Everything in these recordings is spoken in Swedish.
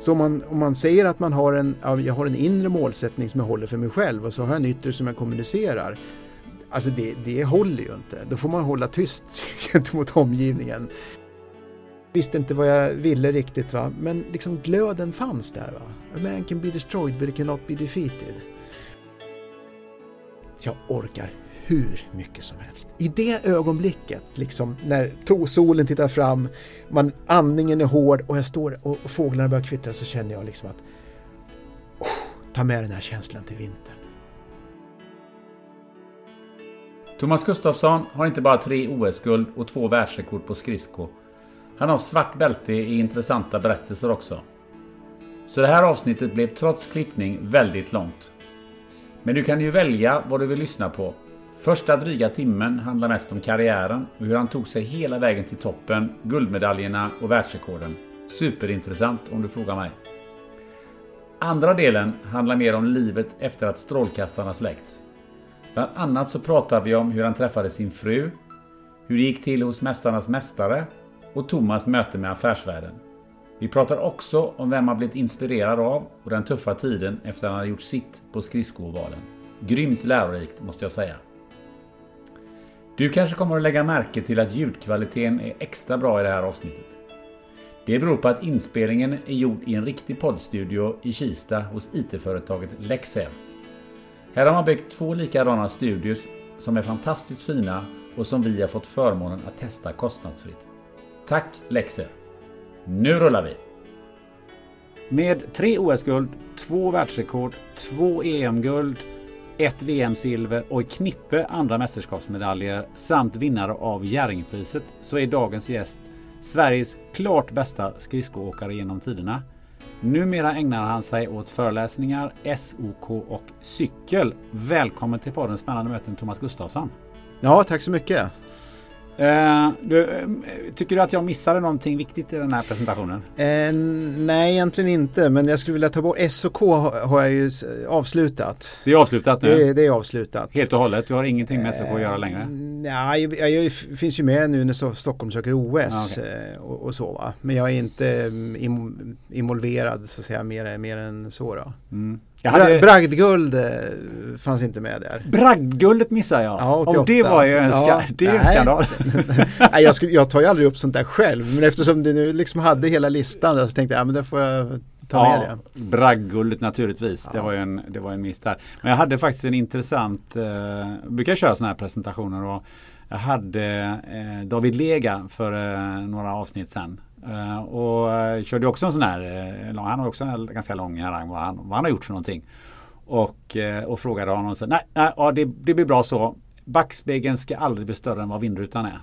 Så om man, om man säger att man har en, jag har en inre målsättning som jag håller för mig själv och så har jag en yttre som jag kommunicerar. Alltså det, det håller ju inte. Då får man hålla tyst gentemot omgivningen. Visste inte vad jag ville riktigt va, men liksom glöden fanns där va. A man can be destroyed but it cannot be defeated. Jag orkar hur mycket som helst. I det ögonblicket, liksom när solen tittar fram, man, andningen är hård och jag står och, och fåglarna börjar kvittra så känner jag liksom att oh, ta med den här känslan till vintern. Thomas Gustafsson har inte bara tre OS-guld och två världsrekord på skridsko. Han har svart bälte i intressanta berättelser också. Så det här avsnittet blev trots klippning väldigt långt. Men du kan ju välja vad du vill lyssna på Första dryga timmen handlar mest om karriären och hur han tog sig hela vägen till toppen, guldmedaljerna och världsrekorden. Superintressant om du frågar mig. Andra delen handlar mer om livet efter att strålkastarna släckts. Bland annat så pratar vi om hur han träffade sin fru, hur det gick till hos Mästarnas Mästare och Thomas möte med affärsvärlden. Vi pratar också om vem han blivit inspirerad av och den tuffa tiden efter att han hade gjort sitt på skridskoovalen. Grymt lärorikt måste jag säga. Du kanske kommer att lägga märke till att ljudkvaliteten är extra bra i det här avsnittet. Det beror på att inspelningen är gjord i en riktig poddstudio i Kista hos IT-företaget Lexel. Här har man byggt två likadana studios som är fantastiskt fina och som vi har fått förmånen att testa kostnadsfritt. Tack Lexel! Nu rullar vi! Med tre OS-guld, två världsrekord, två EM-guld ett VM-silver och ett knippe andra mästerskapsmedaljer samt vinnare av Jerringpriset så är dagens gäst Sveriges klart bästa skridskoåkare genom tiderna. Numera ägnar han sig åt föreläsningar, SOK och cykel. Välkommen till podden Spännande möten Thomas Gustafsson. Ja, tack så mycket. Eh, du, eh, tycker du att jag missade någonting viktigt i den här presentationen? Eh, nej, egentligen inte. Men jag skulle vilja ta bort SOK har jag ju avslutat. Det är avslutat nu? Det, det är avslutat. Helt och hållet? Du har ingenting med SOK att göra längre? Nej, jag, jag, finns ju med nu när Stockholm söker OS ah, okay. och, och, så. Va? Men jag är inte mm, involverad så att säga mer, mer än så. Då. Mm. Hade... Bragdguld eh, fanns inte med där. Bragdguldet missade jag. Ja, Och det var ju en, ska... ja, det är en skandal. nej, jag, skulle, jag tar ju aldrig upp sånt där själv. Men eftersom du nu liksom hade hela listan så tänkte jag, ja men det får jag ta ja, med det. Bragdguldet naturligtvis. Ja. Det, var ju en, det var en miss där. Men jag hade faktiskt en intressant, eh, jag brukar köra sådana här presentationer och jag hade eh, David Lega för eh, några avsnitt sen. Uh, och uh, körde också en sån här, uh, han har också en ganska lång harang vad han, vad han har gjort för någonting. Och, och frågade honom så nej, nej ja, det, det blir bra så. Backspegeln ska aldrig bli större än vad vindrutan är.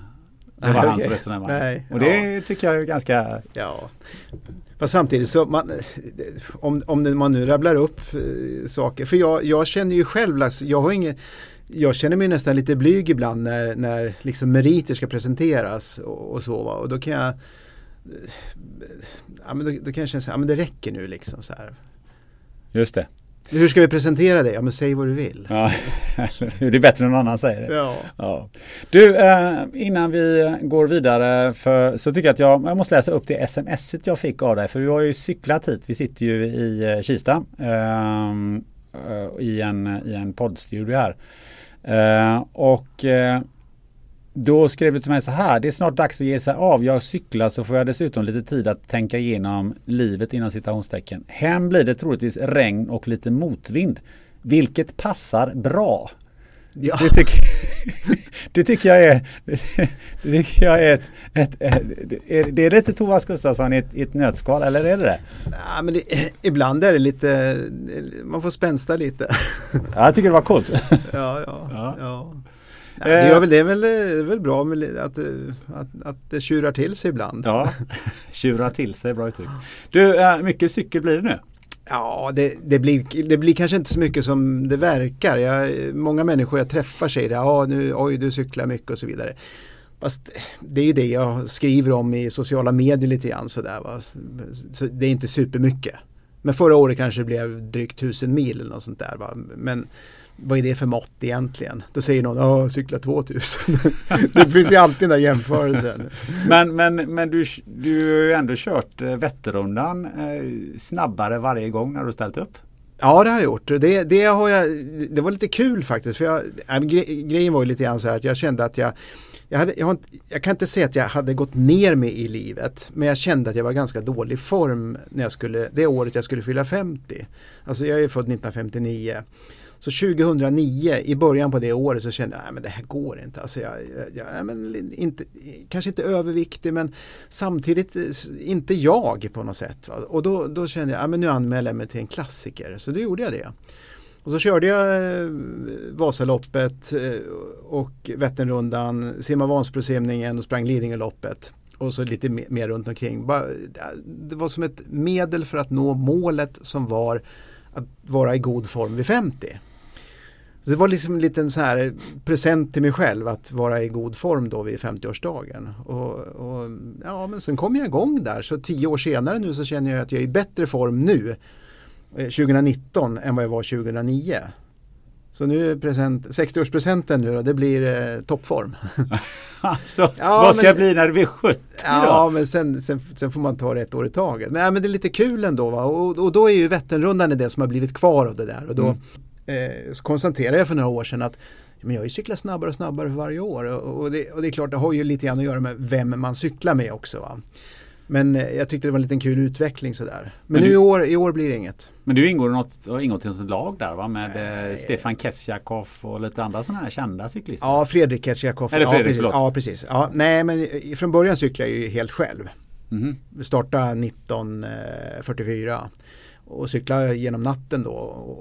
Det var okay. hans resonemang. Nej, och det ja. tycker jag är ganska... Ja. Fast samtidigt så, man, om, om man nu rabblar upp saker, för jag, jag känner ju själv, alltså, jag har inget jag känner mig nästan lite blyg ibland när, när liksom meriter ska presenteras och, och så. Va? Och då kan jag ja, men då, då kan jag känna att ja, det räcker nu liksom så här. Just det. Hur ska vi presentera dig? Ja men säg vad du vill. Ja, det är bättre än någon annan säger det. Ja. ja. Du, eh, innan vi går vidare för, så tycker jag att jag, jag måste läsa upp det sms jag fick av dig. För du har ju cyklat hit. Vi sitter ju i eh, Kista. Eh, eh, i, en, i en poddstudio här. Och då skrev du till mig så här. Det är snart dags att ge sig av. Jag cyklar så får jag dessutom lite tid att tänka igenom livet inom citationstecken. Hem blir det troligtvis regn och lite motvind. Vilket passar bra. Ja. Det, tycker, det tycker jag är, det tycker jag är ett, ett, ett, det är lite Thomas Gustafsson i ett, i ett nötskal eller är det det? Ja, men det, ibland är det lite, man får spänsta lite. Ja, jag tycker det var coolt. Ja, ja, Ja. ja. Nej, det, är väl, det, är väl, det är väl bra med, att, att, att det tjurar till sig ibland. Ja, tjura till sig, bra uttryck. Du, äh, mycket cykel blir det nu? Ja, det, det, blir, det blir kanske inte så mycket som det verkar. Jag, många människor jag träffar säger det, ja, nu, oj du cyklar mycket och så vidare. Fast det är ju det jag skriver om i sociala medier lite grann sådär. Va? Så det är inte supermycket. Men förra året kanske det blev drygt tusen mil eller något sånt där. Va? Men vad är det för mått egentligen? Då säger någon, ja cykla 2000. det finns ju alltid den där jämförelsen. Men, men, men du, du har ju ändå kört eh, Vätternrundan eh, snabbare varje gång när du ställt upp. Ja det har jag gjort. Det, det, har jag, det var lite kul faktiskt. För jag, gre, grejen var ju lite grann så här att jag kände att jag jag, hade, jag, jag kan inte säga att jag hade gått ner med i livet men jag kände att jag var ganska dålig form när jag skulle, det året jag skulle fylla 50. Alltså jag är född 1959. Så 2009, i början på det året så kände jag att det här går inte. Alltså jag, jag, jag, men inte. Kanske inte överviktig men samtidigt eh, inte jag på något sätt. Och då, då kände jag att nu anmäler jag mig till en klassiker. Så då gjorde jag det. Och så körde jag eh, Vasaloppet eh, och Vätternrundan, simmade Vansbrosimningen och sprang Lidingöloppet. Och så lite mer runt omkring. Det var som ett medel för att nå målet som var att vara i god form vid 50. Så det var liksom en liten så här present till mig själv att vara i god form då vid 50-årsdagen. Och, och, ja, men sen kom jag igång där så tio år senare nu så känner jag att jag är i bättre form nu eh, 2019 än vad jag var 2009. Så nu är present, 60-årspresenten nu då, det blir eh, toppform. Alltså, Ja, vad ska men- jag bli när du blir 70 Ja, då? men sen, sen, sen får man ta det ett år i taget. Men, ja, men det är lite kul ändå. Va? Och, och då är ju Vätternrundan det som har blivit kvar av det där. Och då eh, så konstaterade jag för några år sedan att men jag har ju cyklat snabbare och snabbare för varje år. Och, och, det, och det är klart, det har ju lite grann att göra med vem man cyklar med också. Va? Men eh, jag tyckte det var en liten kul utveckling sådär. Men, Men nu du- i år, i år blir det inget. Men du ingår något, har ingått i något lag där va? Med eh, Stefan Kesjakov och lite andra sådana här kända cyklister. Ja, Fredrik Ketjakov. Eller ja, Fredrik, precis. förlåt. Ja, precis. Ja, nej, men i- från början cyklade jag ju helt själv. Mhm. Startade 1944 och cyklade genom natten då.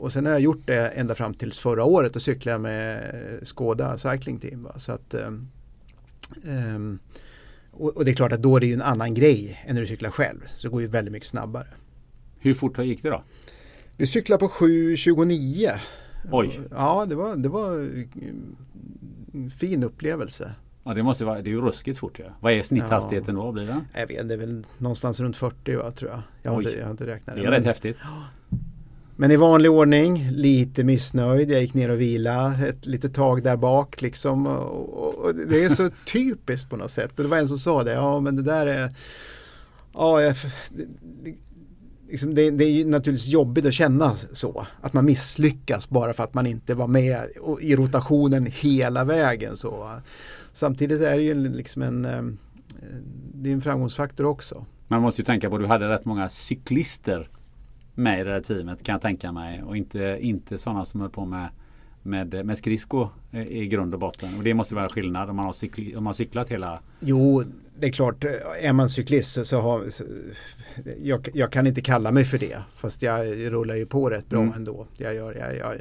Och sen har jag gjort det ända fram tills förra året. Då cyklade med Skoda Cycling Team. Va? Så att, ehm, och, och det är klart att då är det ju en annan grej än när du cyklar själv. Så det går ju väldigt mycket snabbare. Hur fort gick det då? Vi cyklade på 7.29. Oj, Ja, det var, det var en fin upplevelse. ja, det måste vara, det är ju ruskigt fort ju. Vad är snitthastigheten då? Blir den? Jag vet, det är väl någonstans runt 40 va, tror jag. Jag har, Oj. inte, jag har inte räknat Det är men, rätt häftigt. Men i vanlig ordning, lite missnöjd. Jag gick ner och vila ett litet tag där bak liksom. Och, och, det är så typiskt på något sätt. Och det var en som sa det, ja men det där är Ja, jag, det, liksom det, det är ju naturligtvis jobbigt att känna så. Att man misslyckas bara för att man inte var med i rotationen hela vägen. Så. Samtidigt är det ju liksom en, eh, det är en framgångsfaktor också. Man måste ju tänka på att du hade rätt många cyklister med i det här teamet kan jag tänka mig. Och inte, inte sådana som höll på med, med, med skridsko i grund och botten. Och det måste vara skillnad om man har, cykli, om man har cyklat hela... Jo, det är klart, är man cyklist så, så har så, jag, jag kan inte kalla mig för det. Fast jag rullar ju på rätt bra Mm. ändå. Jag, gör, jag, jag,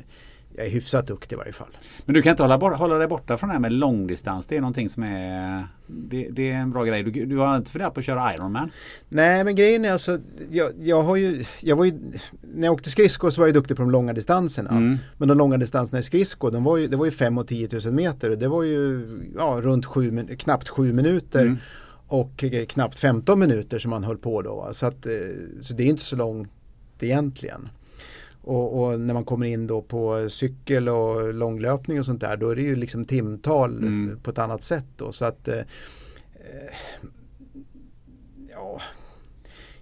jag är hyfsat duktig i varje fall. Men du kan inte hålla, bort, hålla dig borta från det här med långdistans. Det är någonting som är... Det, det är en bra grej. Du, du har inte funderat på att köra Ironman? Nej men grejen är alltså, jag, jag har ju, jag var ju, när jag åkte skridskor så var jag duktig på de långa distanserna. Mm. Men de långa distanserna i skridskor, de var ju, det var ju 5 och 10 000 meter det var ju ja, runt sju, knappt 7 minuter. Mm. Och eh, knappt 15 minuter som man höll på då. Så, att, eh, så det är inte så långt egentligen. Och, och när man kommer in då på cykel och långlöpning och sånt där då är det ju liksom timtal Mm. på ett annat sätt då. Så att eh, eh, ja,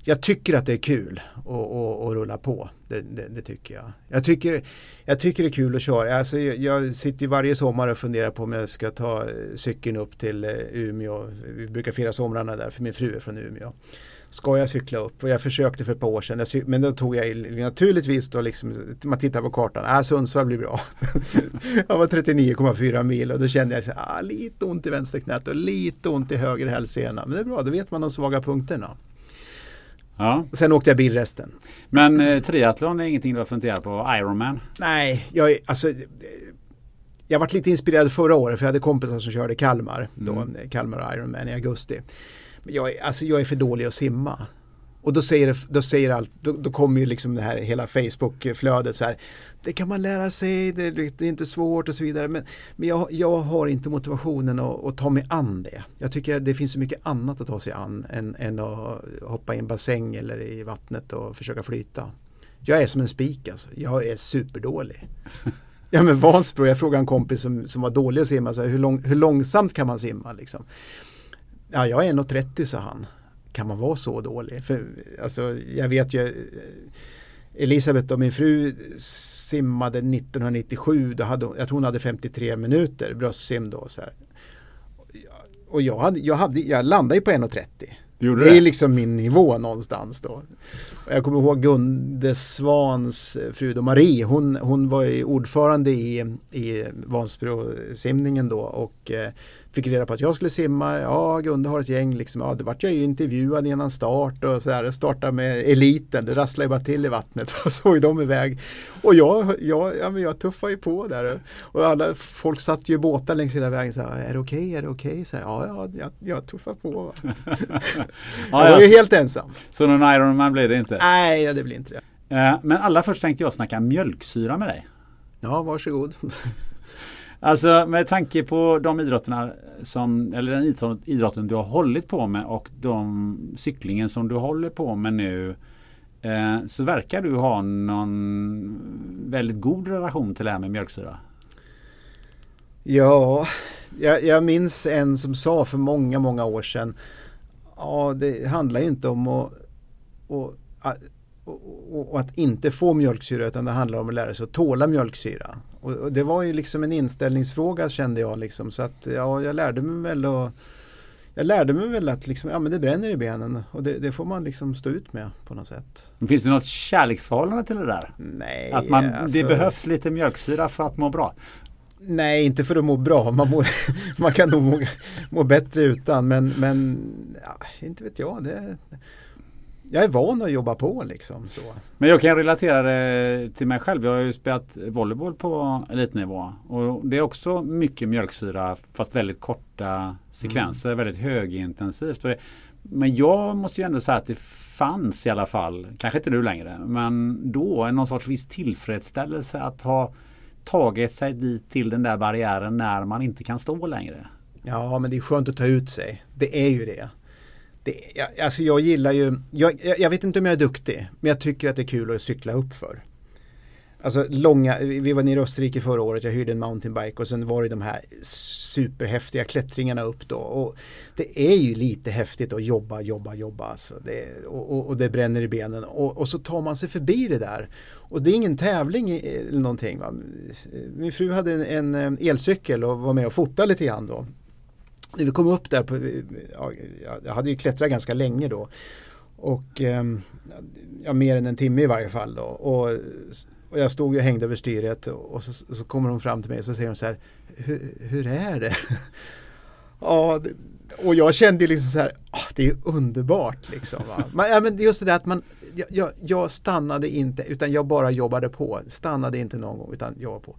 jag tycker att det är kul att rulla på. Det, det, det, tycker jag. Jag tycker, jag tycker det är kul att köra. Alltså, jag, jag sitter ju varje sommar och funderar på om jag ska ta cykeln upp till eh, Umeå. Vi brukar fira somrarna där för min fru är från Umeå. Ska jag cykla upp? Och jag försökte för ett par år sedan. Men då tog jag naturligtvis då liksom, man tittar på kartan, ah, Sundsvall blir bra. jag var 39,4 mil och då kände jag så, ah, lite ont i vänsterknät och lite ont i höger hälsena. Men det är bra, då vet man de svaga punkterna. Ja. sen åkte jag bil resten. Men eh, triathlon är ingenting du har funderat på? Ironman? Nej, jag, alltså, jag varit lite inspirerad förra året för jag hade kompisar som körde Kalmar, mm. då, Kalmar Ironman i augusti. Men jag, alltså, jag är för dålig att simma. Och då säger, då säger allt, då, då kommer ju liksom det här hela Facebook-flödet så här. Det kan man lära sig, det, det är inte svårt och så vidare. Men, men jag, jag har inte motivationen att, att, ta mig an det. Jag tycker det finns så mycket annat att ta sig an än, än att hoppa i en bassäng eller i vattnet och försöka flyta. Jag är som en spik alltså. Jag är superdålig. Ja men Vansbro, jag frågade en kompis som, som var dålig att simma, så här, hur, lång, hur långsamt kan man simma? Liksom? Ja, jag är 1,30 sa han kan man vara så dålig? För, alltså, jag vet ju Elisabeth och min fru simmade 1997, då hade, jag tror hon hade 53 minuter bröstsim då. Så här. Och jag, hade, jag, hade, jag landade ju på 1,30. Det, det är liksom min nivå någonstans då. Och jag kommer ihåg Gunde Svans fru då, Marie, hon, hon var ju ordförande i, i Vansbro-simningen då och eh, fick reda på att jag skulle simma. Ja, Gunde har ett gäng. Liksom. Ja, det vart jag ju intervjuad innan start och så här. Starta med eliten. Det rasslade bara till i vattnet. Och såg de iväg. Och jag, jag, ja, men jag tuffade ju på där. Och alla, folk satt ju i båtar längs hela vägen. Så här, är det okej? Okay? Är det okej? Okay? ja, ja, jag, jag tuffar på. jag var ju helt ensam. Så någon Ironman blir det inte? Nej, det blir inte det. Eh, men allra först tänkte jag snacka mjölksyra med dig. Ja, varsågod. Alltså med tanke på de idrotterna som, eller den idrotten du har hållit på med och de cyklingen som du håller på med nu eh, så verkar du ha någon väldigt god relation till det här med mjölksyra. Ja, jag, jag minns en som sa för många, många år sedan Ja, det handlar ju inte om att, att och, och, att inte få mjölksyra utan det handlar om att lära sig att tåla mjölksyra. Och, och, det var ju liksom en inställningsfråga kände jag liksom så att ja, jag lärde mig väl att jag lärde mig väl att liksom, ja, men det bränner i benen och det, det, får man liksom stå ut med på något sätt. Finns det något kärleksförhållande till det där? Nej. Att man, alltså, det behövs lite mjölksyra för att må bra? Nej, inte för att må bra. Man, mår, man kan nog må, må, bättre utan men, men ja, inte vet jag. Det, jag är van att jobba på liksom. Så. Men jag kan relatera det till mig själv. Jag har ju spelat volleyboll på elitnivå. Och det är också mycket mjölksyra fast väldigt korta sekvenser. Mm. Väldigt högintensivt. Men jag måste ju ändå säga att det fanns i alla fall, kanske inte nu längre, men då någon sorts viss tillfredsställelse att ha tagit sig dit till den där barriären när man inte kan stå längre. Ja, men det är skönt att ta ut sig. Det är ju det det jag, alltså jag gillar ju, jag, jag vet inte om jag är duktig, men jag tycker att det är kul att cykla upp för. Alltså långa, vi var nere i Österrike förra året, jag hyrde en mountainbike och sen var det de här superhäftiga klättringarna upp då. Och det är ju lite häftigt att jobba, jobba, jobba. Alltså det, och, och, det bränner i benen och, och, så tar man sig förbi det där. Och det är ingen tävling eller någonting. Va? Min fru hade en, en eh, elcykel och var med och fotade lite grann då. När vi kom upp där, på, ja, jag hade ju klättrat ganska länge då. Och ehm, ja, mer än en timme i varje fall då. Och och jag stod och hängde över styret och så, så kommer hon fram till mig och så säger hon så här Hur, hur är det? ja, det, och jag kände liksom så här, oh, det är underbart liksom. Va? Men, ja, men just det där att man, jag, jag, stannade inte utan jag bara jobbade på. Stannade inte någon gång utan jobbade på.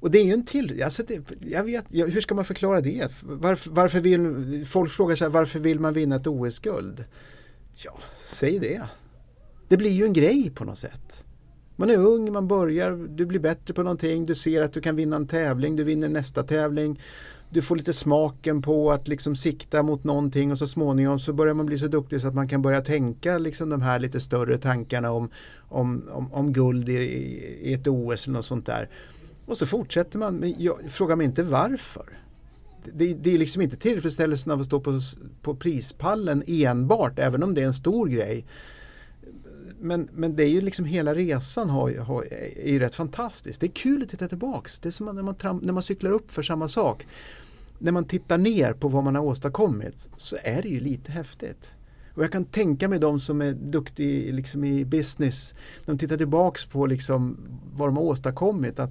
Och det är ju en till, alltså det, jag vet, hur ska man förklara det? Varför, varför vill, folk frågar sig varför vill man vinna ett OS-guld? Ja, säg det. Det blir ju en grej på något sätt. Man är ung, man börjar, du blir bättre på någonting, du ser att du kan vinna en tävling, du vinner nästa tävling. Du får lite smaken på att liksom sikta mot någonting och så småningom så börjar man bli så duktig så att man kan börja tänka liksom de här lite större tankarna om, om, om, om guld i, i ett OS eller något sånt där. Och så fortsätter man, men jag, fråga mig inte varför. det, det är liksom inte tillfredsställelsen av att stå på, på prispallen enbart, även om det är en stor grej. Men, men det är ju liksom hela resan har, har, är ju rätt fantastisk. Det är kul att titta tillbaks. Det är som när man, när man cyklar upp för samma sak. När man tittar ner på vad man har åstadkommit så är det ju lite häftigt. Och jag kan tänka mig de som är duktiga liksom i business, när de tittar tillbaks på liksom vad de har åstadkommit, att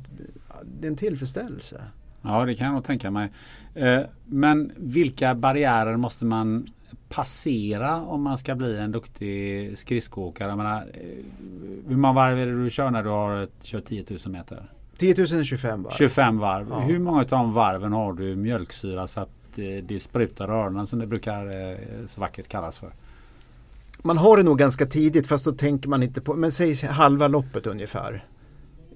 det är en tillfredsställelse. Ja, det kan jag nog tänka mig. Eh, men vilka barriärer måste man passera om man ska bli en duktig skridskoåkare? Jag menar, eh, hur många varv är det du kör när du har kört 10 000 meter? 10 000 är 25 varv. 25 varv. Ja. Hur många av de varven har du mjölksyra så att eh, det sprutar öronen som det brukar så vackert kallas för? Man har det nog ganska tidigt fast då tänker man inte på, men säg halva loppet ungefär.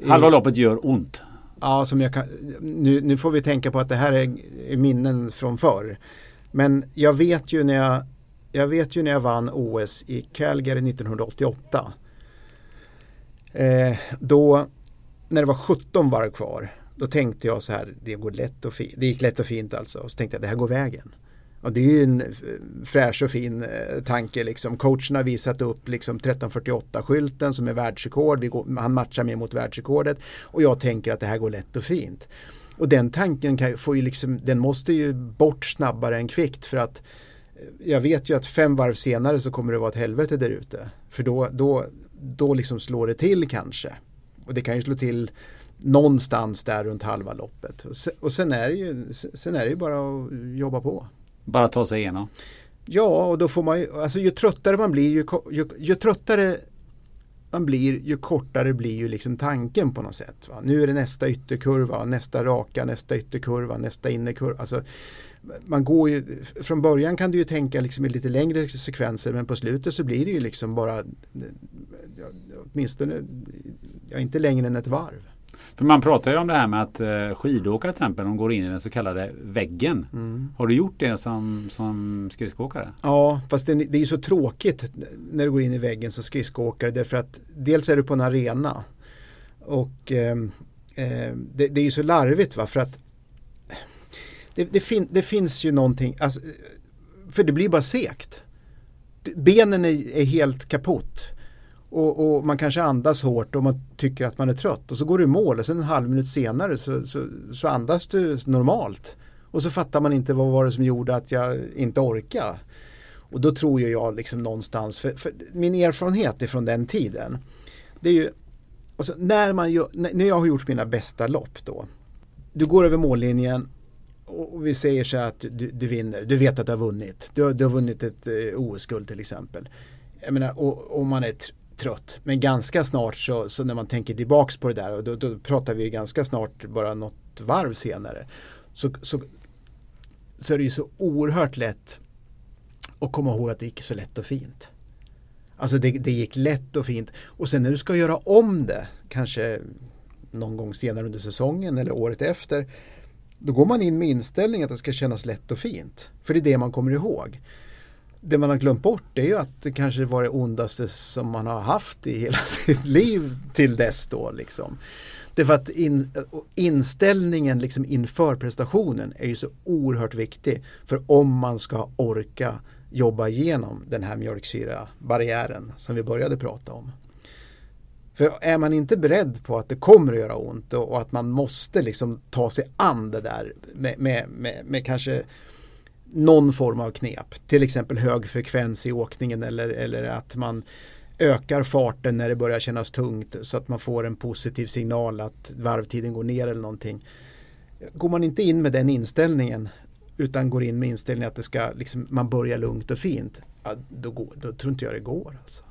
Halva loppet gör ont. Ja, som jag kan, nu, nu får vi tänka på att det här är, är minnen från förr. Men jag vet ju när jag, jag vet ju när jag vann OS i Calgary 1988. Eh, då, när det var 17 varv kvar, då tänkte jag så här, det, går lätt och fint. det gick lätt och fint alltså. Och så tänkte jag, det här går vägen. Och det är ju en eh, fräsch och fin eh, tanke. Liksom. Coachen har visat upp liksom 1348-skylten som är världsrekord. Går, han matchar med mot världsrekordet. Och jag tänker att det här går lätt och fint. Och den tanken kan, får ju liksom, den måste ju bort snabbare än kvickt för att eh, jag vet ju att fem varv senare så kommer det vara ett helvete där ute. För då, då, då liksom slår det till kanske. Och det kan ju slå till någonstans där runt halva loppet. Och sen är det ju, sen är det ju bara att jobba på. Bara ta sig igenom? Ja, och då får man ju, alltså ju tröttare man blir, ju, ju, ju tröttare man blir, ju kortare blir ju liksom tanken på något sätt. Va? Nu är det nästa ytterkurva, nästa raka, nästa ytterkurva, nästa innerkurva. Alltså, man går ju, från början kan du ju tänka liksom i lite längre sekvenser men på slutet så blir det ju liksom bara åtminstone ja, inte längre än ett varv. För man pratar ju om det här med att eh, skidåkare till exempel, de går in i den så kallade väggen. Mm. Har du gjort det som, som skridskoåkare? Ja, fast det, det är så tråkigt när du går in i väggen som skridskoåkare därför att dels är du på en arena och eh, eh, det, det, är ju så larvigt va för att det, det, fin, det finns ju någonting, alltså, för det blir bara sekt. Benen är, är helt kaputt. Och, och, man kanske andas hårt och man tycker att man är trött och så går du i mål och sen en halv minut senare så, så, så andas du normalt. Och så fattar man inte vad var det som gjorde att jag inte orkade. Och då tror jag liksom någonstans, för, för min erfarenhet från den tiden, det är ju, alltså när, man gör, när jag har gjort mina bästa lopp då, du går över mållinjen och vi säger så att du, du vinner, du vet att du har vunnit, du, du har vunnit ett eh, OS-guld till exempel. Jag menar, och, och man är trött. Men ganska snart så, så när man tänker tillbaks på det där och då, då pratar vi ganska snart bara något varv senare. Så, så, så är det ju så oerhört lätt att komma ihåg att det gick så lätt och fint. Alltså det, det gick lätt och fint. Och sen när du ska göra om det, kanske någon gång senare under säsongen eller året efter, då går man in med inställning att det ska kännas lätt och fint. För det är det man kommer ihåg det man har glömt bort är ju att det kanske var det ondaste som man har haft i hela sitt liv till dess då. Liksom. Det för att in, inställningen liksom inför prestationen är ju så oerhört viktig. För om man ska orka jobba igenom den här mjölksyra-barriären som vi började prata om. För är man inte beredd på att det kommer att göra ont och, och att man måste liksom ta sig an det där med, med, med, med kanske någon form av knep. Till exempel hög frekvens i åkningen eller, eller att man ökar farten när det börjar kännas tungt så att man får en positiv signal att varvtiden går ner eller någonting. Går man inte in med den inställningen utan går in med inställningen att det ska, liksom, man börjar lugnt och fint, ja, då, går, då tror inte jag det går. Alltså.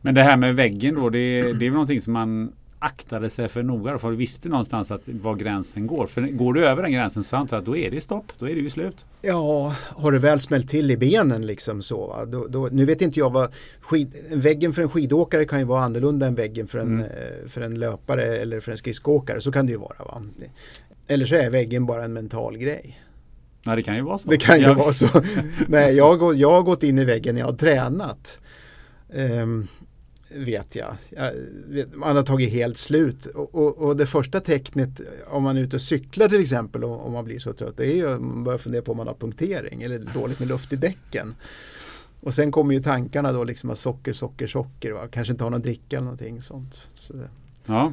Men det här med väggen då, det, det är väl någonting som man aktade sig för noga för du visste någonstans att var gränsen går. För går du över den gränsen så antar jag att då är det stopp, då är det ju slut. Ja, har det väl smält till i benen liksom så. Då, då, nu vet inte jag vad, skid, väggen för en skidåkare kan ju vara annorlunda än väggen för en, mm. Eh, för en löpare eller för en skridskoåkare. Så kan det ju vara. Va? Eller så är väggen bara en mental grej. Nej, det kan ju vara så. Det kan ju jag... vara så. Nej, jag, jag har gått in i väggen när jag har tränat. Um, vet jag. jag vet, man har tagit helt slut och, och, och, det första tecknet om man är ute och cyklar till exempel och, om man blir så trött det är ju att man börjar fundera på om man har punktering eller dåligt med luft i däcken. Och sen kommer ju tankarna då liksom att socker, socker, socker. Va? Kanske inte har någon dricka eller någonting sånt. Så Ja.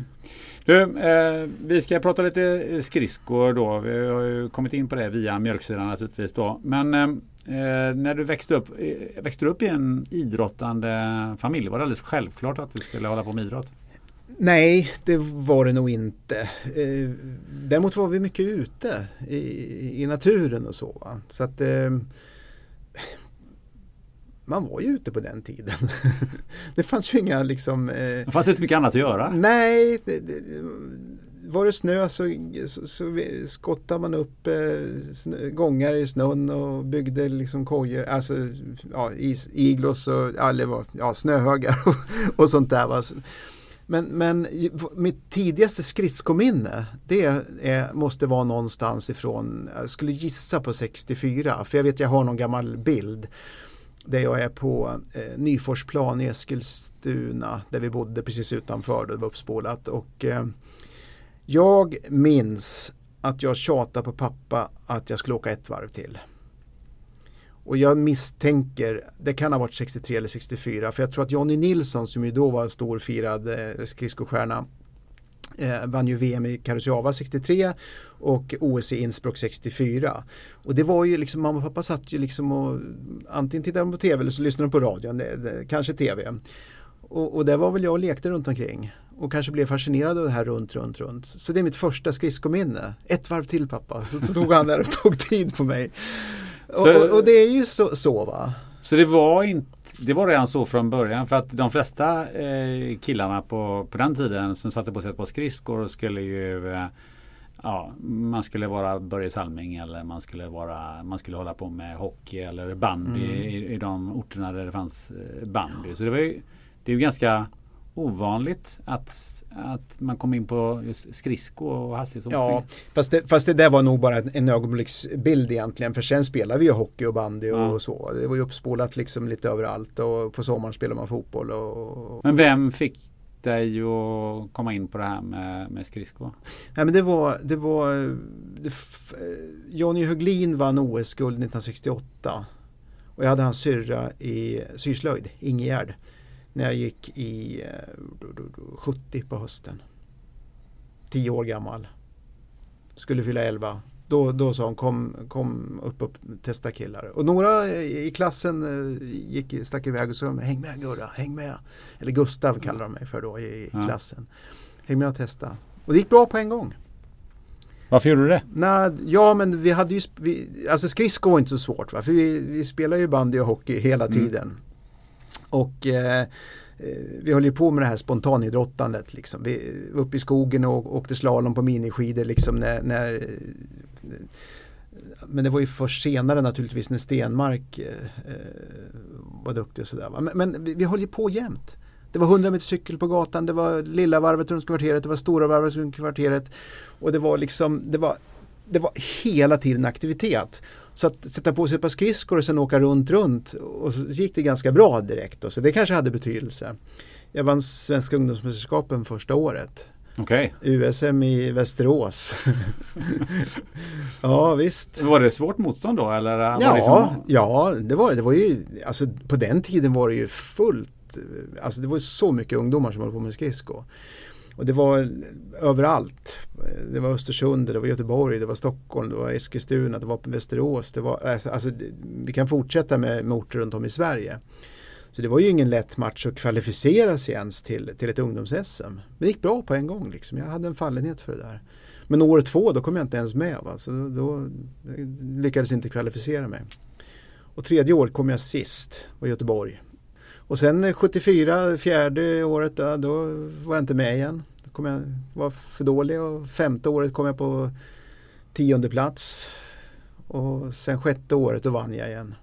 Du, eh, vi ska prata lite skridskor då. Vi har ju kommit in på det via mjölksidan naturligtvis då. Men eh, Eh, när du växte upp, eh, växte du upp i en idrottande familj? Var det alldeles självklart att du skulle hålla på med idrott? Nej, det var det nog inte. Eh, däremot var vi mycket ute i, i naturen och så. Va? Så att eh, man var ju ute på den tiden. det fanns ju inga liksom... Eh, det fanns inte mycket annat att göra. Nej, det, det, var det snö så, så, så skottade man upp eh, snö, gångar i snön och byggde liksom kojor, alltså ja, is, iglos och eller, ja, snöhögar och, och sånt där. Va? Men, men mitt tidigaste skridskominne det är, måste vara någonstans ifrån, jag skulle gissa på 64 för jag vet jag har någon gammal bild där jag är på eh, Nyforsplan i Eskilstuna där vi bodde precis utanför, det var uppspålat och eh, jag minns att jag tjatade på pappa att jag skulle åka ett varv till. Och jag misstänker, det kan ha varit 63 eller 64, för jag tror att Jonny Nilsson som ju då var en stor firad eh, skridskostjärna eh, vann ju VM i Karusiava 63 och OS i Innsbruck 64. Och det var ju liksom, mamma och pappa satt ju liksom och antingen tittade de på tv eller så lyssnade de på radion, kanske tv. Och, och där var väl jag och lekte runt omkring och kanske blev fascinerad av det här runt, runt, runt. Så det är mitt första skridskominne. Ett varv till pappa. Så, tog han där och tog tid på mig. Så, och, och, det är ju så, så, va. Så det var inte det var redan så från början för att de flesta eh, killarna på, på den tiden som satte på sig ett par skridskor skulle ju eh, Ja, man skulle vara Börje Salming eller man skulle, vara, man skulle hålla på med hockey eller bandy mm. i, i de orterna där det fanns eh, bandy. Så det var ju, det är ju ganska ovanligt att, att man kom in på just skridsko och hastighetsåkning. Ja, fast det, fast det där var nog bara en, en ögonblicksbild egentligen. För sen spelade vi ju hockey och bandy och ja. så. Det var ju uppspolat liksom lite överallt och på sommaren spelade man fotboll. Och, Men vem fick dig att komma in på det här med, med skridsko? Nej, men det var, det var det, Jonny Höglin vann OS-guld 1968. Och jag hade hans syrra i syslöjd, Ingegärd när jag gick i 70 eh, på hösten. 10 år gammal. Skulle fylla 11. Då, då sa hon kom, kom upp och testa killar. Och några i klassen eh, gick, stack iväg och sa häng med Gurra, häng med. Eller Gustav kallar de mig för då i ja. klassen. Häng med och testa. Och det gick bra på en gång. Varför gjorde du det? Nah, ja men vi hade ju, vi, alltså skridsko var inte så svårt va? För vi, vi spelar ju bandy och hockey hela mm. tiden. Och eh, eh vi höll ju på med det här spontanidrottandet. Liksom. Vi var uppe i skogen och åkte slalom på miniskidor. Liksom när, när, eh, men det var ju först senare naturligtvis när Stenmark eh, eh var duktig och sådär. Men, men vi, vi höll ju på jämt. Det var 100 meter cykel på gatan, det var lilla varvet runt kvarteret, det var stora varvet runt kvarteret. Och det var liksom, det var, det var hela tiden aktivitet. Så att sätta på sig ett par skridskor och sen åka runt, runt och så gick det ganska bra direkt. Då, så det kanske hade betydelse. Jag vann Svenska ungdomsmästerskapen första året. Okay. USM i Västerås. ja visst. Var det svårt motstånd då? Eller ja, det liksom... ja, det var det. Det var ju, alltså, på den tiden var det ju fullt. Alltså det var så mycket ungdomar som höll på med skridsko. Och det var överallt. Det var Östersund, det var Göteborg, det var Stockholm, det var Eskilstuna, det var Västerås. Det var, alltså, alltså vi kan fortsätta med, med orter runt om i Sverige. Så det var ju ingen lätt match att kvalificera sig ens till, till ett ungdoms-SM. Men det gick bra på en gång. Liksom. Jag hade en fallenhet för det där. Men år två då kom jag inte ens med. Va? Så då, då lyckades inte kvalificera mig. Och tredje året kom jag sist, var Göteborg. Och sen 74, fjärde året, då var jag inte med igen. Då kom jag, var för dålig och femte året kom jag på tionde plats. Och sen sjätte året då vann jag igen.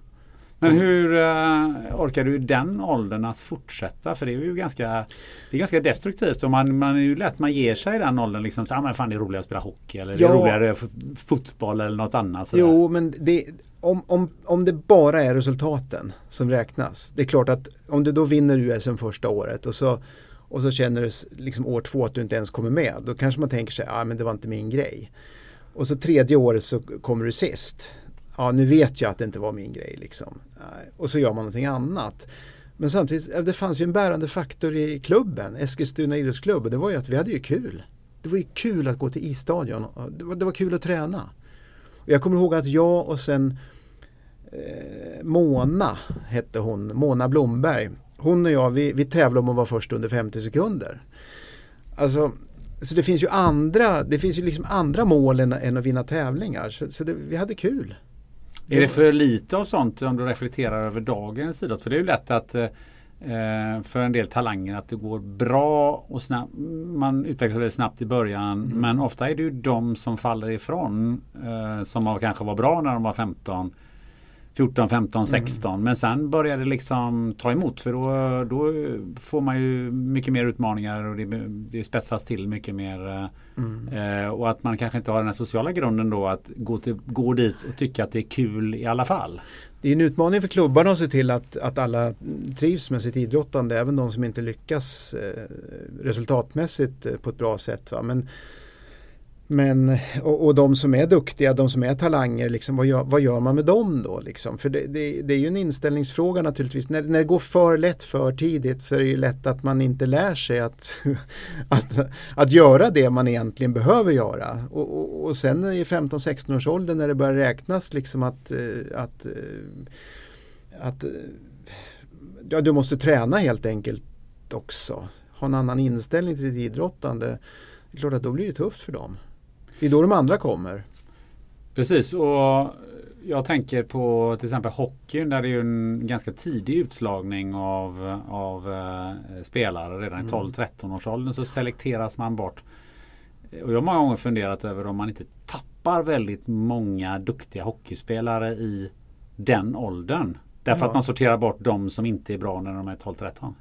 Men hur uh, orkar du i den åldern att fortsätta? För det är ju ganska, det är ganska destruktivt. Och man, man är ju lätt man ger sig i den åldern. Liksom, ah, men fan det är roligare att spela hockey eller ja. det är roligare fotboll eller något annat. Sådär. Jo, men det, om, om, om det bara är resultaten som räknas. Det är klart att om du då vinner USM första året och så, och så känner du liksom år två att du inte ens kommer med. Då kanske man tänker sig, ah, men det var inte min grej. Och så tredje året så kommer du sist ja nu vet jag att det inte var min grej liksom. Och så gör man någonting annat. Men samtidigt, det fanns ju en bärande faktor i klubben, Eskilstuna idrottsklubb, och det var ju att vi hade ju kul. Det var ju kul att gå till isstadion, det var, det var kul att träna. Och jag kommer ihåg att jag och sen eh, Mona hette hon, Mona Blomberg. Hon och jag, vi, vi tävlade om att vara först under 50 sekunder. Alltså, så det finns ju andra, det finns ju liksom andra mål än, än att vinna tävlingar. Så, så det, vi hade kul. Är det för lite av sånt om du reflekterar över dagens idrott? För det är ju lätt att eh, för en del talanger att det går bra och snabbt, man utvecklas väldigt snabbt i början. Mm. Men ofta är det ju de som faller ifrån eh, som kanske var bra när de var 15 14, 15, 16. Mm. Men sen börjar det liksom ta emot för då, då får man ju mycket mer utmaningar och det, det spetsas till mycket mer. Mm. Eh, och att man kanske inte har den här sociala grunden då att gå, till, gå dit och tycka att det är kul i alla fall. Det är en utmaning för klubbarna att se till att, att alla trivs med sitt idrottande, även de som inte lyckas eh, resultatmässigt eh, på ett bra sätt. Va? Men men, och, och, de som är duktiga, de som är talanger, liksom, vad, gör, vad gör man med dem då? Liksom? För det, det, det, är ju en inställningsfråga naturligtvis. När, när det går för lätt för tidigt så är det ju lätt att man inte lär sig att, att, att göra det man egentligen behöver göra. Och, och, och sen i 15-16 års ålder när det börjar räknas liksom att, eh, att, eh, att eh, ja, du måste träna helt enkelt också. Ha en annan inställning till ditt idrottande. Det är klart att då blir det tufft för dem. Det är då de andra kommer. Precis och jag tänker på till exempel hockeyn där det är en ganska tidig utslagning av, av uh, spelare. Redan i 12-13 mm. års åldern så selekteras man bort. Och jag har många gånger funderat över om man inte tappar väldigt många duktiga hockeyspelare i den åldern. Därför ja. att man sorterar bort de som inte är bra när de är 12-13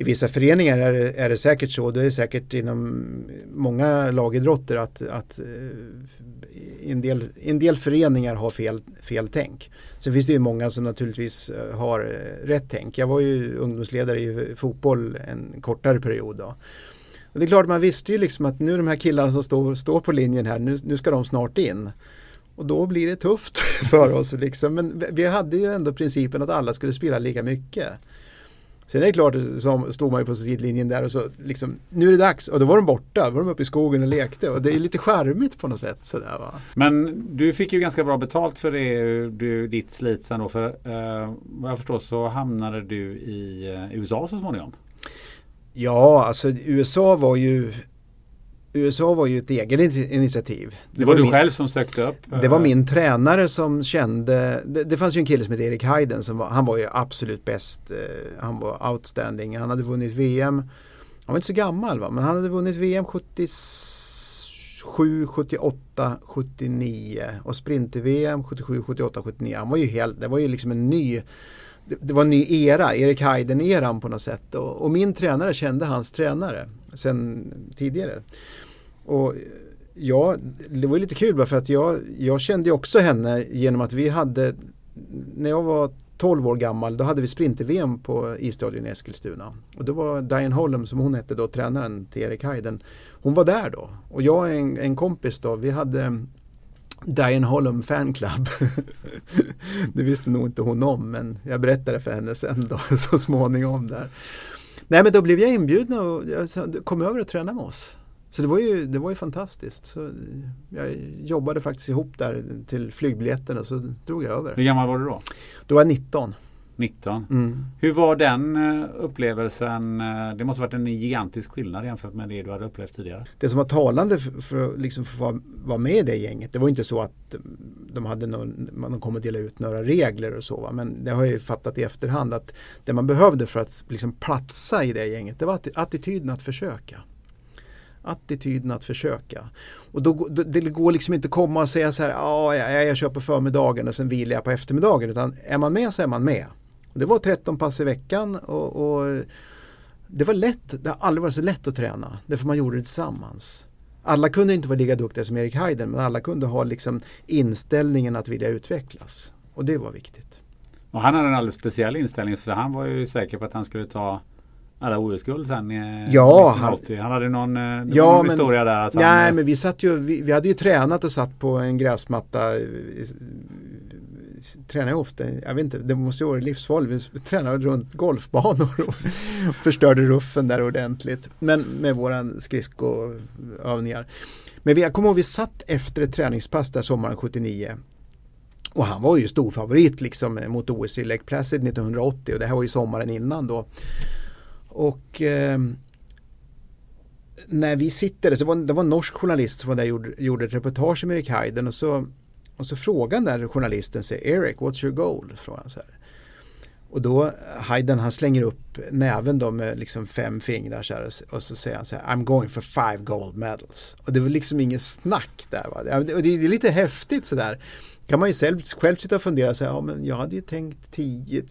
i vissa föreningar är det, är det säkert så. Det är säkert inom många lagidrotter att, att eh, en, del, en del föreningar har fel, fel tänk. Sen finns det ju många som naturligtvis eh, har eh, rätt tänk. Jag var ju ungdomsledare i fotboll en kortare period. Då. Och det är klart man visste ju liksom att nu de här killarna som står, står på linjen här, nu, nu ska de snart in. Och då blir det tufft för oss. Liksom. Men vi hade ju ändå principen att alla skulle spela lika mycket. Sen är det klart, så stod man ju på sidlinjen där och så liksom, nu är det dags och då var de borta, då var de uppe i skogen och lekte och det är lite charmigt på något sätt. Sådär, va? Men du fick ju ganska bra betalt för det, du, ditt slit sen då, för eh, vad jag förstår så hamnade du i eh, USA så småningom. Ja, alltså USA var ju USA var ju ett eget initiativ. Det, det var, var, du min, själv som sökte upp? Det var eh, min tränare som kände, det, det fanns ju en kille som hette Erik Hayden som var, han var ju absolut bäst, eh, han var outstanding, han hade vunnit VM, han var inte så gammal va, men han hade vunnit VM 77, 78, 79 och sprinter-VM 77, 78, 79. Han var ju helt, det var ju liksom en ny det var en ny era, Erik Hayden-eran på något sätt. Och, och, min tränare kände hans tränare sen tidigare. Och eh, ja, det var lite kul bara för att jag, jag kände också henne genom att vi hade, när jag var 12 år gammal, då hade vi sprinter-VM på isstadion i Eskilstuna. Och då var Diane Holm, som hon hette då, tränaren till Erik Hayden, hon var där då. Och jag och en, en kompis då, vi hade Diane Holm Fanclub. det visste nog inte hon om men jag berättade för henne sen då så småningom där. Nej men då blev jag inbjuden och jag kom över och träna med oss. Så det var ju, det var ju fantastiskt. Så jag jobbade faktiskt ihop där till flygbiljetten och så drog jag över. Hur gammal var du då? Då var jag 19. 19. Mm. Hur var den eh, upplevelsen? Eh, det måste varit en gigantisk skillnad jämfört med det du hade upplevt tidigare. Det som var talande för, för, liksom för att vara med i det gänget det var inte så att de hade någon, man kom att dela ut några regler och så. Va? Men det har jag ju fattat i efterhand att det man behövde för att liksom platsa i det gänget det var attityden att försöka attityden att försöka. Och då, det går liksom inte att komma och säga så här, ja jag, jag kör på förmiddagen och sen vilar jag på eftermiddagen. Utan är man med så är man med. Och det var 13 pass i veckan och, och det var lätt, det har aldrig varit så lätt att träna. Därför man gjorde det tillsammans. Alla kunde inte vara lika duktiga som Erik Heiden men alla kunde ha liksom inställningen att vilja utvecklas. Och det var viktigt. Och han hade en alldeles speciell inställning för han var ju säker på att han skulle ta alla OS-guld sen ja, 1980. Han, han hade någon, eh, ja, någon men, historia där. Att nej, han, men vi, satt ju, vi, vi, hade ju tränat och satt på en gräsmatta. Tränar jag ofta, jag vet inte, det måste ju vara livsfarligt. Vi tränade runt golfbanor och förstörde ruffen där ordentligt. Men med våran skridskoövningar. Men vi, jag kommer ihåg vi satt efter ett träningspass där sommaren 79 och han var ju stor favorit liksom mot OS i Lake Placid 1980 och det här var ju sommaren innan då. Och eh, när vi sitter, så var, det var en norsk journalist som var där och gjorde, gjorde ett reportage med Erik Heiden och så, och så frågade den där journalisten sig, Eric, what's your goal? Frågade han så här. Och då Heiden, han slänger upp näven då med liksom fem fingrar så här, och så säger han så här I'm going for five gold medals. Och det var liksom ingen snack där. Va? Och det är lite häftigt sådär kan man ju själv, själv sitta och fundera så här, ja men jag hade ju tänkt 10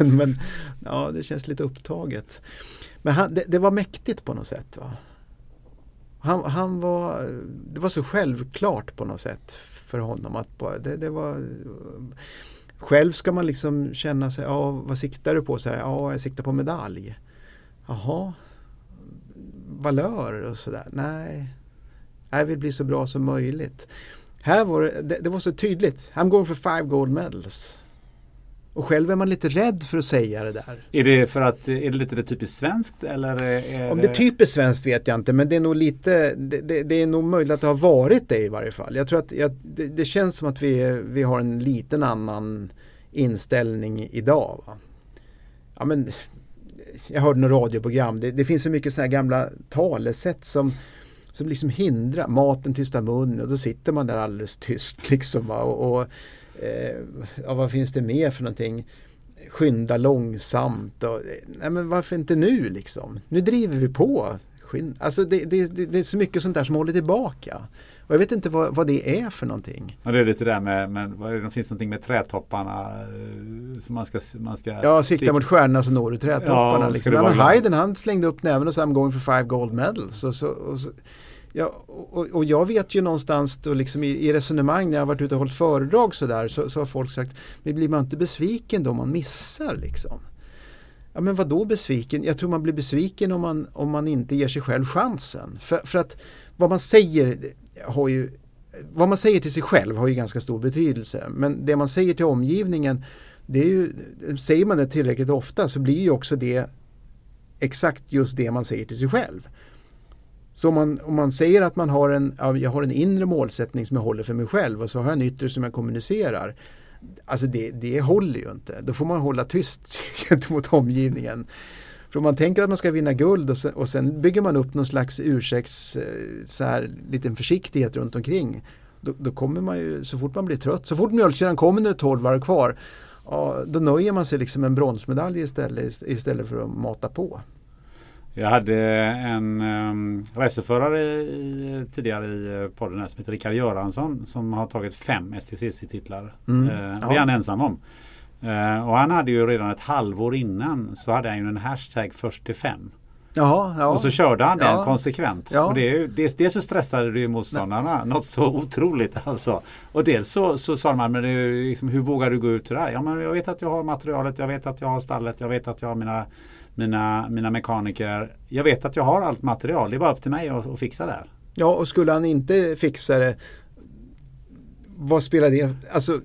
000 men ja det känns lite upptaget. Men han, det, det, var mäktigt på något sätt. Va? Han, han var, det var så självklart på något sätt för honom att bara, det, det var Själv ska man liksom känna sig, ja vad siktar du på? Så här, ja jag siktar på medalj. Jaha, valör och sådär. Nej, jag vill bli så bra som möjligt. Här var det, det var så tydligt. I'm going for five gold medals. Och själv är man lite rädd för att säga det där. Är det för att, är det lite det typiskt svenskt eller? Är Om det är typiskt svenskt vet jag inte men det är nog lite, det, det, det är nog möjligt att det har varit det i varje fall. Jag tror att jag, det, det, känns som att vi, vi har en liten annan inställning idag. Va? Ja, men, jag hörde något radioprogram, det, det finns så mycket sådana här gamla talesätt som som liksom hindrar maten tysta mun och då sitter man där alldeles tyst liksom. Och, och eh, ja, vad finns det mer för någonting? Skynda långsamt och nej men varför inte nu liksom? Nu driver vi på. Alltså det, det, det är så mycket sånt där som håller tillbaka. Och jag vet inte vad, vad det är för någonting. Ja, det är lite där med, med vad är det, det finns någonting med trädtopparna eh, som man ska, man ska Ja, sikta mot stjärnorna så når du trädtopparna. Ja, liksom. Men Hayden han slängde upp näven och sa I'm going for five gold medals. Och så, och så, Ja, och, och, jag vet ju någonstans då liksom i, i resonemang när jag varit ute och hållit föredrag sådär så, så har folk sagt, men blir man inte besviken då om man missar liksom? Ja men vad då besviken? Jag tror man blir besviken om man, om man inte ger sig själv chansen. För, för att vad man säger har ju vad man säger till sig själv har ju ganska stor betydelse. Men det man säger till omgivningen, det är ju, säger man det tillräckligt ofta så blir ju också det exakt just det man säger till sig själv. Så om man, om man säger att man har en, jag har en inre målsättning som jag håller för mig själv och så har jag en yttre som jag kommunicerar. Alltså det, det håller ju inte. Då får man hålla tyst gentemot omgivningen. För om man tänker att man ska vinna guld och sen, och sen bygger man upp någon slags ursäkts, eh, så här, liten försiktighet runt omkring. Då, då, kommer man ju, så fort man blir trött, så fort mjölkkedjan kommer när det är 12 varv kvar, ja, då nöjer man sig liksom en bronsmedalj istället, istället för att mata på. Jag hade en um, racerförare i, tidigare i eh, podden här som heter Rickard Göransson som har tagit fem STCC-titlar. Mm. Uh, det är han ensam om. Uh, och han hade ju redan ett halvår innan så hade han ju en hashtag först till fem. Jaha, ja. Och så körde han den konsekvent. Ja. Och det är, dels, dels så stressade det ju motståndarna något så otroligt alltså. Och dels så, så sa man, men det, liksom, hur vågar du gå ut där? Ja men jag vet att jag har materialet, jag vet att jag har stallet, jag vet att jag har mina mina, mina mekaniker. Jag vet att jag har allt material. Det är bara upp till mig att, att fixa det. här. Ja, och skulle han inte fixa det, vad spelar det? Alltså,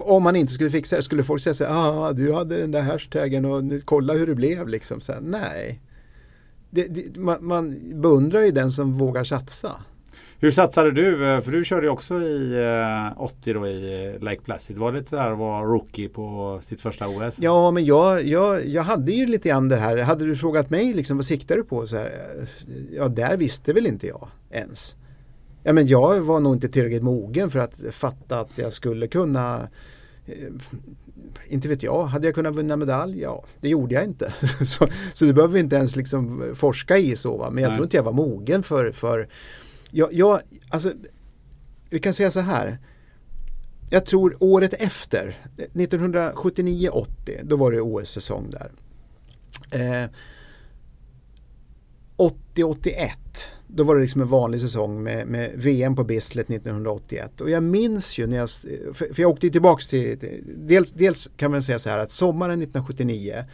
om han inte skulle fixa det, skulle folk säga så här, ah, du hade den där hashtaggen och kolla hur det blev liksom. Så här, nej, det, det, man, man beundrar ju den som vågar satsa. Hur satsade du? Eh, för du körde ju också i 80 eh, då i eh, Lake Placid. Var det lite där att vara rookie på sitt första OS? Ja, men jag, jag, jag hade ju lite grann det här. Hade du frågat mig liksom, vad siktar du på? Så här, ja, där visste väl inte jag ens. Ja, men jag var nog inte tillräckligt mogen för att fatta att jag skulle kunna inte vet jag, hade jag kunnat vinna medalj? Ja, det gjorde jag inte. så, så det behöver vi inte ens liksom forska i så va? men jag Nej. tror inte jag var mogen för, för jag, jag, alltså, vi kan säga så här. Jag tror året efter, 1979-80, då var det OS-säsong där. Eh, 80-81 då var det liksom en vanlig säsong med, med, VM på Bislett 1981. Och jag minns ju när jag, för, för jag åkte tillbaks till, dels, dels kan man säga så här att sommaren 1979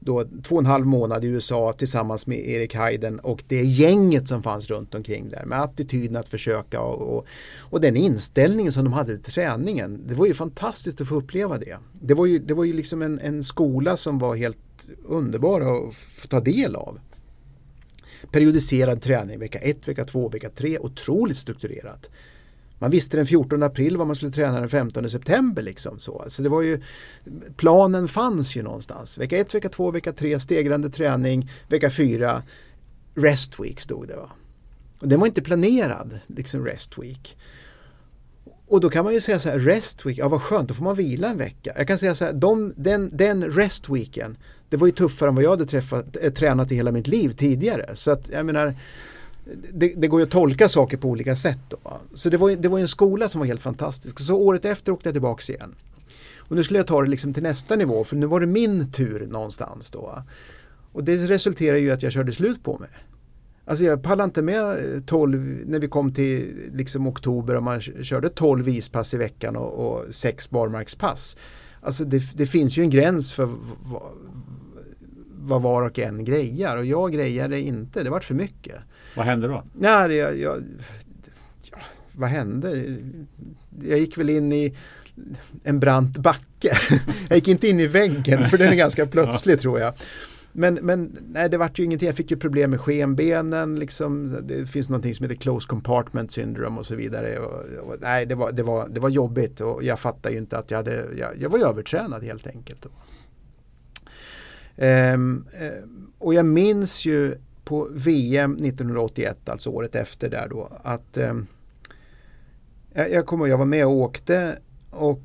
då två och en halv månad i USA tillsammans med Erik Hayden och det gänget som fanns runt omkring där med attityden att försöka och, och, och, den inställningen som de hade till träningen. Det var ju fantastiskt att få uppleva det. Det var ju, det var ju liksom en, en skola som var helt underbar att få ta del av periodiserad träning vecka 1, vecka 2, vecka 3. Otroligt strukturerat. Man visste den 14 april vad man skulle träna den 15 september. Liksom så. så det var ju, planen fanns ju någonstans. Vecka 1, vecka 2, vecka 3, stegrande träning. Vecka 4, rest week stod det. Va? Och den var inte planerad, liksom rest week. Och då kan man ju säga så här, rest week, ja vad skönt, då får man vila en vecka. Jag kan säga så här, de, den, den rest weeken, det var ju tuffare än vad jag hade träffat, äh, tränat i hela mitt liv tidigare. Så att jag menar, det, det, går ju att tolka saker på olika sätt. Då. Så det var, det var en skola som var helt fantastisk. Så året efter åkte jag tillbaka igen. Och nu skulle jag ta det liksom till nästa nivå för nu var det min tur någonstans. Då. Och det resulterade ju att jag körde slut på mig. Alltså jag pallade inte med eh, 12 när vi kom till liksom oktober och man körde 12 ispass i veckan och, och 6 barmarkspass. Alltså det, det, finns ju en gräns för vad var och en grejar och jag grejade inte, det var för mycket. Vad hände då? Ja, det, jag, jag, ja, vad hände? Jag gick väl in i en brant backe. jag gick inte in i väggen för den är ganska plötslig tror jag. Men, men nej, det vart ju ingenting. Jag fick ju problem med skenbenen. Liksom. Det finns någonting som heter close compartment syndrome och så vidare. Och, och, nej, det var, det, var, det var jobbigt och jag fattade ju inte att jag hade, jag, jag var övertränad helt enkelt. Ehm, eh, och jag minns ju på VM 1981, alltså året efter där då, att eh, jag, jag kommer jag var med och åkte och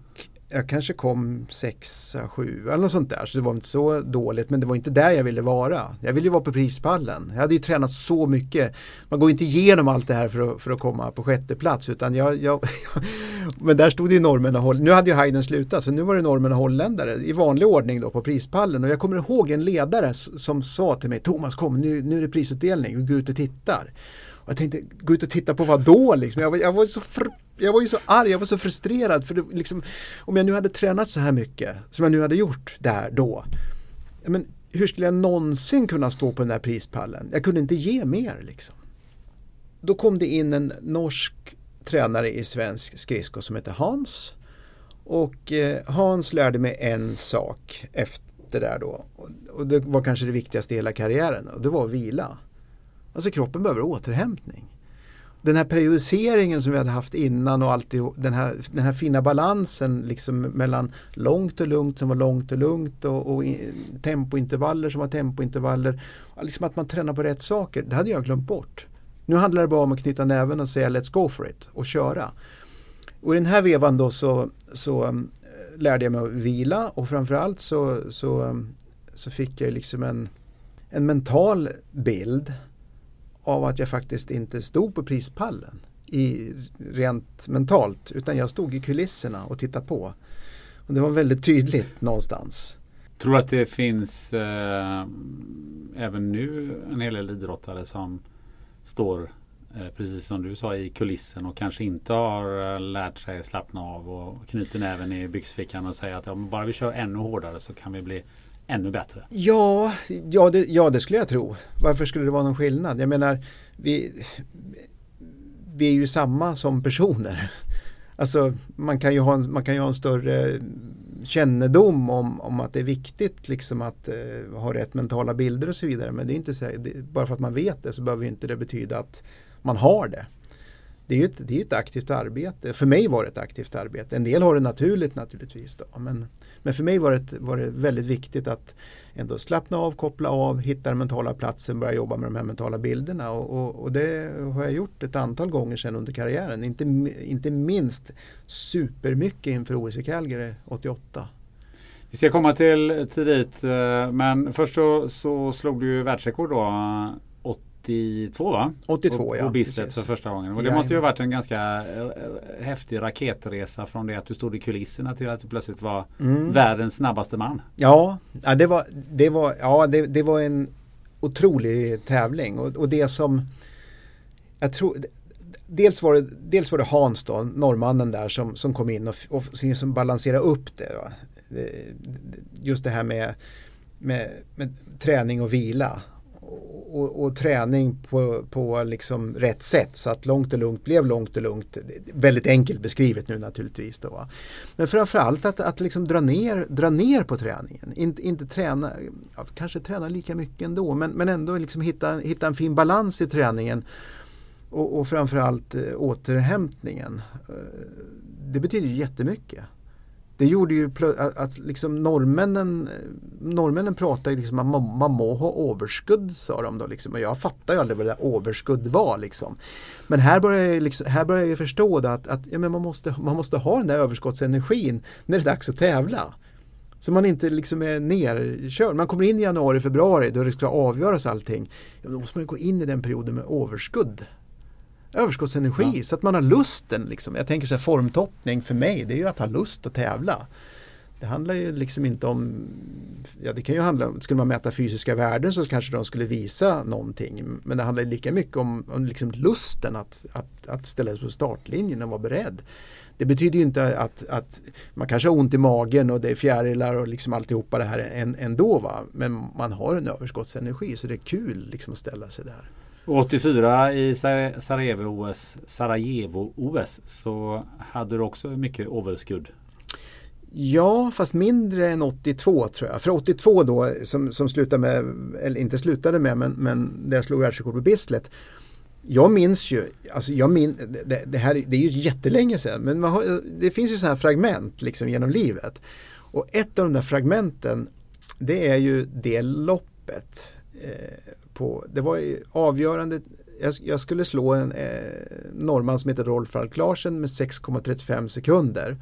jag kanske kom sexa, sju eller något sånt där. Så det var inte så dåligt men det var inte där jag ville vara. Jag ville ju vara på prispallen. Jag hade ju tränat så mycket. Man går inte igenom allt det här för att, för att komma på sjätte plats utan jag, jag Men där stod det ju norrmän och holländare. Nu hade ju Hayden slutat så nu var det norrmän och holländare i vanlig ordning då på prispallen. Och jag kommer ihåg en ledare som sa till mig Thomas kom nu, nu är det prisutdelning, gå ut och tittar. Och jag tänkte, gå ut och titta på vad då liksom? Jag var, jag var, så, jag var ju så arg, jag var så frustrerad. För det, liksom, om jag nu hade tränat så här mycket som jag nu hade gjort där då. Men hur skulle jag någonsin kunna stå på den där prispallen? Jag kunde inte ge mer liksom. Då kom det in en norsk tränare i svensk skridsko som heter Hans. Och eh, Hans lärde mig en sak efter där då. Och det var kanske det viktigaste i hela karriären och det var att vila. Alltså kroppen behöver återhämtning. Den här periodiseringen som vi hade haft innan och alltid, den, här, den här fina balansen liksom mellan långt och lugnt som var långt och lugnt och, och tempointervaller som var tempointervaller. Liksom att man tränar på rätt saker, det hade jag glömt bort. Nu handlar det bara om att knyta näven och säga let's go for it och köra. Och i den här vevan då så, så um, lärde jag mig att vila och framförallt så, så, um, så fick jag liksom en, en mental bild av att jag faktiskt inte stod på prispallen i, rent mentalt utan jag stod i kulisserna och tittade på. Och det var väldigt tydligt någonstans. Tror du att det finns eh, även nu en hel del idrottare som står eh, precis som du sa i kulissen och kanske inte har eh, lärt sig slappna av och knyter näven i byxfickan och säga att om bara vi kör ännu hårdare så kan vi bli ännu bättre? Ja, ja, det, ja, det skulle jag tro. Varför skulle det vara någon skillnad? Jag menar, vi, vi är ju samma som personer. Alltså man kan ju ha en, man kan ju ha en större kännedom om, om att det är viktigt liksom att eh, ha rätt mentala bilder och så vidare. Men det är inte så, det, bara för att man vet det så behöver inte det betyda att man har det. det är ju ett, det är ett aktivt arbete. För mig var det ett aktivt arbete. En del har det naturligt naturligtvis. Då. Men, men för mig var det, var det väldigt viktigt att ändå slappna av, koppla av, hitta den mentala platsen, börja jobba med de här mentala bilderna. Och, och, och, det har jag gjort ett antal gånger sedan under karriären. Inte, inte minst supermycket inför OS i Calgary 88. Vi ska komma till, till dit, eh, men först så, så slog du ju världsrekord då 82 va? 82 på, ja. På Bislett för första gången. Och det måste ju ha varit en ganska eh, häftig raketresa från det att du stod i kulisserna till att du plötsligt var mm. världens snabbaste man. Ja, ja, det, var, det, var, ja det, det var en otrolig tävling och, och det som jag tror Dels var, det, dels var det Hans då, norrmannen där som, som kom in och, och som balanserade upp det. Just det här med, med, med träning och vila och, och, träning på, på liksom rätt sätt så att långt och lugnt blev långt och lugnt. Väldigt enkelt beskrivet nu naturligtvis. Då, Men framförallt att, att liksom dra, ner, dra ner på träningen. In, inte träna, ja, kanske träna lika mycket ändå men, men ändå liksom hitta, hitta en fin balans i träningen. Och, och framförallt eh, återhämtningen. Eh, det betyder jättemycket. Det gjorde ju att, att liksom norrmännen, norrmännen pratade liksom att man, man må ha överskudd sa de då liksom. Och jag fattade ju aldrig vad det där överskudd var liksom. Men här börjar jag, liksom, här börjar jag förstå att, att ja, men man, måste, man måste ha den där överskottsenergin när det är dags att tävla. Så man inte liksom är nerkörd. Man kommer in i januari, februari då det ska avgöras allting. Ja, då måste man gå in i den perioden med överskudd överskottsenergi ja. så att man har lusten. Liksom. Jag tänker så här, formtoppning för mig det är ju att ha lust att tävla. Det handlar ju liksom inte om, ja det kan ju handla om, skulle man mäta fysiska värden så kanske de skulle visa någonting. Men det handlar lika mycket om, om liksom lusten att, att, att ställa sig på startlinjen och vara beredd. Det betyder ju inte att, att man kanske har ont i magen och det är fjärilar och liksom alltihopa det här ändå. Va? Men man har en överskottsenergi så det är kul liksom att ställa sig där. 84 i Sarajevo-OS Sarajevo -OS, så hade du också mycket overskudd. Ja, fast mindre än 82 tror jag. För 82 då, som, som slutade med, eller inte slutade med, men, men där jag slog världsrekord på Bislett. Jag minns ju, alltså jag min, det, det, här, det är ju jättelänge sedan, men har, det finns ju sådana här fragment liksom genom livet. Och ett av de där fragmenten, det är ju det loppet. Eh, på, det var avgörande, jag, jag, skulle slå en eh, norrman som heter Rolf Alk Larsen med 6,35 sekunder.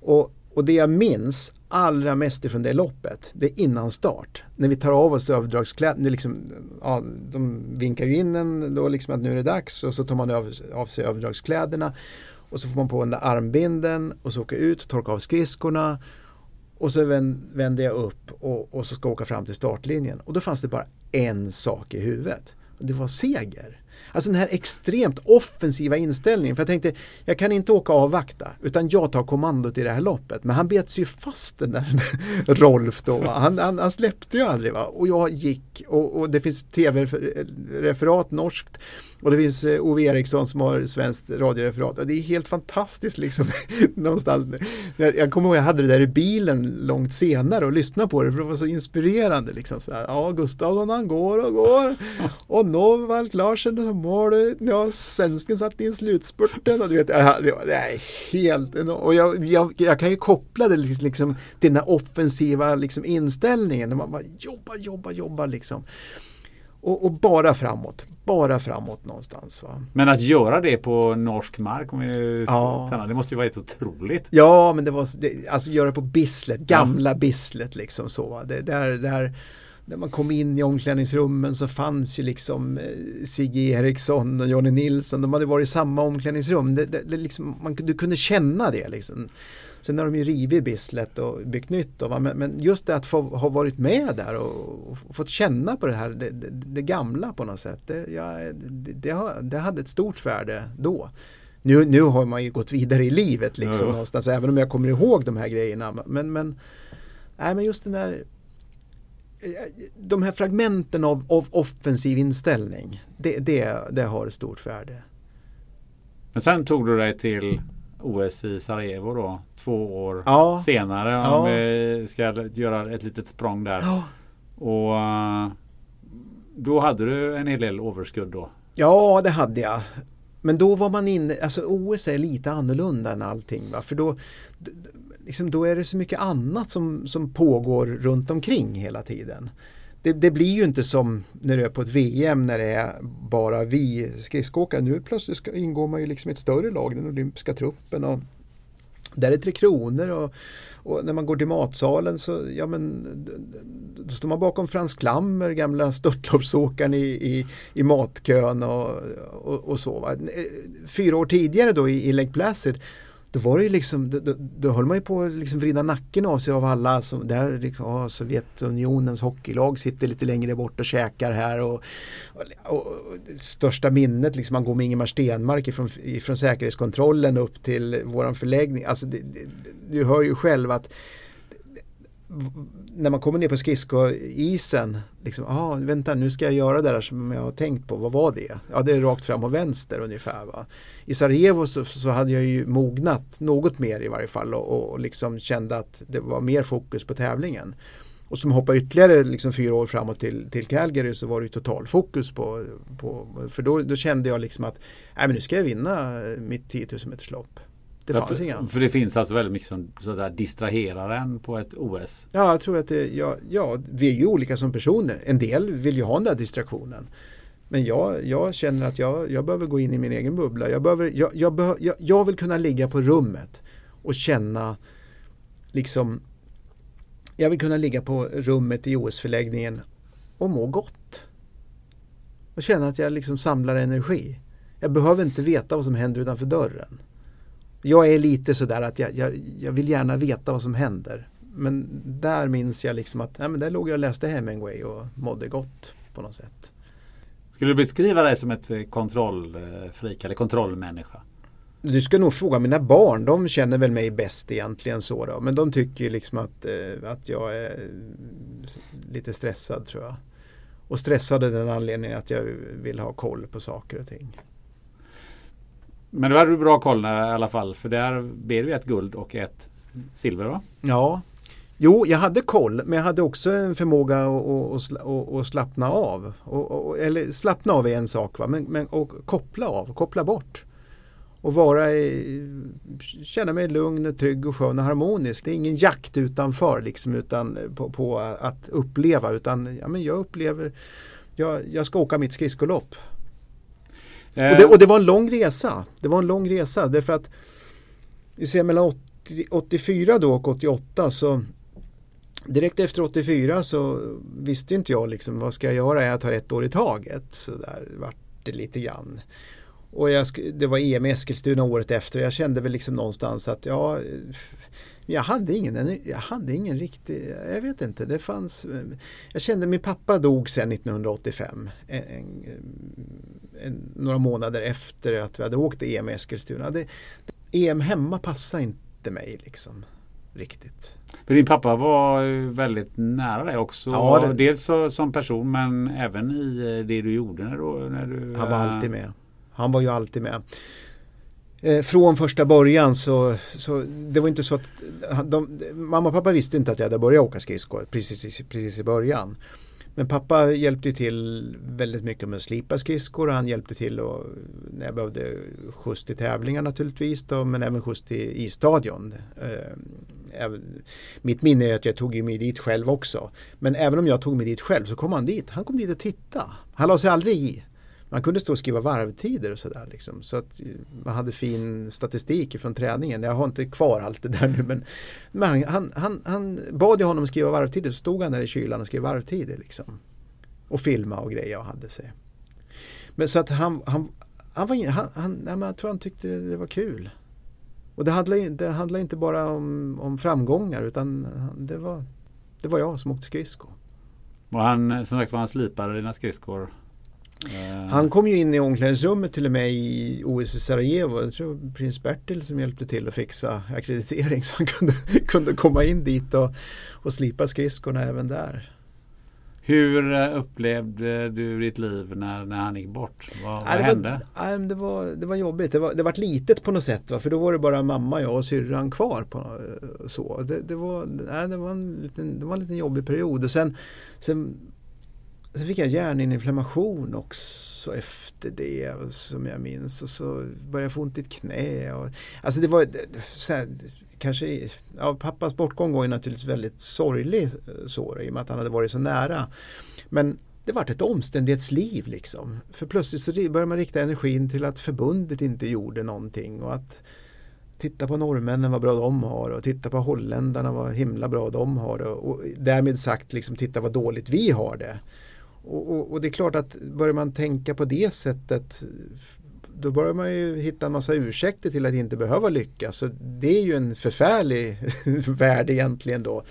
Och, och det jag minns allra mest ifrån det loppet, det är innan start. När vi tar av oss överdragskläderna, liksom, ja, de vinkar ju in en då liksom att nu är det dags och så tar man av, av sig överdragskläderna och så får man på den där armbinden och så åka ut, torka av skridskorna och så vänder jag upp och, och så ska jag åka fram till startlinjen och då fanns det bara en sak i huvudet. Och det var seger. Alltså den här extremt offensiva inställningen. För jag tänkte, jag kan inte åka och avvakta utan jag tar kommandot i det här loppet. Men han bet sig ju fast den där Rolf då. Han, han, han, släppte ju aldrig. Va? Och jag gick och, och det finns tv-referat norskt och det finns eh, Ove Eriksson som har svenskt radioreferat. Och det är helt fantastiskt liksom. någonstans. Jag kommer ihåg jag hade det där i bilen långt senare och lyssnade på det för det var så inspirerande. Liksom, så här, ja, Gustavsson han går och går. Och Novalt Larsen som mål. Ja, svensken satt in slutspurten. Och du vet, det är helt Och jag, jag, jag kan ju koppla det liksom, till den här offensiva liksom, inställningen. När man bara jobbar, jobbar, jobbar liksom. Och, och, bara framåt, bara framåt någonstans. Va? Men att göra det på norsk mark, om vi ja. det måste ju vara helt otroligt. Ja, men det var, det, alltså göra det på Bislett, gamla ja. Bislett liksom så. Va? Det, där, där, när man kom in i omklädningsrummen så fanns ju liksom eh, Sigge Eriksson och Jonny Nilsson, de hade varit i samma omklädningsrum. Det, det, det liksom, man, du kunde känna det liksom. Sen har de ju rivit Bislett och byggt nytt. Då, men, men just det att få ha varit med där och, och fått känna på det här, det, det, gamla på något sätt. Det, ja, det, det, hade ett stort värde då. Nu, nu har man ju gått vidare i livet liksom ja. någonstans, även om jag kommer ihåg de här grejerna. Men, men, nej, men just den där de här fragmenten av, av offensiv inställning, det, det, det har ett stort värde. Men sen tog du dig till OS i Sarajevo då två år ja. senare. Ja. Om vi ska göra ett litet språng där. Ja. Och då hade du en hel del overskudd då? Ja, det hade jag. Men då var man inne, alltså OS är lite annorlunda än allting. Va? För då, liksom, då är det så mycket annat som, som pågår runt omkring hela tiden. Det, det, blir ju inte som när du är på ett VM när det är bara vi skridskoåkare. Nu plötsligt ska, ingår man ju liksom i ett större lag, den olympiska truppen. Och där är Tre Kronor och, och, när man går till matsalen så ja, men, då står man bakom Frans Klammer, gamla störtloppsåkaren i, i, i matkön och, och, och så. Va? Eh, fyra år tidigare då i, i Lake Placid då var det ju liksom, då, då, då höll man ju på att liksom vrida nacken av sig av alla som där liksom, ah, Sovjetunionens hockeylag sitter lite längre bort och käkar här och, och, och största minnet liksom man går med Ingemar Stenmark ifrån, ifrån säkerhetskontrollen upp till våran förläggning. Alltså det, det, du hör ju själv att när man kommer ner på skridskoisen, liksom, ah, vänta nu ska jag göra det där som jag har tänkt på, vad var det? Ja det är rakt fram och vänster ungefär. Va? I Sarajevo så, så hade jag ju mognat något mer i varje fall och, och liksom kände att det var mer fokus på tävlingen. Och som hoppar ytterligare liksom fyra år framåt till, till Calgary så var det totalfokus på, på för då, då kände jag liksom att nej, men nu ska jag vinna mitt 10 000 meters lopp. Det fanns för, inga. För det finns alltså väldigt mycket som sådär distraherar en på ett OS? Ja, jag tror att det, ja, ja, vi är ju olika som personer. En del vill ju ha den där distraktionen. Men jag, jag känner att jag, jag behöver gå in i min egen bubbla. Jag, behöver, jag, jag, behöver, jag, jag vill kunna ligga på rummet och känna liksom jag vill kunna ligga på rummet i OS-förläggningen och må gott. Och känna att jag liksom samlar energi. Jag behöver inte veta vad som händer utanför dörren. Jag är lite sådär att jag, jag, jag vill gärna veta vad som händer. Men där minns jag liksom att nej, men där låg jag och läste Hemingway och mådde gott på något sätt. Skulle du beskriva dig som ett kontrollfrik eller kontrollmänniska? Du ska nog fråga mina barn, de känner väl mig bäst egentligen så då. Men de tycker liksom att, eh, att jag är lite stressad tror jag. Och stressad av den anledningen att jag vill ha koll på saker och ting. Men då hade du bra koll i alla fall för där blev det ett guld och ett silver va? Ja, Jo, jag hade koll men jag hade också en förmåga att, att, att, att slappna av. Och, eller slappna av är en sak, va? men, men och koppla av, koppla bort. Och vara i, känna mig lugn, trygg och skön och harmonisk. Det är ingen jakt utanför liksom, utan eh, på, på att uppleva utan ja, men jag upplever, jag, jag ska åka mitt skridskolopp. Och, det, och det var en lång resa. Det var en lång resa därför att vi ser mellan 80, 84 då och 88 så direkt efter 84 så visste inte jag liksom vad ska jag göra, jag tar ett år i taget. Så där vart det lite grann. Och jag, det var EM i Eskilstuna året efter. Jag kände väl liksom någonstans att ja, jag hade ingen, jag hade ingen riktig, jag vet inte, det fanns, jag kände min pappa dog sen 1985. En, en, några månader efter att vi hade åkt EM i Eskilstuna. Det, EM hemma passade inte mig liksom riktigt. För din pappa var väldigt nära dig också. Ja, det... Dels som person men även i eh, det du gjorde när du, när du... Han var alltid med. Han var ju alltid med. Eh, från första början så, så det var inte så att de, mamma och pappa visste inte att jag hade börjat åka skridskor precis, precis i början. Men pappa hjälpte till väldigt mycket med att slipa skridskor och han hjälpte till och, när jag behövde skjuts till tävlingar naturligtvis då, men även skjuts till isstadion. Eh, mitt minne är att jag tog mig dit själv också. Men även om jag tog mig dit själv så kom han dit. Han kom dit och tittade. Han la sig aldrig i. Man kunde stå och skriva varvtider och sådär. Liksom. Så att eh, man hade fin statistik från träningen. Jag har inte kvar allt det där nu men, men han, han, han bad jag honom skriva varvtider så stod han där i kylan och skrev varvtider. Liksom. Och filma och grejer och hade sig. Men så att han, han, han var han, han, nej, men jag tror han tyckte det var kul. Och det handlar, det handlar inte bara om, om framgångar utan det var, det var jag som åkte skridskor. Och han, som sagt var han slipade dina skridskor han kom ju in i omklädningsrummet till och med i OS i Sarajevo. Jag tror prins Bertil som hjälpte till att fixa akkreditering så han kunde, kunde komma in dit och, och slipa skridskorna även där. Hur eh, upplevde du ditt liv när, när han gick bort? Vad, vad nej, hände? Var, nej, det, var, det var jobbigt. Det var, det var litet på något sätt. Va? För då var det bara mamma, jag och syrran kvar. På, eh, så. Det, det, var, nej, det, var en liten, det var en liten jobbig period. Och sen, sen Sen fick jag hjärninflammation också efter det som jag minns och så började jag få ont i ett knä. Och, alltså det var så här, kanske, ja, pappas bortgång var ju naturligtvis väldigt sorglig eh, så i och med att han hade varit så nära. Men det vart ett omständighetsliv liksom. För plötsligt så började man rikta energin till att förbundet inte gjorde någonting och att titta på norrmännen vad bra de har och titta på holländarna vad himla bra de har och, och därmed sagt liksom titta vad dåligt vi har det. Och, och, och, det är klart att börjar man tänka på det sättet då börjar man ju hitta en massa ursäkter till att inte behöva lyckas. Så det är ju en förfärlig värld egentligen då.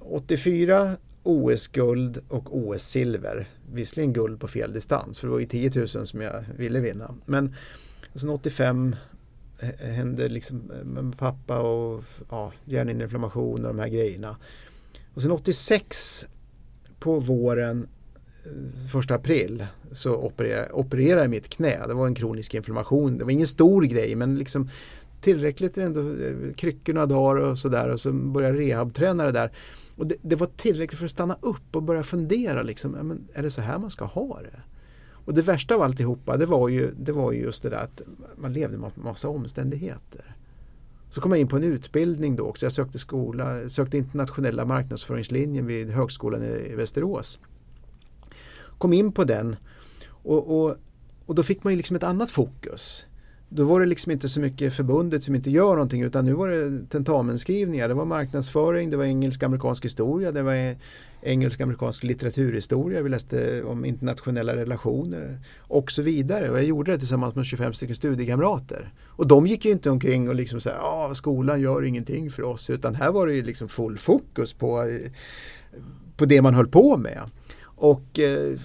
84 OS-guld och OS-silver. Visserligen guld på fel distans för det var ju 10 000 som jag ville vinna. Men sen 85 hände liksom med pappa och ja, hjärninflammation och de här grejerna. Och sen 86 på våren, eh, första april, så opererade, opererade jag mitt knä. Det var en kronisk inflammation. Det var ingen stor grej men liksom tillräckligt ändå, eh, kryckor några dagar och sådär och så började jag rehabträna det där. Och det, det, var tillräckligt för att stanna upp och börja fundera liksom, men är det så här man ska ha det? Och det värsta av alltihopa det var ju, det var ju just det där att man levde med massa omständigheter. Så kom jag in på en utbildning då också. Jag sökte skola, sökte internationella marknadsföringslinjen vid högskolan i Västerås. Kom in på den och, och, och då fick man ju liksom ett annat fokus. Då var det liksom inte så mycket förbundet som inte gör någonting utan nu var det tentamenskrivningar. Det var marknadsföring, det var engelsk-amerikansk historia, det var engelsk-amerikansk litteraturhistoria. Vi läste om internationella relationer och så vidare. Och jag gjorde det tillsammans med 25 stycken studiekamrater. Och de gick ju inte omkring och liksom så här, ah, skolan gör ingenting för oss. Utan här var det ju liksom full fokus på, eh, på det man höll på med. Och eh,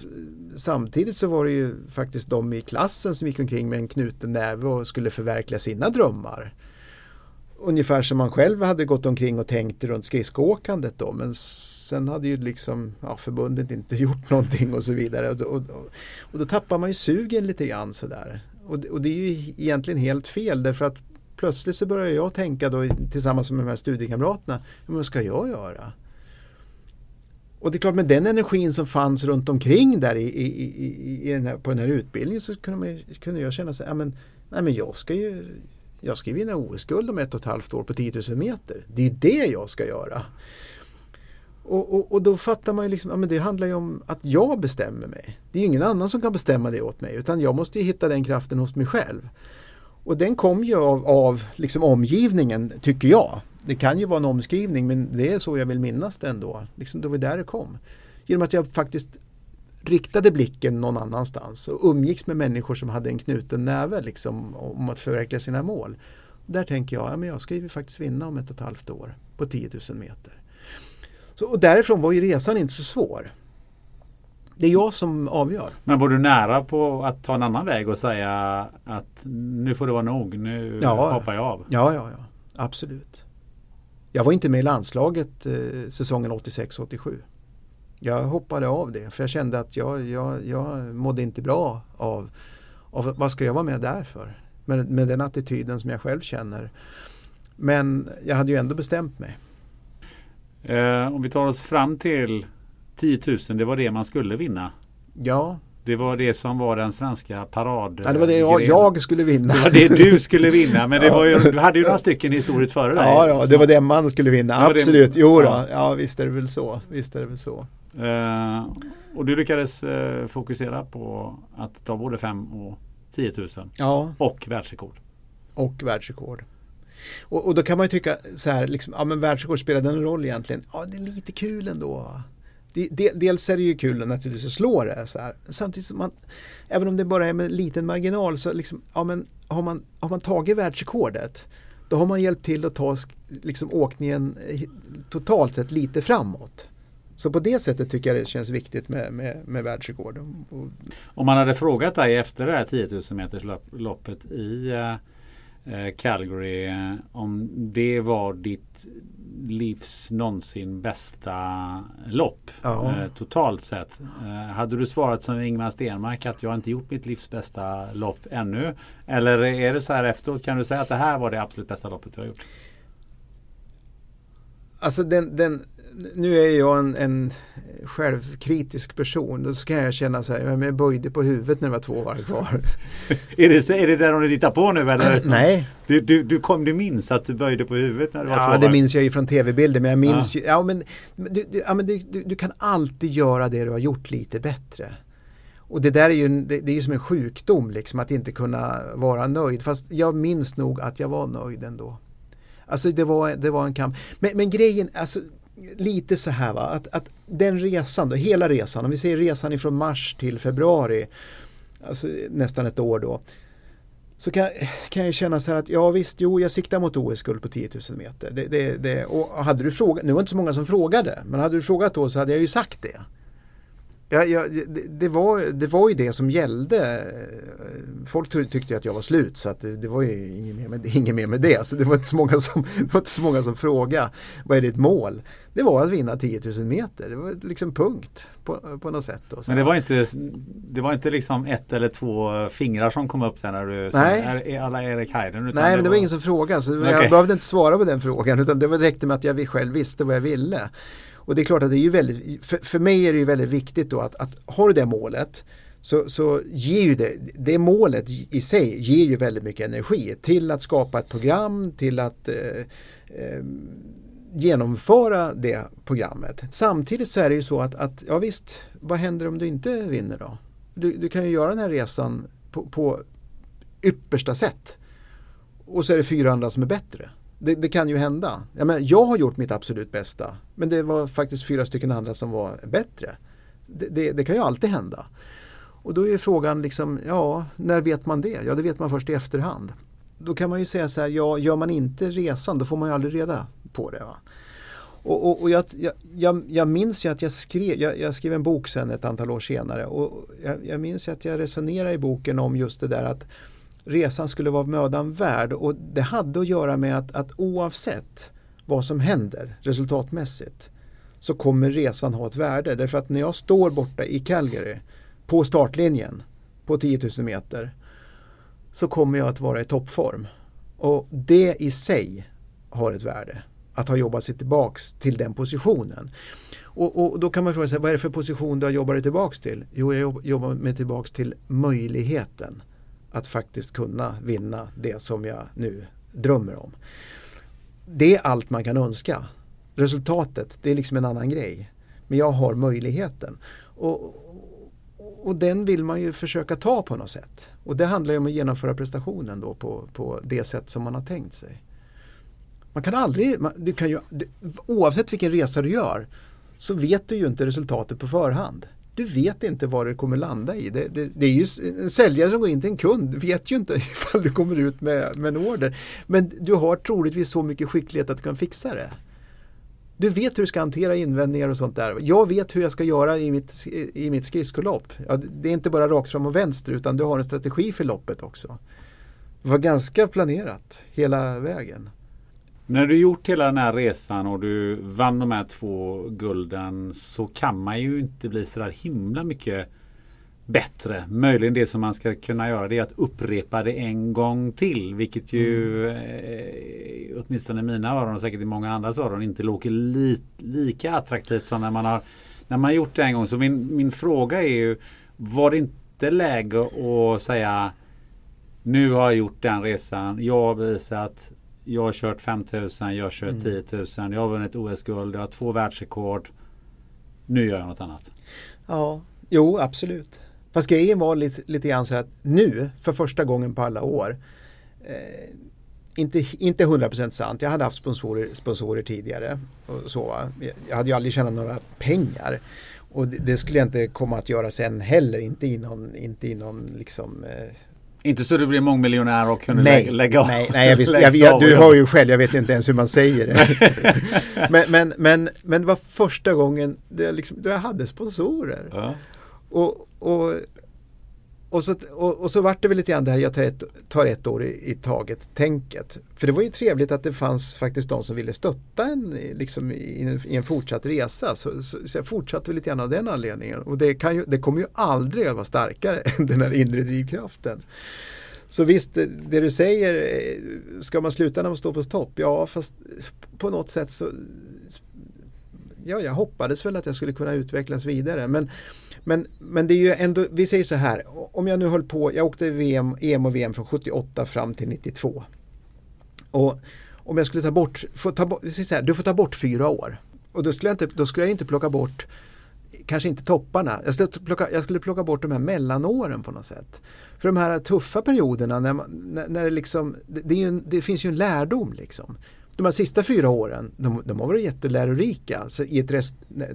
samtidigt så var det ju faktiskt de i klassen som gick omkring med en knuten näve och skulle förverkliga sina drömmar. Ungefär som man själv hade gått omkring och tänkt runt skridskoåkandet då men sen hade ju liksom ja, förbundet inte gjort någonting och så vidare. Och, och, och då tappar man ju sugen lite grann sådär. Och, och det är ju egentligen helt fel därför att plötsligt så börjar jag tänka då tillsammans med de här studiekamraterna, vad ska jag göra? Och det är klart med den energin som fanns runt omkring där i, i, i, i den här, på den här utbildningen så kunde, man, kunde jag känna sig, ja, men, nej, men jag ska ju jag ska vinna OS-guld om ett och ett halvt år på 10 000 meter. Det är det jag ska göra. Och, och, och, då fattar man ju liksom, ja, men det handlar ju om att jag bestämmer mig. Det är ingen annan som kan bestämma det åt mig utan jag måste hitta den kraften hos mig själv. Och den kom ju av, av liksom omgivningen tycker jag. Det kan ju vara en omskrivning men det är så jag vill minnas det ändå. Liksom det var där det kom. Genom att jag faktiskt riktade blicken någon annanstans och umgicks med människor som hade en knuten näve liksom, om att förverkliga sina mål. Där tänker jag, ja, men jag ska ju faktiskt vinna om ett och ett halvt år på 10 000 meter. Så, och därifrån var ju resan inte så svår. Det är jag som avgör. Men var du nära på att ta en annan väg och säga att nu får det vara nog, nu ja, hoppar jag av? Ja, ja, ja. absolut. Jag var inte med i landslaget eh, säsongen 86-87. Jag hoppade av det för jag kände att jag, jag, jag mådde inte bra av, av vad ska jag vara med där för? Med, med den attityden som jag själv känner. Men jag hade ju ändå bestämt mig. Eh, om vi tar oss fram till 10 000, det var det man skulle vinna. Ja. Det var det som var den svenska parad... Ja, det var det jag, jag, skulle vinna. Det var det du skulle vinna. Men det var ju, du hade ju några stycken historiskt före dig. Ja, ja det var det man skulle vinna. Absolut. Det, jo. Ja. ja, visst är det väl så. Visst är det väl så. Uh, och du lyckades uh, fokusera på att ta både 5 och 10 000. Ja. Och världsrekord. Och världsrekord. Och, och, då kan man ju tycka så här, liksom, ja men världsrekord spelar den roll egentligen? Ja, det är lite kul ändå. Det, dels är det ju kul naturligtvis att slå det så här. Samtidigt som man, även om det bara är med liten marginal så liksom, ja men har man, har man tagit världsrekordet då har man hjälpt till att ta liksom, åkningen totalt sett lite framåt. Så på det sättet tycker jag det känns viktigt med, med, med världsrekord. Om man hade frågat dig efter det här 10 000 meters loppet i eh, Calgary eh, om det var ditt livs någonsin bästa lopp ja. eh, totalt sett. Eh, hade du svarat som Ingmar Stenmark att jag inte gjort mitt livs bästa lopp ännu? Eller är det så här efteråt kan du säga att det här var det absolut bästa loppet du har gjort? Alltså den, den nu är jag en, en självkritisk person. Då ska jag känna så här, jag böjde på huvudet när det var två varv kvar. är, det, är det där du tittar på nu eller? Nej. Du, du, du, kom, du minns att du böjde på huvudet när det var ja, två varv? Ja det minns jag ju från tv-bilder men jag minns ja. ju, ja men, du, du, ja, men du, du, kan alltid göra det du har gjort lite bättre. Och det där är ju, det, det är ju som en sjukdom liksom att inte kunna vara nöjd. Fast jag minns nog att jag var nöjd ändå. Alltså det var, det var en kamp. Men, men grejen, alltså lite så här va, att, att den resan, då, hela resan, om vi säger resan ifrån mars till februari, alltså nästan ett år då, så kan, kan jag känna så här att ja visst, jo jag siktar mot OS-guld på 10 000 meter. Det, det, det, och hade du frågat, nu var det inte så många som frågade, men hade du frågat då så hade jag ju sagt det. Ja, ja, det, det, var, det var ju det som gällde. Folk tyckte att jag var slut så att det, det var ju inget mer, med, inget mer med det. Så det var inte så många som, det var inte så många som frågade vad är ditt mål? Det var att vinna 10 000 meter. Det var liksom punkt på, på något sätt. Då. Men det var, inte, det var inte liksom ett eller två fingrar som kom upp där när du Nej. alla Erik Heiden? Nej, men det var, var ingen som frågade. Så okay. Jag behövde inte svara på den frågan utan det räckte med att jag själv visste vad jag ville. Och det är klart att det är ju väldigt, för, för mig är det ju väldigt viktigt då att, att har du det målet så, så ger ju det, det målet i sig ger ju väldigt mycket energi till att skapa ett program, till att eh, eh, genomföra det programmet. Samtidigt så är det ju så att, att ja visst, vad händer om du inte vinner då? Du, du kan ju göra den här resan på, på yppersta sätt. Och så är det fyra andra som är bättre. Det, det, kan ju hända. Jag, menar, jag har gjort mitt absolut bästa men det var faktiskt fyra stycken andra som var bättre. Det, det, det kan ju alltid hända. Och då är frågan, liksom, ja, när vet man det? Ja, det vet man först i efterhand. Då kan man ju säga så här, ja, gör man inte resan då får man ju aldrig reda på det. Va? Och, och, och jag, jag, jag, minns ju att jag skrev, jag, jag, skrev en bok sen ett antal år senare och jag, jag minns att jag resonerade i boken om just det där att resan skulle vara mödan värd och det hade att göra med att, att oavsett vad som händer resultatmässigt så kommer resan ha ett värde. Därför att när jag står borta i Calgary på startlinjen på 10 000 meter så kommer jag att vara i toppform. Och det i sig har ett värde. Att ha jobbat sig tillbaks till den positionen. Och, och, då kan man fråga sig, vad är det för position du har jobbat dig tillbaks till? Jo, jag jobbar mig tillbaks till möjligheten att faktiskt kunna vinna det som jag nu drömmer om. Det är allt man kan önska. Resultatet, det är liksom en annan grej. Men jag har möjligheten. Och, och den vill man ju försöka ta på något sätt. Och det handlar ju om att genomföra prestationen då på, på det sätt som man har tänkt sig. Man kan aldrig, man, du kan ju, oavsett vilken resa du gör så vet du ju inte resultatet på förhand. Du vet inte vad det kommer landa i. Det, det, det, är ju en säljare som går in till en kund vet ju inte ifall du kommer ut med, med en order. Men du har troligtvis så mycket skicklighet att du kan fixa det. Du vet hur du ska hantera invändningar och sånt där. Jag vet hur jag ska göra i mitt, i mitt skridskolopp. Ja, det är inte bara rakt fram och vänster utan du har en strategi för loppet också. Det var ganska planerat hela vägen. När du gjort hela den här resan och du vann de här två gulden så kan man ju inte bli så där himla mycket bättre. Möjligen det som man ska kunna göra det är att upprepa det en gång till. Vilket ju mm. eh, åtminstone i mina öron och säkert i många andras öron inte låter li, lika attraktivt som när man har när man gjort det en gång. Så min, min fråga är ju Var det inte läge att säga Nu har jag gjort den resan. Jag har visat jag har kört 5000, jag kört mm. 10 000, jag har vunnit OS-guld, jag har två världsrekord. Nu gör jag något annat. Ja, jo absolut. Fast grejen var lite, lite grann så att nu, för första gången på alla år, eh, inte, inte 100% sant, jag hade haft sponsorer, sponsorer tidigare. Och så, jag hade ju aldrig tjänat några pengar. Och det, det, skulle jag inte komma att göra sen heller, inte i någon, inte i någon liksom, eh, inte så du blir mångmiljonär och kunde nej, lägga av? Nej, nej jag visst, jag, jag, du hör ju själv, jag vet inte ens hur man säger det. men, men, men, men det var första gången det liksom, jag hade sponsorer. Ja. Och, och, och, så, och, och, så vart det väl lite grann det här, jag tar ett, tar ett år i, i taget tänket. För det var ju trevligt att det fanns faktiskt de som ville stötta en liksom, i, en, i en fortsatt resa. Så, så, så, jag fortsatte lite grann av den anledningen. Och det, kan ju, det kommer ju aldrig att vara starkare än den här inre drivkraften. Så visst, det, det, du säger, eh, ska man sluta när man står på topp? Ja, fast på något sätt så ja, jag hoppades väl att jag skulle kunna utvecklas vidare. Men, men, men det är ju ändå, vi säger så här, om jag nu höll på, jag åkte VM, EM och VM från 78 fram till 92. Och om jag skulle ta bort, få ta bort så här, du får ta bort fyra år. Och då skulle jag inte, då skulle jag inte plocka bort kanske inte topparna. Jag skulle, plocka, jag skulle plocka bort de här mellanåren på något sätt. För de här tuffa perioderna när, man, när, när det, liksom, det, det, en, det, finns ju en lärdom liksom. De här sista fyra åren, de, de har varit jättelärorika alltså i ett rest,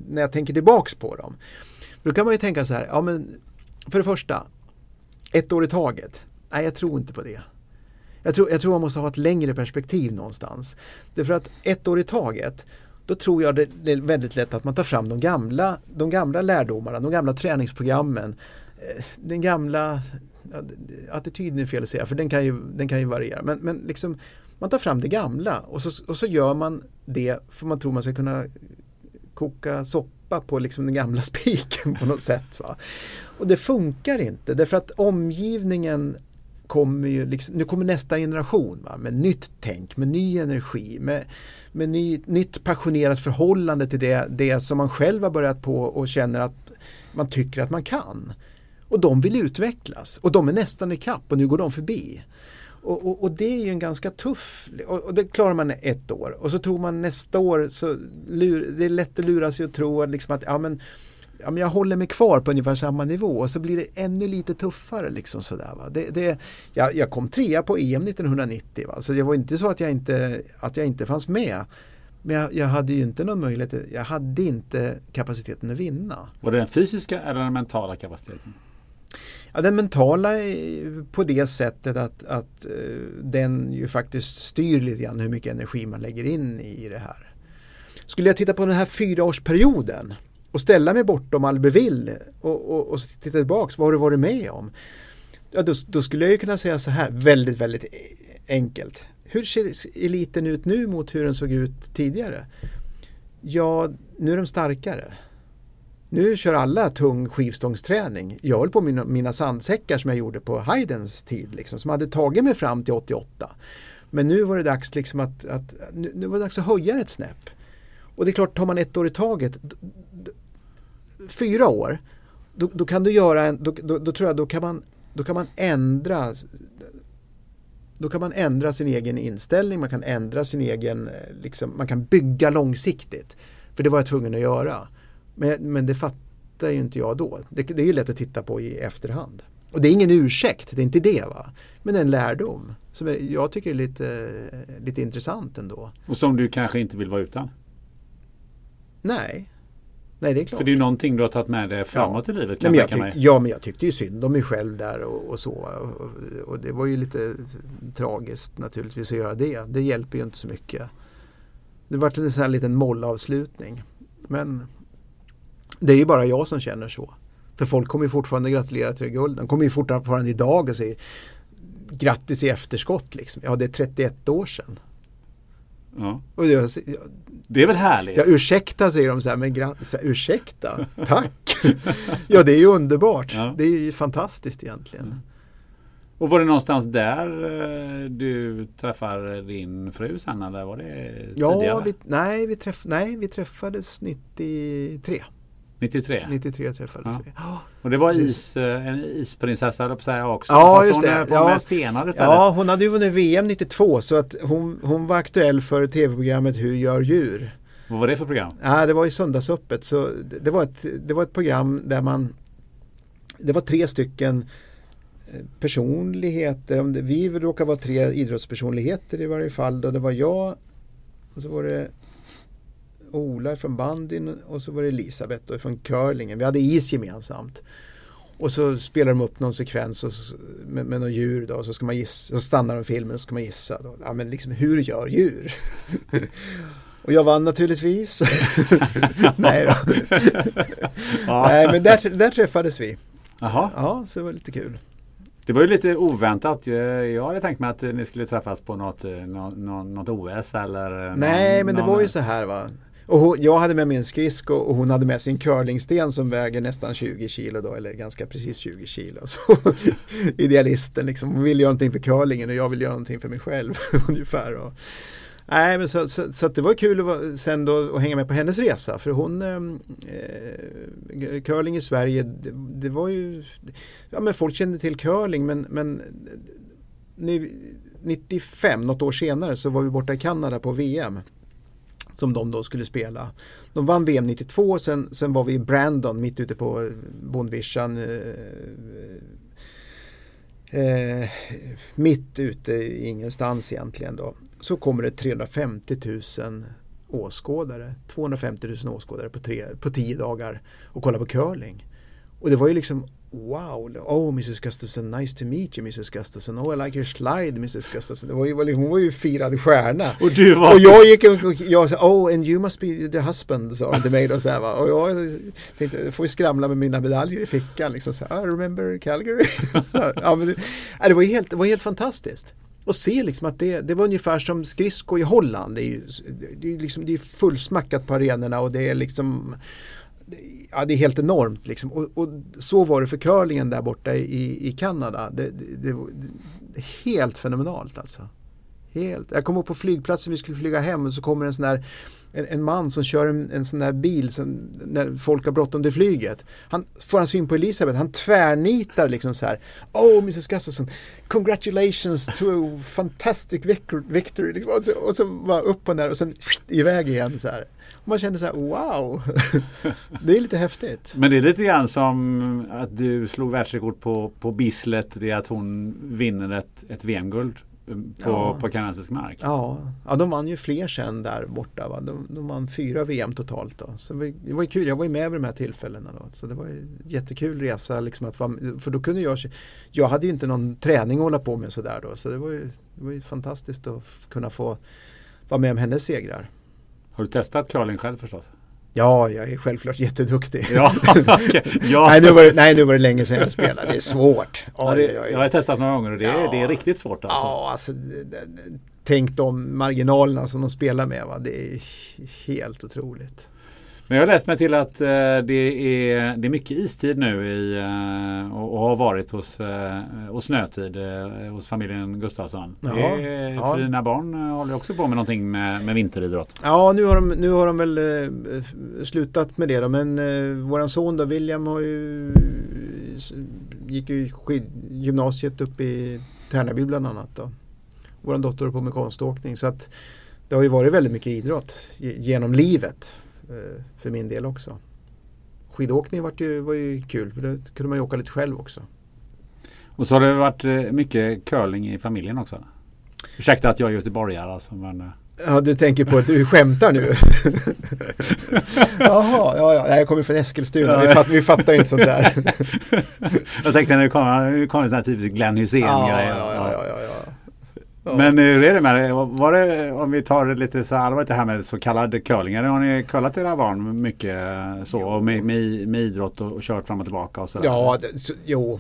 när jag tänker tillbaks på dem. Då kan man ju tänka så här, ja men för det första, ett år i taget. Nej, jag tror inte på det. Jag tror, jag tror man måste ha ett längre perspektiv någonstans. Därför att ett år i taget, då tror jag det är väldigt lätt att man tar fram de gamla, de gamla lärdomarna, de gamla träningsprogrammen. Eh, den gamla attityden är fel att säga för den kan ju, den kan ju variera. Men, men liksom, man tar fram det gamla och så, och så gör man det för man tror man ska kunna koka soppa på liksom den gamla spiken på något sätt. Va? Och det funkar inte därför att omgivningen kommer ju, liksom, nu kommer nästa generation va? med nytt tänk, med ny energi, med, med ny, nytt passionerat förhållande till det, det som man själv har börjat på och känner att man tycker att man kan. Och de vill utvecklas och de är nästan i kapp och nu går de förbi. Och, och, och, det är ju en ganska tuff, och, och, det klarar man ett år och så tror man nästa år så lur, det är lätt att lura sig och tro att, liksom att ja, men, ja, men jag håller mig kvar på ungefär samma nivå och så blir det ännu lite tuffare. Liksom sådär, va? Det, det, jag, jag kom trea på EM 1990 va? så det var inte så att jag inte, att jag inte fanns med. Men jag, jag, hade ju inte någon möjlighet, jag hade inte kapaciteten att vinna. Var det den fysiska eller den mentala kapaciteten? Ja, den mentala eh, på det sättet att, att eh, den ju faktiskt styr lite grann hur mycket energi man lägger in i det här. Skulle jag titta på den här fyraårsperioden och ställa mig bortom Albertville och, och, och titta tillbaks, vad har du varit med om? Ja, då, då skulle jag ju kunna säga så här, väldigt, väldigt eh, enkelt. Hur ser eliten ut nu mot hur den såg ut tidigare? Ja, nu är de starkare. Nu kör alla tung skivstångsträning. Jag höll på mina, mina sandsäckar som jag gjorde på Haydns tid, liksom, som hade tagit mig fram till 88. Men nu var det dags liksom att, att nu, nu, var det dags att höja ett snäpp. Och det är klart, tar man ett år i taget, fyra år, då, då kan du göra en, då, då, då, tror jag då kan man, då kan man ändra då kan man ändra sin egen inställning, man kan ändra sin egen, eh, liksom, man kan bygga långsiktigt. För det var jag tvungen att göra. Men, men det fattar ju inte jag då. Det, det är ju lätt att titta på i efterhand. Och det är ingen ursäkt, det är inte det va. Men en lärdom som jag tycker är lite, lite intressant ändå. Och som du kanske inte vill vara utan? Nej, Nej, det är klart. För det är ju någonting du har tagit med dig framåt ja. i livet. Kan Nej, men jag tyck, ja, men jag tyckte ju synd om mig själv där och, och så. Och, och, det var ju lite tragiskt naturligtvis att göra det. Det hjälper ju inte så mycket. Det vart en sån här liten mollavslutning. Men det är ju bara jag som känner så. För folk kommer ju fortfarande gratulera till guld. De kommer ju fortfarande idag och säger grattis i efterskott. Liksom. Ja, det är 31 år sedan. Ja. Och jag, det är väl härligt? Ja, ursäkta säger de så här, men så här, ursäkta, tack. ja, det är ju underbart. Ja. Det är ju fantastiskt egentligen. Ja. Och var det någonstans där eh, du träffar din fru sen eller var det tidigare? Ja, vi, nej, vi träff, nej, vi träffades 93. 93? 93 träffades ja. vi. Och det var is, eh, en isprinsessa på säga också. Ja, Fast just det. På ja. stenar istället. Ja, hon hade ju vunnit VM 92 så att hon, hon var aktuell för tv-programmet Hur gör djur? Vad var det för program? Ja, det var i Söndagsöppet. Så det, var ett, det var ett program där man Det var tre stycken eh, personligheter. Det, vi råkar vara tre idrottspersonligheter i varje fall. Då det var jag och så var det Ola från bandyn och så var det Elisabeth från curlingen. Vi hade is gemensamt. Och så spelar de upp någon sekvens och så, med, med något djur då, och så ska man gissa, så stannar de filmen och så ska man gissa. Då. Ja men liksom hur gör djur? och jag vann naturligtvis. Nej då. Nej men där, där träffades vi. Jaha. Ja, så det var lite kul. Det var ju lite oväntat. Jag hade tänkt mig att ni skulle träffas på något, något, något OS eller Nej, någon, men det någon... var ju så här va. Och hon, jag hade med mig en skridsko och hon hade med sin curlingsten som väger nästan 20 kilo då, eller ganska precis 20 kilo. Så, idealisten liksom, hon vill göra någonting för curlingen och jag vill göra någonting för mig själv ungefär. Och, Nej, men så, så, så det var kul att, vara, sen då, att hänga med på hennes resa. För hon, ehm, eh, curling i Sverige, det, det, var ju, ja men folk kände till curling men, men 95, något år senare, så var vi borta i Kanada på VM. Som de då skulle spela. De vann VM 92, sen, sen var vi i Brandon mitt ute på eh, bondvischan. Eh, eh, mitt ute i ingenstans egentligen då. Så kommer det 350 000 åskådare. 250 000 åskådare på, tre, på tio dagar och kolla på curling. Och det var ju liksom Wow, oh Mrs Gustafsson, nice to meet you Mrs Gustafsson. Oh I like your slide Mrs Gustafsson. Det var ju, hon var ju firad stjärna. Och, du var... och jag gick och jag sa, oh and you must be the husband sa de till mig då så här, va? Och jag tänkte, jag får ju skramla med mina medaljer i fickan liksom så här, I remember Calgary. så, ja, men det, det, var helt, det var helt fantastiskt. Och se liksom att det, det var ungefär som skridsko i Holland. Det är ju det är liksom, det är fullsmackat på arenorna och det är liksom ja, det är helt enormt. Liksom. Och, och, så var det för curlingen där borta i, i Kanada. Det, det, det, det helt fenomenalt alltså. Helt. Jag kom upp på flygplatsen, vi skulle flyga hem och så kommer en sån där en, en man som kör en, en sån där bil som, när folk har bråttom till flyget. Han får han syn på Elisabeth, han tvärnitar liksom så här. Oh Mrs Gustafsson, congratulations to a fantastic victory. Liksom, och så, och så bara upp och ner och sen iväg igen så här. Man känner så här, wow, det är lite häftigt. Men det är lite grann som att du slog världsrekord på, på Bislett, det är att hon vinner ett, ett VM-guld på, ja. på kanadensisk mark. Ja. ja, de vann ju fler sen där borta. Va? De, de vann fyra VM totalt. Då. Så det var, ju kul, jag var ju med vid de här tillfällena. Då. Så det var en jättekul resa. Liksom att vara, för då kunde jag, jag hade ju inte någon träning att hålla på med sådär då. Så det var ju, det var ju fantastiskt att kunna få vara med om hennes segrar. Har du testat curling själv förstås? Ja, jag är självklart jätteduktig. Ja, okay. ja. nej, nu var det, nej, nu var det länge sedan jag spelade. Det är svårt. Ja, det, jag har testat några gånger och det, ja. det är riktigt svårt. Alltså. Ja, alltså, tänk de marginalerna som de spelar med. Va? Det är helt otroligt. Men jag har läst mig till att eh, det, är, det är mycket istid nu i, eh, och, och, har varit hos, och snötid eh, hos familjen Gustafsson. Ja, är, ja. För dina barn håller också på med någonting med, med vinteridrott. Ja, nu har de, nu har de väl slutat med det då, men eh, våran son då, William har ju gick ju skid, gymnasiet upp i Tärnaby bland annat. Då. Vår dotter håller på med konståkning så att det har ju varit väldigt mycket idrott genom livet för min del också. Skidåkning var ju, var ju kul för då kunde man ju åka lite själv också. Och så har det varit eh, mycket curling i familjen också? Ursäkta att jag är göteborgare alltså men... Eh. Ja, du tänker på att du skämtar nu? Jaha, ja, ja. jag kommer från Eskilstuna. Vi, fatt, vi fattar inte sånt där. jag tänkte när det kommer kom en sån här typisk Glenn Hysén-grej. Ja, ja, ja, ja, ja. Men hur är det med det? Var det, om vi tar det lite så allvarligt det här med så kallade curlingar. Har ni curlat era barn mycket så? Och med, med, med idrott och, och kört fram och tillbaka och så Ja, det, så, jo.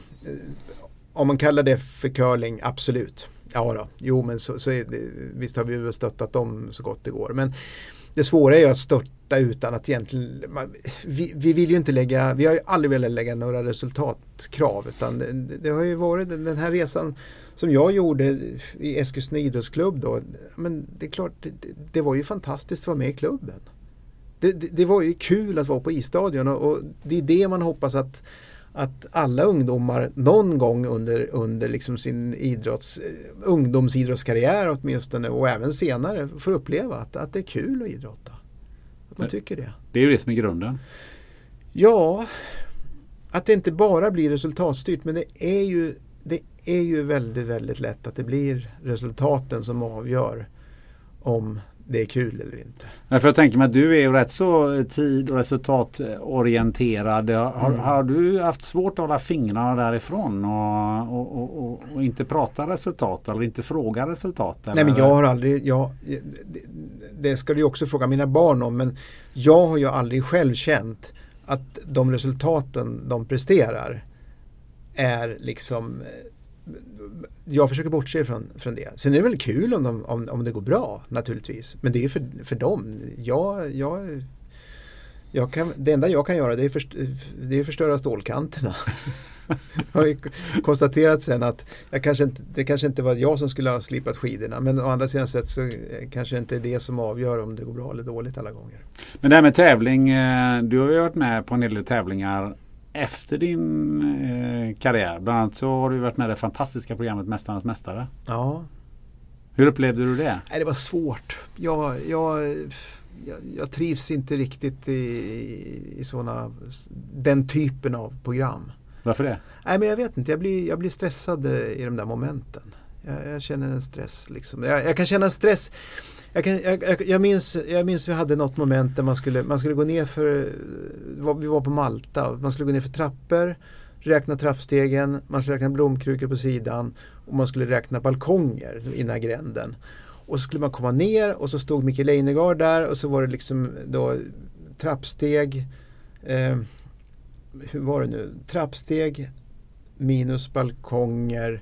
Om man kallar det för curling, absolut. Ja då, jo men så, så det, visst har vi väl stöttat dem så gott det går. Men det svåra är ju att stötta utan att egentligen, man, vi, vi, vill ju inte lägga, vi har ju aldrig velat lägga några resultatkrav utan det, det har ju varit den här resan som jag gjorde i Eskilstuna idrottsklubb då. Men det är klart, det, det, var ju fantastiskt att vara med i klubben. Det, det, det var ju kul att vara på isstadion och, och det är det man hoppas att att alla ungdomar någon gång under, under liksom sin idrotts, ungdomsidrottskarriär åtminstone och även senare får uppleva att, att det är kul att idrotta. Att man tycker det. Det är ju det som är grunden. Ja, att det inte bara blir resultatstyrt men det är ju, det är ju väldigt, väldigt lätt att det blir resultaten som avgör om det är kul eller inte. Ja, för jag tänker mig att du är ju rätt så tid och resultatorienterad. Har, mm. har, du haft svårt att hålla fingrarna därifrån och, och, och, och, inte prata resultat eller inte fråga resultat? Eller? Nej men jag har aldrig, jag, det, det ska du också fråga mina barn om men jag har ju aldrig själv känt att de resultaten de presterar är liksom jag försöker bortse från, från det. Sen är det väl kul om, de, om, om det går bra naturligtvis. Men det är ju för, för dem. Jag, jag, jag kan, det enda jag kan göra det är, först, det är förstöra stålkanterna. Jag har konstaterat sen att jag kanske inte, det kanske inte var jag som skulle ha slipat skidorna men å andra sidan sett så eh, kanske det inte är det som avgör om det går bra eller dåligt alla gånger. Men det här med tävling, eh, du har ju varit med på en del tävlingar efter din eh, karriär. Bland annat så har du varit med i det fantastiska programmet Mästarnas Mästare. Ja. Hur upplevde du det? Nej, det var svårt. Jag, jag, jag, jag trivs inte riktigt i, i såna, den typen av program. Varför det? Nej men jag vet inte, jag blir, jag blir stressad eh, i de där momenten. Jag, jag känner en stress liksom. Jag, jag kan känna stress. Jag, kan, jag, jag, minns, jag minns vi hade något moment där man skulle, man skulle gå ner för, eh, vi var på Malta, man skulle gå ner för trappor, räkna trappstegen, man skulle räkna blomkrukor på sidan och man skulle räkna balkonger innan gränden. Och så skulle man komma ner och så stod Micke Leijnegard där och så var det liksom då trappsteg, eh, hur var det nu, trappsteg minus balkonger.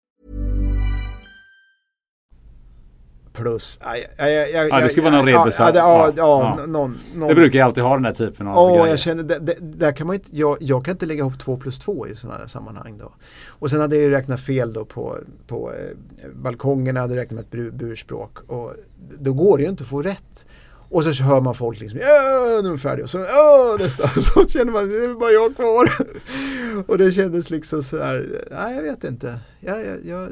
Plus, aj, aj, aj, Ja, det ska vara någon rebusar. ja, ja. Någon, någon. Det brukar jag alltid ha den här typen av grejer. jag känner, det, det, där kan man inte, jag, jag kan inte lägga ihop två plus två i sådana här sammanhang då. Och sen hade jag ju räknat fel då på, på eh, balkongerna, hade räknat med ett bur, burspråk och då går det ju inte att få rätt. Och så hör man folk liksom, nu är vi färdiga och så, nästa, så känner man, det är bara jag kvar. och det kändes liksom så här, nej jag vet inte. Jag, jag, jag,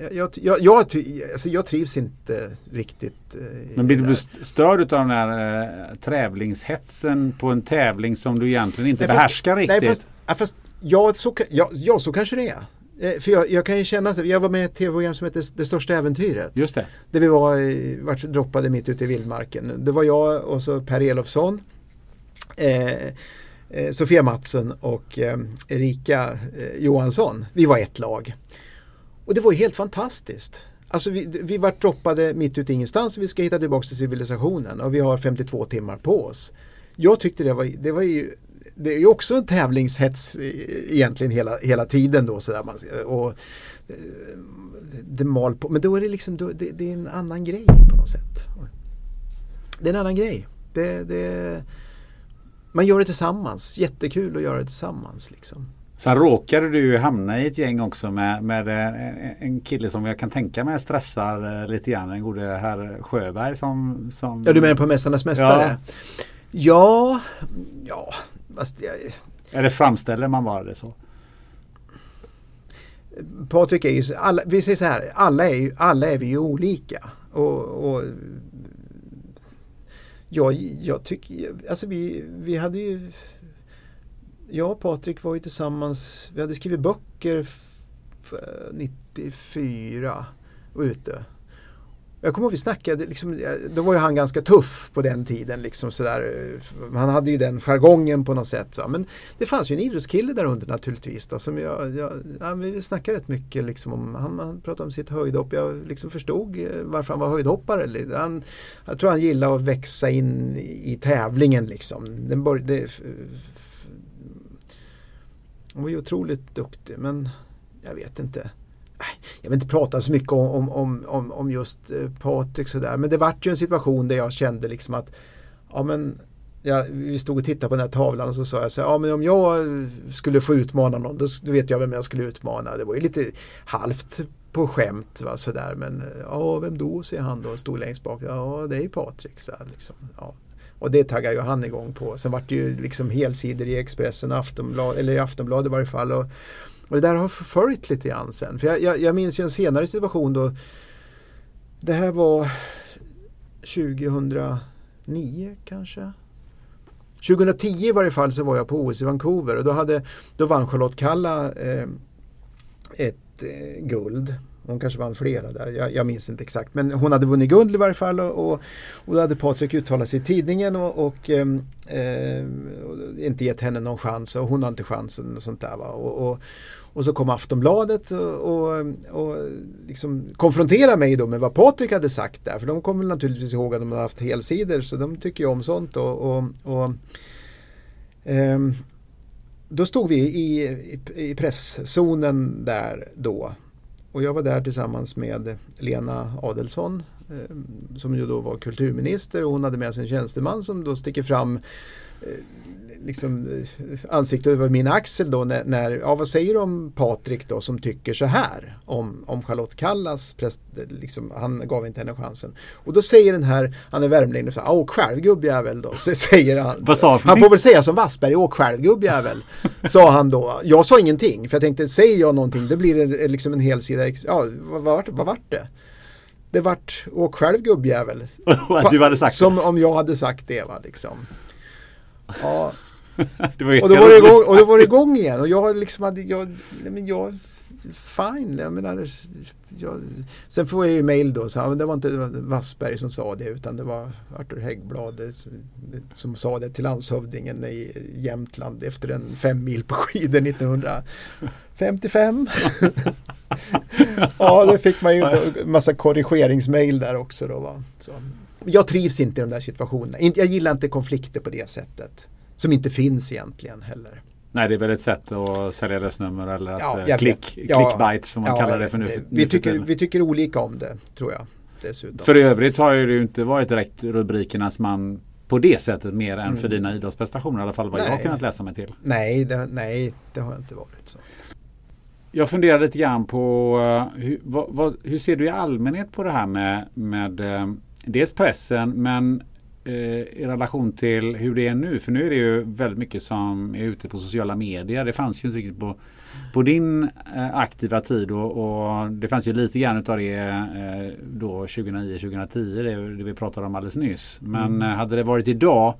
jag, jag, jag, jag, alltså jag trivs inte riktigt. eh, Men blir du störd av den här eh, tävlingshetsen på en tävling som du egentligen inte Nej, fast- behärskar riktigt? Nej, fast, ja, fast ja, så, ja, ja, så kanske det är. Eh, För jag, jag kan ju känna, att- jag var med i ett tv-program som heter Det största äventyret. Just det. Där vi var, vart droppade mitt ute i vildmarken. Det var jag och så Per Elofsson, eh, eh, Sofia Mattsson och eh, Erika eh, Johansson. Vi var ett lag. Och det var ju helt fantastiskt. Alltså vi, vi var droppade mitt ute i ingenstans och vi ska hitta tillbaka till civilisationen och vi har 52 timmar på oss. Jag tyckte det var, det var ju det är ju också en tävlingshets egentligen hela, hela tiden då sådär. Man, och, eh, det mal på, men då är det liksom, då, det, det är en annan grej på något sätt. Det är en annan grej. Det, det, man gör det tillsammans, jättekul att göra det tillsammans liksom. Sen råkade du hamna i ett gäng också med, med eh, en kille som jag kan tänka mig stressar eh, lite grann. Den gode herr Sjöberg som... som Ja du menar på Mästarnas Mästare? Ja, ja, fast jag, Eller framställer man bara det så? Patrik är ju, alla, vi säger så här, alla är, ju, alla är vi ju olika. Och, och jag, jag tycker, alltså vi, vi hade ju, jag och Patrik var ju tillsammans, vi hade skrivit böcker 94 och ute. Jag kommer ihåg vi snackade, liksom, då var ju han ganska tuff på den tiden. Liksom, sådär. Han hade ju den jargongen på något sätt. Så. Men det fanns ju en idrottskille där under naturligtvis. Då, som jag, jag, ja, vi snackade rätt mycket liksom, om, han, han pratade om sitt höjdhopp. Jag liksom förstod eh, varför han var höjdhoppare. Han, jag tror han gillade att växa in i tävlingen. Liksom. Den bör, det, hon han var ju otroligt duktig men jag vet inte äh, jag vill inte prata så mycket om, om, om, om just eh, Patrik sådär. Men det vart ju en situation där jag kände liksom att ja men ja, vi stod och tittade på den här tavlan och så sa jag så här, ja men om jag eh, skulle få utmana någon, då, då vet jag vem jag skulle utmana. Det var ju lite halvt på skämt va, sådär men eh, ja vem då säger han då, stod längst bak. Ja det är ju Patrik. Så här, liksom. ja. Och det taggade ju han igång på. Sen vart det ju liksom helsidor i Expressen, Aftonblad, eller i Aftonbladet i varje fall. Och, och det där har förföljt lite grann sen. För jag, jag, jag minns ju en senare situation då det här var 2009 kanske. 2010 i varje fall så var jag på OS i Vancouver och då, hade, då vann Charlotte Kalla eh, ett eh, guld. Hon kanske vann flera där, jag, jag, minns inte exakt. Men hon hade vunnit guld i varje fall och, och, och då hade Patrik uttalat sig i tidningen och, och eh, inte gett henne någon chans och hon har inte chansen och sånt där. Va? Och, och, och så kom Aftonbladet och, och liksom konfronterade mig då med vad Patrik hade sagt där. För de kommer naturligtvis ihåg att de har haft helsidor så de tycker ju om sånt. Och, och, och eh, då stod vi i, i, i presszonen där då. Och jag var där tillsammans med Lena Adelsson eh, som ju då var kulturminister. Och hon hade med sig en tjänsteman som då sticker fram eh, liksom, eh, ansiktet över min axel då när, när, ja vad säger du om Patrik då som tycker så här om, om Charlotte Kallas, präst, liksom, han gav inte henne chansen. Och då säger den här, han är värmlänning, och så åh själv gubbjävel då, så säger han. Vad sa han får väl säga som Wassberg, åk själv gubbjävel, sa han då. Jag sa ingenting, för jag tänkte, säger jag någonting, då blir det liksom en hel sida, ja vad, vad, vad vart det? Det vart, åk själv gubbjävel. du hade sagt Som om jag hade sagt det va, liksom. Ja, det och, då var det igång, och då var det igång igen och jag liksom hade, jag, men jag, fine, jag menar, jag, sen får jag ju mail då, så, det var inte Wassberg som sa det utan det var Arthur Häggblad som sa det till landshövdingen i Jämtland efter en fem mil på skidor 1955. ja, då fick man ju en massa korrigeringsmail där också då. Va? Så. Jag trivs inte i de där situationerna. Jag gillar inte konflikter på det sättet. Som inte finns egentligen heller. Nej, det är väl ett sätt att sälja lösnummer eller att ja, eh, klick, clickbites som man ja, kallar det för nu. Det, vi, tycker, vi tycker olika om det, tror jag. Dessutom. För i övrigt har det ju inte varit direkt rubrikernas man på det sättet mer än mm. för dina idrottsprestationer i alla fall vad nej. jag har kunnat läsa mig till. Nej, det, nej, det har inte varit så. Jag funderar lite grann på uh, hur, vad, vad, hur ser du i allmänhet på det här med, med uh, dels pressen men Eh, i relation till hur det är nu. För nu är det ju väldigt mycket som är ute på sociala medier. Det fanns ju inte riktigt på, på din eh, aktiva tid och, och, det fanns ju lite grann utav det eh, då 2009-2010 det, det, vi pratade om alldeles nyss. Men mm. hade det varit idag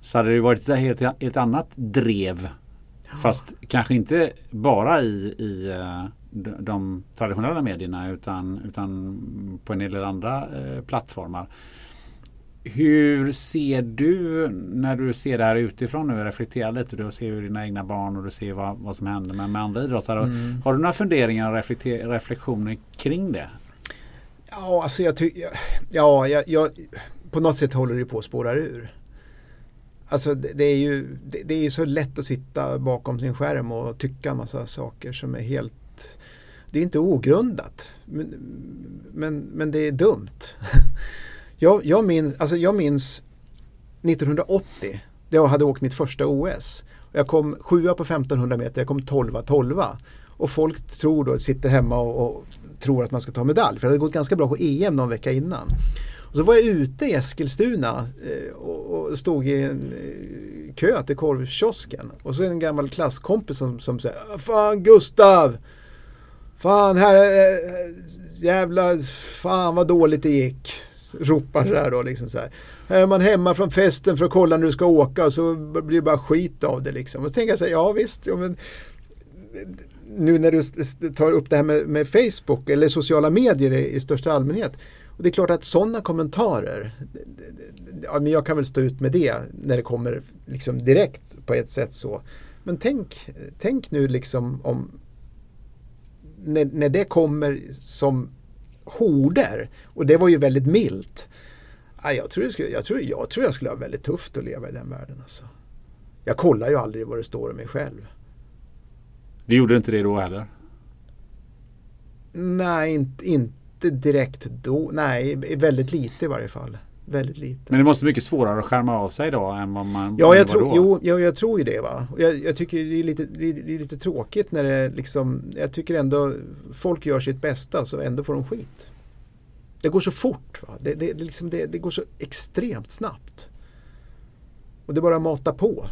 så hade det varit ett, helt, ett annat drev. Fast kanske inte bara i, i de traditionella medierna utan, utan på en del andra eh, plattformar. Hur ser du när du ser det här utifrån nu, reflekterar lite, du ser ju dina egna barn och du ser vad, vad som händer med, med andra idrottare. Mm. Har du några funderingar och reflektioner kring det? Ja, alltså jag tycker, ja, jag, jag, på något sätt håller det på att spåra ur. Alltså det, det är ju det, det, är så lätt att sitta bakom sin skärm och tycka en massa saker som är helt Det är inte ogrundat men, men, men det är dumt. Jag, jag, minns, alltså jag minns 1980, då jag hade åkt mitt första OS. Jag kom sjua på 1500 meter, jag kom tolva, tolva. Och folk tror då, sitter hemma och, och tror att man ska ta medalj. För det hade gått ganska bra på EM någon vecka innan. Och så var jag ute i Eskilstuna eh, och stod i en eh, kö till korvkiosken. Och så är det en gammal klasskompis som, som säger ah, Fan Gustav! Fan här, eh, jävla, fan vad dåligt det gick ropar så här då liksom så här. Här är man hemma från festen för att kolla när du ska åka och så blir det bara skit av det liksom. Och så tänker jag så här, ja visst, ja, men nu när du tar upp det här med, med Facebook eller sociala medier i, i, största allmänhet. Och det är klart att sådana kommentarer, ja, men jag kan väl stå ut med det när det kommer liksom direkt på ett sätt så. Men tänk, tänk nu liksom om när, när det kommer som horder. Och det var ju väldigt milt. Jag tror, jag, skulle, jag, tror, jag tror jag skulle ha väldigt tufft att leva i den världen. Alltså. Jag kollar ju aldrig vad det står om mig själv. Du gjorde inte det då heller? Nej, inte, inte direkt då. Nej, väldigt lite i varje fall. Väldigt lite. Men det måste vara mycket svårare att skärma av sig idag än vad man Ja, jag, då. jo, jag, jag tror ju det. Va? Jag, jag tycker det är, lite, det är, det är lite tråkigt när det liksom, jag tycker ändå folk gör sitt bästa så ändå får de skit. Det går så fort. Va? Det, det, det, liksom, det, det går så extremt snabbt. Och det bara matar på.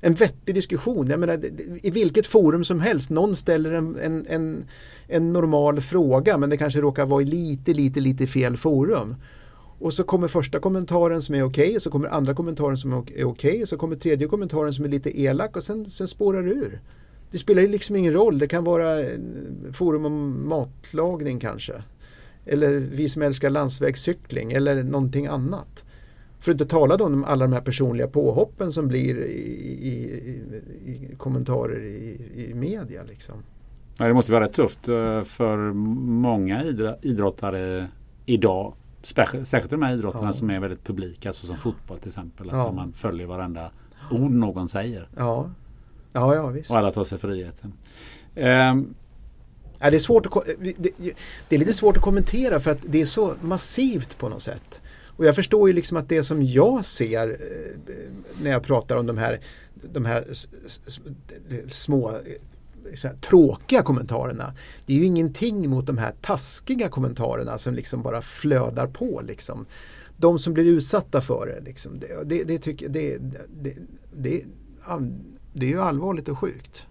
En vettig diskussion, jag menar, i vilket forum som helst, någon ställer en, en, en, en normal fråga men det kanske råkar vara i lite, lite, lite fel forum. Och så kommer första kommentaren som är okej, så kommer andra kommentaren som är okej, okay, okej, så kommer tredje kommentaren som är lite elak och sen, sen spårar det ur. Det spelar ju liksom ingen roll, det kan vara eh, forum om matlagning kanske. Eller vi som älskar landsvägscykling eller någonting annat. För att inte tala då om alla de här personliga påhoppen som blir i, i, i, i kommentarer i, i media. Liksom. Ja, det måste vara rätt tufft eh, för många idrottare idag. Särskilt de här idrotterna Ja. som är väldigt publika, så som fotboll till exempel. Ja. Att man följer varenda ord någon säger. Ja, ja, ja visst. Och alla tar sig friheten. Ehm, Ja, det, är svårt att, det, det är lite svårt att kommentera för att det är så massivt på något sätt. Och jag förstår ju liksom att det som jag ser eh, när jag pratar om de här, de här små här, tråkiga kommentarerna. Det är ju ingenting mot de här taskiga kommentarerna som liksom bara flödar på. Liksom. De som blir utsatta för det. Liksom. Det, det, det, tycker, det, det, det, det är ju allvarligt och sjukt.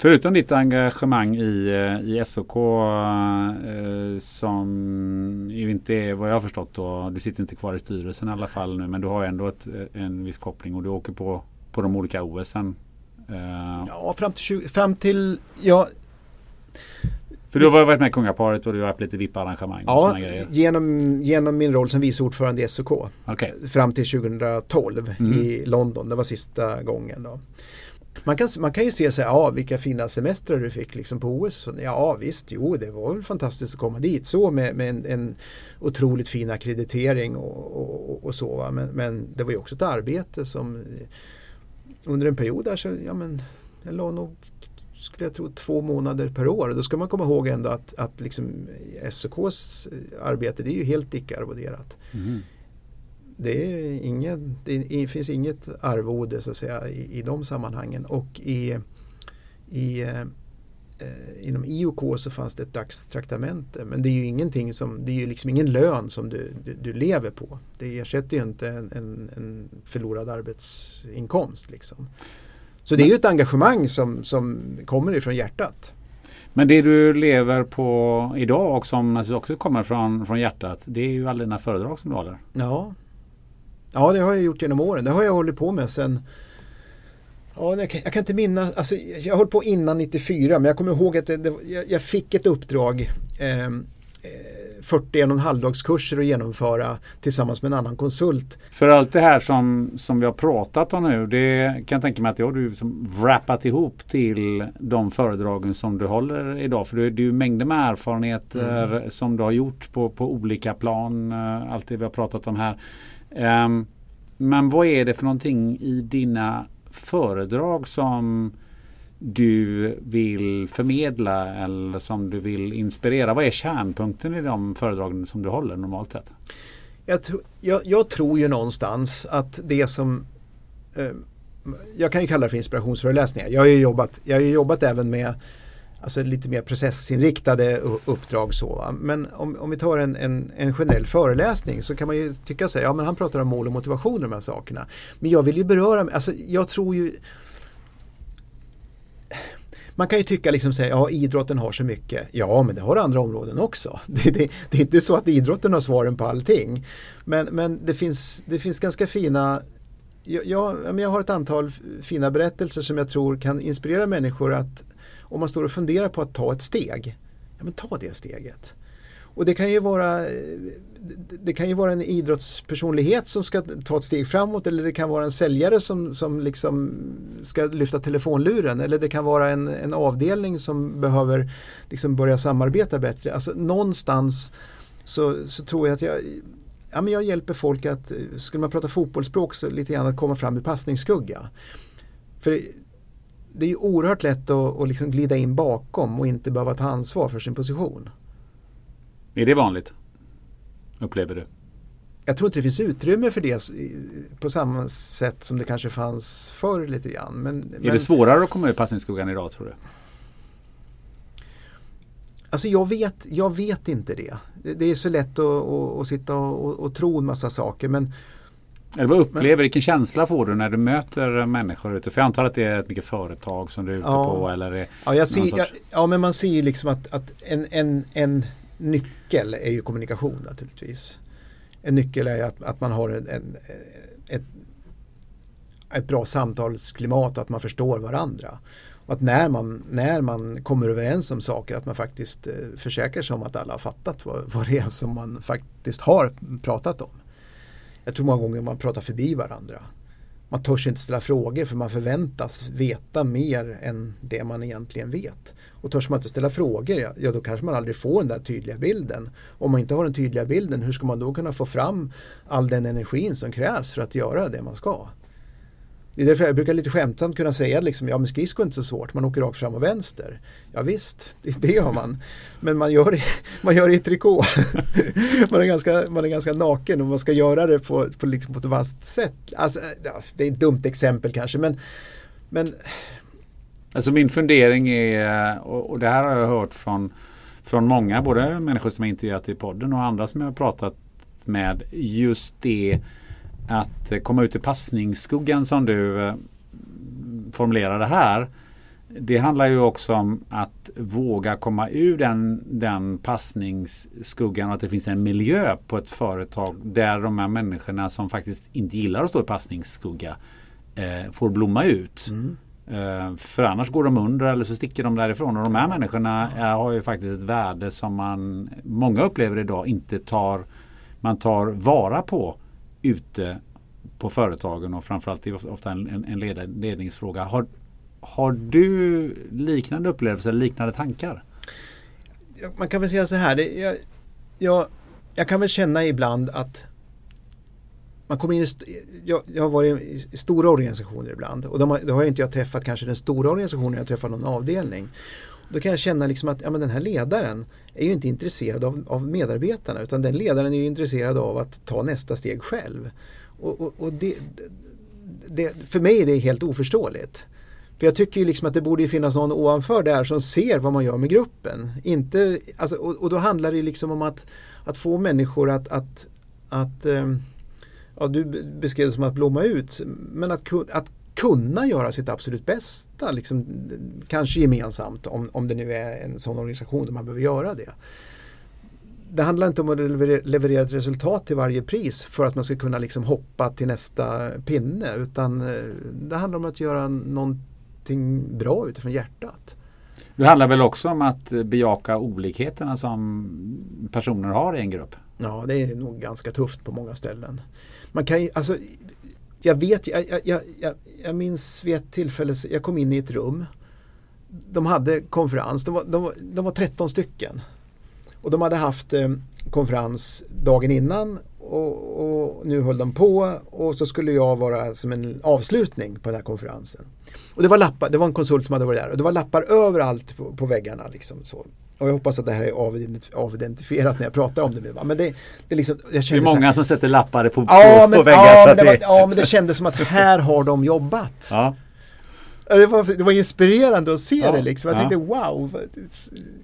Förutom ditt engagemang i, eh, i SOK eh, som ju inte är vad jag har förstått då, du sitter inte kvar i styrelsen i alla fall nu men du har ändå ett, eh, en viss koppling och du åker på, på de olika OSen. Eh, Ja, fram till, 20, fram till ja, För du har varit med i Kungaparet och du har haft lite VIP-arrangemang ja, genom, genom min roll som vice ordförande i SOK Okej. fram till 2012 Mm. i London. Det var sista gången. Då. Man, kan, man kan ju se så här, ja vilka fina semestrar du fick liksom på OS. så. Ja visst, jo det var väl fantastiskt att komma dit så med, med en, en otroligt fin akkreditering och, och, och så. Va? Men, men det var ju också ett arbete som under en period där så, ja men jag la nog skulle jag tro två månader per år. Och då ska man komma ihåg ändå att, att liksom SOKs arbete det är ju helt icke-arvoderat. Mhm. Det, är ingen, det finns inget arvode så att säga i, i de sammanhangen och i, i, eh, inom IOK så fanns det ett dagstraktamente men det är ju ingenting som, det är ju liksom ingen lön som du, du, du lever på. Det ersätter ju inte en, en, en förlorad arbetsinkomst. Liksom. Så det är ju ett engagemang som, som kommer ifrån hjärtat. Men det du lever på idag och som också kommer från, från hjärtat det är ju alla dina föredrag som du håller. Ja. ja, det har jag gjort genom åren. Det har jag hållit på med sen Ja, jag, kan, jag kan inte minnas, alltså, jag höll på innan 94 men jag kommer ihåg att det, det, jag, jag fick ett uppdrag ehm, eh, 41 och en halvdagskurser att genomföra tillsammans med en annan konsult. För allt det här som, som vi har pratat om nu det kan jag tänka mig att det har du som wrappat ihop till de föredragen som du håller idag. För det, är ju mängder med erfarenheter som du har gjort på, på olika plan. eh, Allt det vi har pratat om här. Ehm, men vad är det för någonting i dina föredrag som du vill förmedla eller som du vill inspirera? Vad är kärnpunkten i de föredragen som du håller normalt sett? Jag, tro, jag, jag tror ju någonstans att det som eh, jag kan ju kalla det för inspirationsföreläsningar. Jag har ju jobbat, jag har ju jobbat även med alltså lite mer processinriktade uppdrag. Så, va? Men om, om vi tar en, en, en generell föreläsning så kan man ju tycka sig, ja men han pratar om mål och motivation och de här sakerna. Men jag vill ju beröra, alltså jag tror ju man kan ju tycka liksom säga, ja idrotten har så mycket. Ja, men det har andra områden också. Det, det, det är inte så att idrotten har svaren på allting. Men, men det, finns, det finns ganska fina jag, jag, jag har ett antal fina berättelser som jag tror kan inspirera människor att om man står och funderar på att ta ett steg, ja men ta det steget. Och det kan ju vara eh, det kan ju vara en idrottspersonlighet som ska ta ett steg framåt eller det kan vara en säljare som, som liksom ska lyfta telefonluren eller det kan vara en, en avdelning som behöver liksom börja samarbeta bättre. Alltså någonstans så, så tror jag att jag, ja, men jag hjälper folk att, eh, skulle man prata fotbollsspråk, så lite grann att komma fram ur passningsskugga. För det är ju oerhört lätt att, att liksom glida in bakom och inte behöva ta ansvar för sin position. Är det vanligt? Upplever du? jag tror inte det finns utrymme för det på samma sätt som det kanske fanns förr lite grann. Men, är men, det svårare att komma ur passningsskuggan idag tror du? Alltså jag vet, jag vet inte det. Det är så lätt att, att, att sitta och, och tro en massa saker men eller vad upplever, men, vilken känsla får du när du möter människor ute? För jag antar att det är ett mycket företag som du är ute ja, på eller? Ja, jag ser, sorts... jag, ja, men man ser ju liksom att, att en, en, en nyckel är ju kommunikation naturligtvis. En nyckel är att, att man har en, en, ett, ett bra samtalsklimat och att man förstår varandra. Och att när man, när man kommer överens om saker att man faktiskt eh, försäkrar sig om att alla har fattat vad, vad det är som man faktiskt har pratat om. Jag tror många gånger man pratar förbi varandra. Man törs inte ställa frågor för man förväntas veta mer än det man egentligen vet. Och törs man inte ställa frågor, ja då kanske man aldrig får den där tydliga bilden. Om man inte har den tydliga bilden, hur ska man då kunna få fram all den energin som krävs för att göra det man ska? Det är därför jag brukar lite skämtsamt kunna säga liksom, ja men skridskor är inte så svårt, man åker rakt fram och vänster. Ja visst, det, det gör man. Men man gör det, man gör det i trikå. man, är ganska, man är ganska naken och man ska göra det på, på, liksom på ett vasst sätt. Alltså, ja, det är ett dumt exempel kanske men, men Alltså min fundering är, och det här har jag hört från, från många, både människor som jag intervjuat i podden och andra som jag har pratat med, just det att komma ut i passningsskuggan som du eh, formulerade här. Det handlar ju också om att våga komma ur den, den passningsskuggan och att det finns en miljö på ett företag där de här människorna som faktiskt inte gillar att stå i passningsskugga eh, får blomma ut. Mm. Eh, för annars går de under eller så sticker de därifrån. Och de här människorna är, har ju faktiskt ett värde som man många upplever idag inte tar man tar vara på ute på företagen och framförallt är ofta en, en ledningsfråga. Har, har du liknande upplevelser, liknande tankar? Man kan väl säga så här. Det, jag, jag, jag kan väl känna ibland att man kommer in i, jag, jag har varit i stora organisationer ibland och de har, då har jag inte jag träffat kanske den stora organisationen, jag har träffat någon avdelning. Då kan jag känna liksom att ja, men den här ledaren är ju inte intresserad av, av medarbetarna utan den ledaren är intresserad av att ta nästa steg själv. Och, och, och det, det, för mig är det helt oförståeligt. För jag tycker ju liksom att det borde finnas någon ovanför där som ser vad man gör med gruppen. Inte, alltså, och, och, då handlar det liksom om att, att få människor att, att, att eh, ja, du beskrev det som att blomma ut, men att, att kunna göra sitt absolut bästa, liksom, kanske gemensamt om, om det nu är en sån organisation där man behöver göra det. Det handlar inte om att leverera ett resultat till varje pris för att man ska kunna liksom hoppa till nästa pinne utan eh, det handlar om att göra någonting bra utifrån hjärtat. Det handlar väl också om att bejaka olikheterna som personer har i en grupp? Ja, det är nog ganska tufft på många ställen man kan ju, alltså, jag vet, jag, jag, jag, jag minns vid ett tillfälle, jag kom in i ett rum. De hade konferens, de var, de, de var 13 stycken. Och de hade haft eh, konferens dagen innan och, och, nu höll de på och så skulle jag vara som en avslutning på den här konferensen. Och det var lappar, det var en konsult som hade varit där och det var lappar överallt på, på väggarna. Liksom så. Och jag hoppas att det här är avidentifierat när jag pratar om det. Men det, det, liksom, jag det är många här, som sätter lappar på, ja, på, men, på väggar. Ja men, det var, ja, men det kändes som att här har de jobbat. Ja. Det var, det var inspirerande att se ja, det liksom. Jag ja. tänkte wow.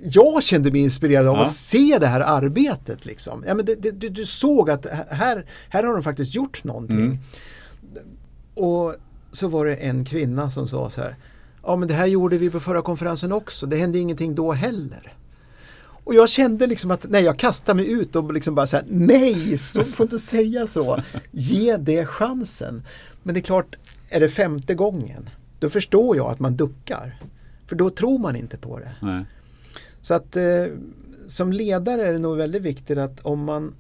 Jag kände mig inspirerad av ja. att se det här arbetet. Liksom. Ja, men det, det, du, du, såg att här, här har de faktiskt gjort någonting. Mm. Och så var det en kvinna som sa så här. Ja men det här gjorde vi på förra konferensen också. Det hände ingenting då heller. Och jag kände liksom att nej, jag kastade mig ut och liksom bara så här, nej, så får inte säga så. Ge det chansen. Men det är klart, är det femte gången, då förstår jag att man duckar. För då tror man inte på det. Nej. Så att eh, som ledare är det nog väldigt viktigt att om man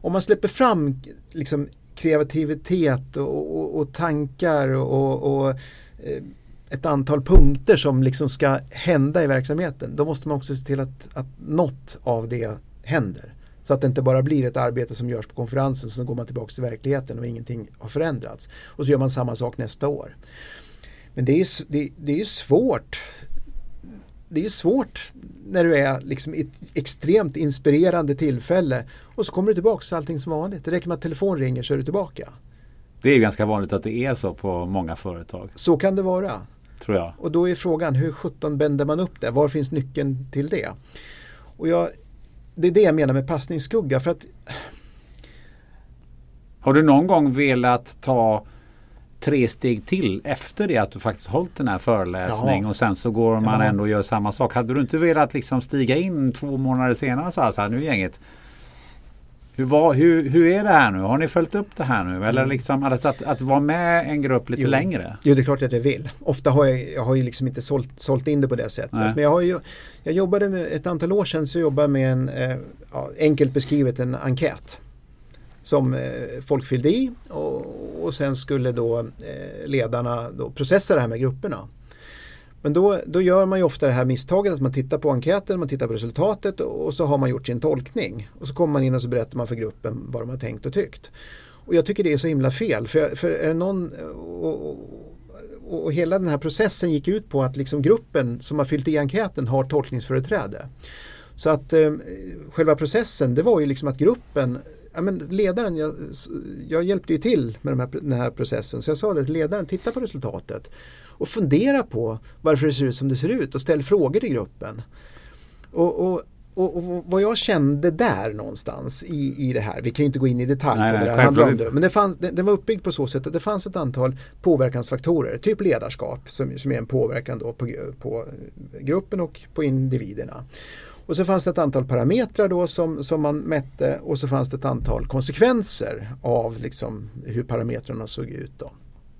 om man släpper fram liksom, kreativitet och, och, och tankar och, och eh, ett antal punkter som liksom ska hända i verksamheten. Då måste man också se till att, att något av det händer. Så att det inte bara blir ett arbete som görs på konferensen, sen går man tillbaka till verkligheten och ingenting har förändrats. Och så gör man samma sak nästa år. Men det är ju det, det är svårt det är ju svårt när du är liksom i ett extremt inspirerande tillfälle och så kommer du tillbaka så allting som vanligt. Det räcker med att telefon ringer så är du tillbaka. Det är ju ganska vanligt att det är så på många företag. Så kan det vara. Tror jag. Och då är frågan hur 17 bänder man upp det? Var finns nyckeln till det? Och jag, det är det jag menar med passningsskugga. För att Har du någon gång velat ta tre steg till efter det att du faktiskt hållit den här föreläsningen Ja. och sen så går man Ja. ändå och gör samma sak. Hade du inte velat liksom stiga in två månader senare och säga så här, nu gänget. Hur, var, hur, hur är det här nu? Har ni följt upp det här nu? Eller liksom att, att, att vara med en grupp lite Jo. längre? Jo, det är klart att jag vill. Ofta har jag, jag har ju liksom inte sålt, sålt in det på det sättet. Nej. Men jag, har ju, jag jobbade med, ett antal år sedan så jobbade jag med en, eh, ja, enkelt beskrivet en enkät. Som eh, folk fyllde i och, och sen skulle då eh, ledarna då processa det här med grupperna. Men då, då gör man ju ofta det här misstaget att man tittar på enkäten, man tittar på resultatet och, så har man gjort sin tolkning. Och så kommer man in och så berättar man för gruppen vad de har tänkt och tyckt. Och jag tycker det är så himla fel. För, för är det någon, och, och, och hela den här processen gick ut på att liksom gruppen som har fyllt i enkäten har tolkningsföreträde. Så att eh, själva processen det var ju liksom att gruppen Ja, men ledaren, jag, jag hjälpte ju till med de här, den här processen så jag sa det till ledaren, titta på resultatet och fundera på varför det ser ut som det ser ut och ställ frågor till gruppen. Och, och, och, och vad jag kände där någonstans i, i det här, vi kan ju inte gå in i detalj Nej, på vad det här handlar om nu, men det, fanns, det, det var uppbyggt på så sätt att det fanns ett antal påverkansfaktorer, typ ledarskap som, som är en påverkan då på, på gruppen och på individerna. Och så fanns det ett antal parametrar då som, som man mätte och så fanns det ett antal konsekvenser av liksom hur parametrarna såg ut. Då.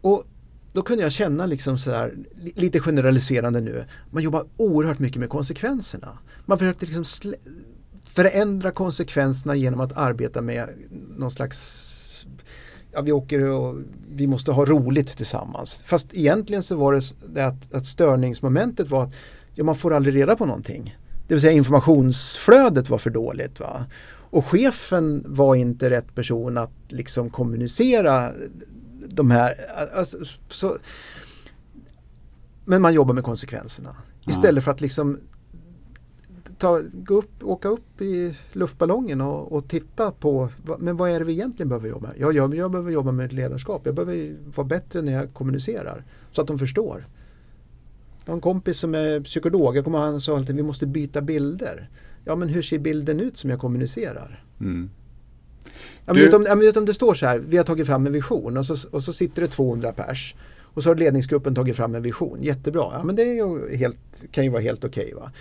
Och då kunde jag känna liksom så lite generaliserande nu, man jobbar oerhört mycket med konsekvenserna. Man försökte liksom förändra konsekvenserna genom att arbeta med någon slags Ja, vi åker och vi måste ha roligt tillsammans. Fast egentligen så var det det att, att störningsmomentet var att ja, man får aldrig reda på någonting. Det vill säga informationsflödet var för dåligt. Va? Och chefen var inte rätt person att liksom kommunicera de här. Alltså, så, men man jobbar med konsekvenserna. Istället för att liksom ta, gå upp, åka upp i luftballongen och, och titta på men vad är det vi egentligen behöver jobba med? Ja, jag, jag behöver jobba med ett ledarskap. Jag behöver vara bättre när jag kommunicerar så att de förstår. Jag har en kompis som är psykolog. Jag kommer ihåg han sa alltid vi måste byta bilder. Ja men hur ser bilden ut som jag kommunicerar? Mm. Ja, men Du- vet om, ja, men vet om det står så här, vi har tagit fram en vision och så, och så sitter det 200 pers. Och så har ledningsgruppen tagit fram en vision, jättebra. Ja, men det ju helt, kan ju vara helt okej. va.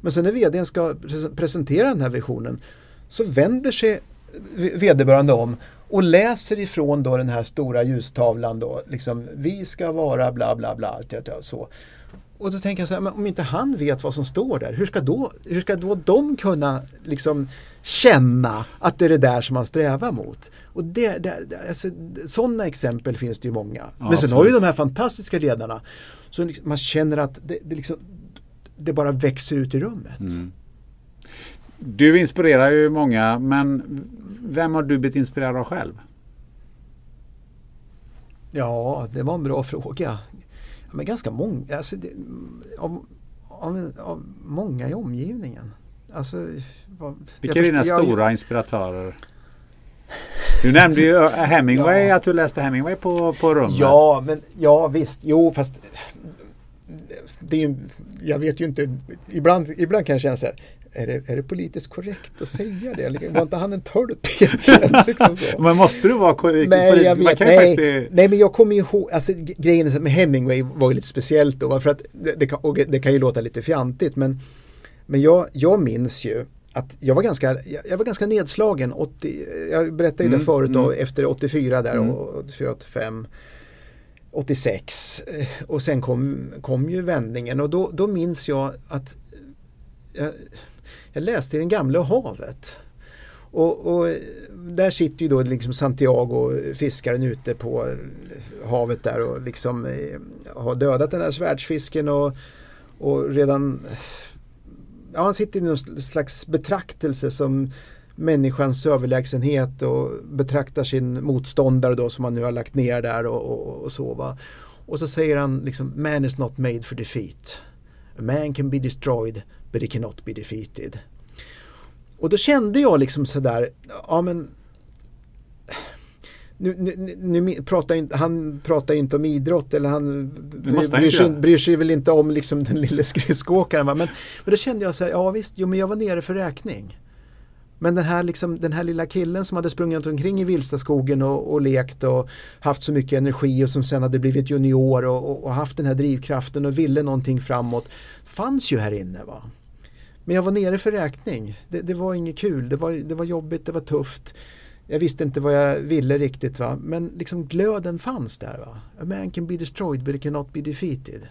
Men sen när vdn ska pres- presentera den här visionen så vänder sig vederbörande om och läser ifrån då den här stora ljustavlan då, liksom vi ska vara bla bla bla. Så. Och då tänker jag så här, men om inte han vet vad som står där, hur ska då, hur ska då de kunna liksom känna att det är det där som man strävar mot? Och det, det, alltså, sådana exempel finns det ju många. Men sen har du absolut. de här fantastiska ledarna så liksom man känner att det, det, liksom, det bara växer ut i rummet. Mm. Du inspirerar ju många men vem har du blivit inspirerad av själv? Ja, det var en bra fråga. Men ganska många, alltså det, av, av, av många i omgivningen. Alltså, vad, Vilka jag är dina jag- stora inspiratörer? Du nämnde ju uh, Hemingway, Ja. att du läste Hemingway på, på rummet. Ja, men ja visst, jo fast det är jag vet ju inte, ibland, ibland kan jag känna så här, är det, är det politiskt korrekt att säga det? Var inte han en tölp liksom. Men måste du vara korrekt? Nej, jag Man vet, kan nej, faktiskt nej men jag kommer ihåg, alltså grejen med Hemingway var ju lite speciellt då, för att det, det, kan, det kan ju låta lite fjantigt men, men jag, jag minns ju att jag var ganska, jag, var ganska nedslagen, 80, jag berättade ju Mm, det förut då, mm. efter 84 där Mm. och 84, 85 86 eh, och sen kom, kom ju vändningen och då, då minns jag att jag, jag läste i Den gamla havet. Och, och där sitter ju då liksom Santiago, fiskaren ute på havet där och liksom eh, har dödat den här svärdsfisken och, och redan ja, han sitter i någon slags betraktelse som människans överlägsenhet och betraktar sin motståndare då som han nu har lagt ner där och, och, och så va. Och så säger han liksom man is not made for defeat. A man can be destroyed but he cannot be defeated. Och då kände jag liksom sådär, ja men nu, nu, nu pratar inte, han pratar inte om idrott eller han bryr sig, bryr sig, väl inte om liksom den lille skridskoåkaren. Men, men då kände jag så här, ja visst, jo men jag var nere för räkning. Men den här, liksom, den här lilla killen som hade sprungit omkring i Vilstaskogen och, och lekt och haft så mycket energi och som sen hade blivit junior och, och, och, haft den här drivkraften och ville någonting framåt fanns ju här inne. Va? Men jag var nere för räkning. Det, det var inget kul, det var, det var jobbigt, det var tufft. Jag visste inte vad jag ville riktigt va. Men liksom glöden fanns där va. A man can be destroyed but it cannot be defeated.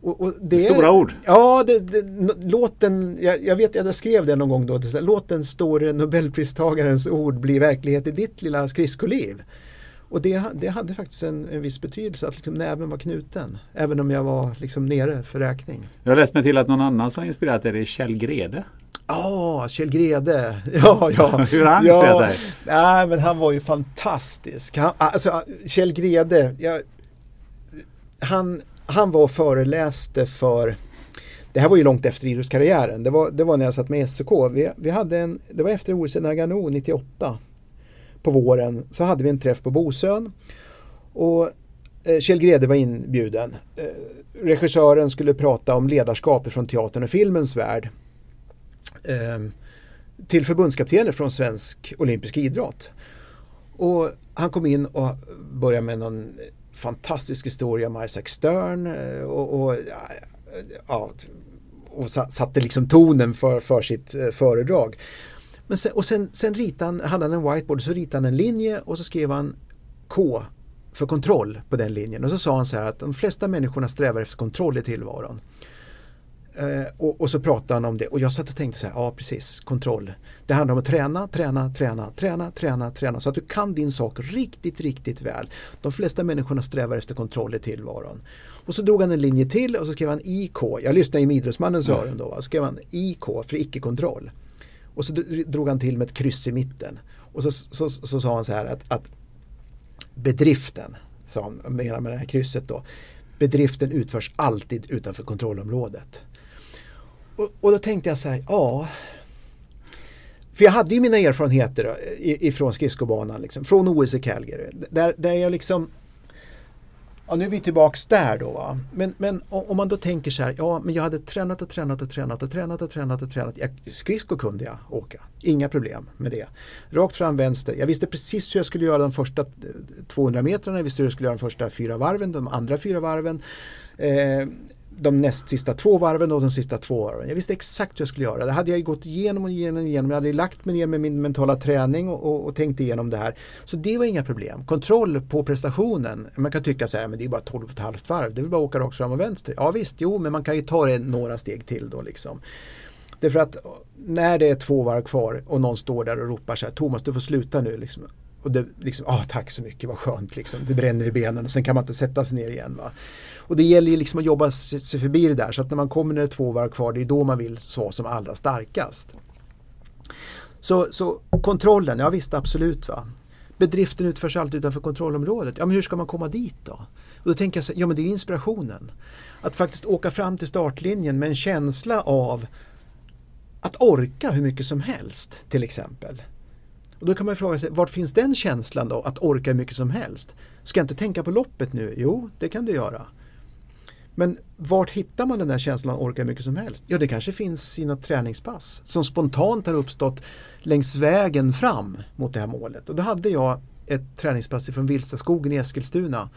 Och, och det, Stora ord. Ja, det, det, låt den, jag, jag vet att jag skrev det någon gång då. Låt den store nobelpristagarens ord bli verklighet i ditt lilla skridskoliv. Och det, det hade faktiskt en, en viss betydelse att liksom näven var knuten. Även om jag var liksom nere för räkning. Jag har läst mig till att någon annan som inspirerat dig är Kjell Grede. Ja, oh, Kjell Grede. Ja, ja. Hur har han ja, dig? Nej, men han var ju fantastisk. Han, alltså, Kjell Grede, jag, han, han var och föreläste för det här var ju långt efter idrottskarriären. Det var, det var när jag satt med SOK. Vi, vi hade en, det var efter OS i Nagano 98 på våren så hade vi en träff på Bosön. Och eh, Kjell Grede var inbjuden. Eh, regissören skulle prata om ledarskap från teatern och filmens värld. Ehm, till förbundskaptener från svensk olympisk idrott. Och han kom in och började med någon fantastisk historia med Isaac Stern eh, och, och, eh, ja, och satte liksom tonen för, för sitt eh, föredrag. Men sen, och sen, sen han, hade han en whiteboard så ritade han en linje och så skrev han K för kontroll på den linjen. Och så sa han så här att de flesta människorna strävar efter kontroll i tillvaron. Eh, och, och, så pratade han om det och jag satt och tänkte så här, ja precis, kontroll. Det handlar om att träna, träna, träna, träna, träna, träna så att du kan din sak riktigt, riktigt väl. De flesta människorna strävar efter kontroll i tillvaron. Och så drog han en linje till och så skrev han IK. Jag lyssnade i Idrottsmannens mm. öron då. Så skrev han IK för icke-kontroll. Och så drog han till med ett kryss i mitten. Och så, så, så, så sa han så här att, att bedriften, sa han menar med det här krysset då, bedriften utförs alltid utanför kontrollområdet. Och, och då tänkte jag så här, ja, för jag hade ju mina erfarenheter eh, ifrån skridskobanan, liksom, från OS i Calgary. Där, där jag liksom Ja, nu är vi tillbaks där då. Va? Men, men om man då tänker så här, ja men jag hade tränat och tränat och tränat och tränat och tränat och tränat. Jag, skridskor kunde jag åka, inga problem med det. Rakt fram vänster, jag visste precis hur jag skulle göra de första eh, 200 metrarna, jag visste hur jag skulle göra de första fyra varven, de andra fyra varven. Eh, de näst sista två varven och de sista två varven. Jag visste exakt hur jag skulle göra. Det hade jag gått igenom och igenom och igenom. Jag hade lagt mig ner med min mentala träning och, och, och tänkt igenom det här. Så det var inga problem. Kontroll på prestationen. Man kan tycka så här, men det är bara 12,5 varv. Det är väl bara att åka rakt fram och vänster. Ja visst, jo, men man kan ju ta det några steg till då liksom. Därför att eh, när det är två varv kvar och någon står där och ropar så här, Thomas du får sluta nu. Liksom. Och det liksom, ah, tack så mycket, vad skönt liksom. Det bränner i benen och sen kan man inte sätta sig ner igen. Va? Och det gäller ju liksom att jobba sig förbi det där så att när man kommer när det är två varv kvar det är då man vill vara som allra starkast. Så, så kontrollen, ja visst absolut. va. Bedriften utförs alltid utanför kontrollområdet. Ja men hur ska man komma dit då? Och då tänker jag så, ja men det är inspirationen. Att faktiskt åka fram till startlinjen med en känsla av att orka hur mycket som helst till exempel. Och då kan man fråga sig, vart finns den känslan då, att orka hur mycket som helst? Ska jag inte tänka på loppet nu? Jo, det kan du göra. Men vart hittar man den där känslan att orka hur mycket som helst? Ja, det kanske finns i något träningspass som spontant har uppstått längs vägen fram mot det här målet. Och då hade jag ett träningspass från Vilstaskogen i Eskilstuna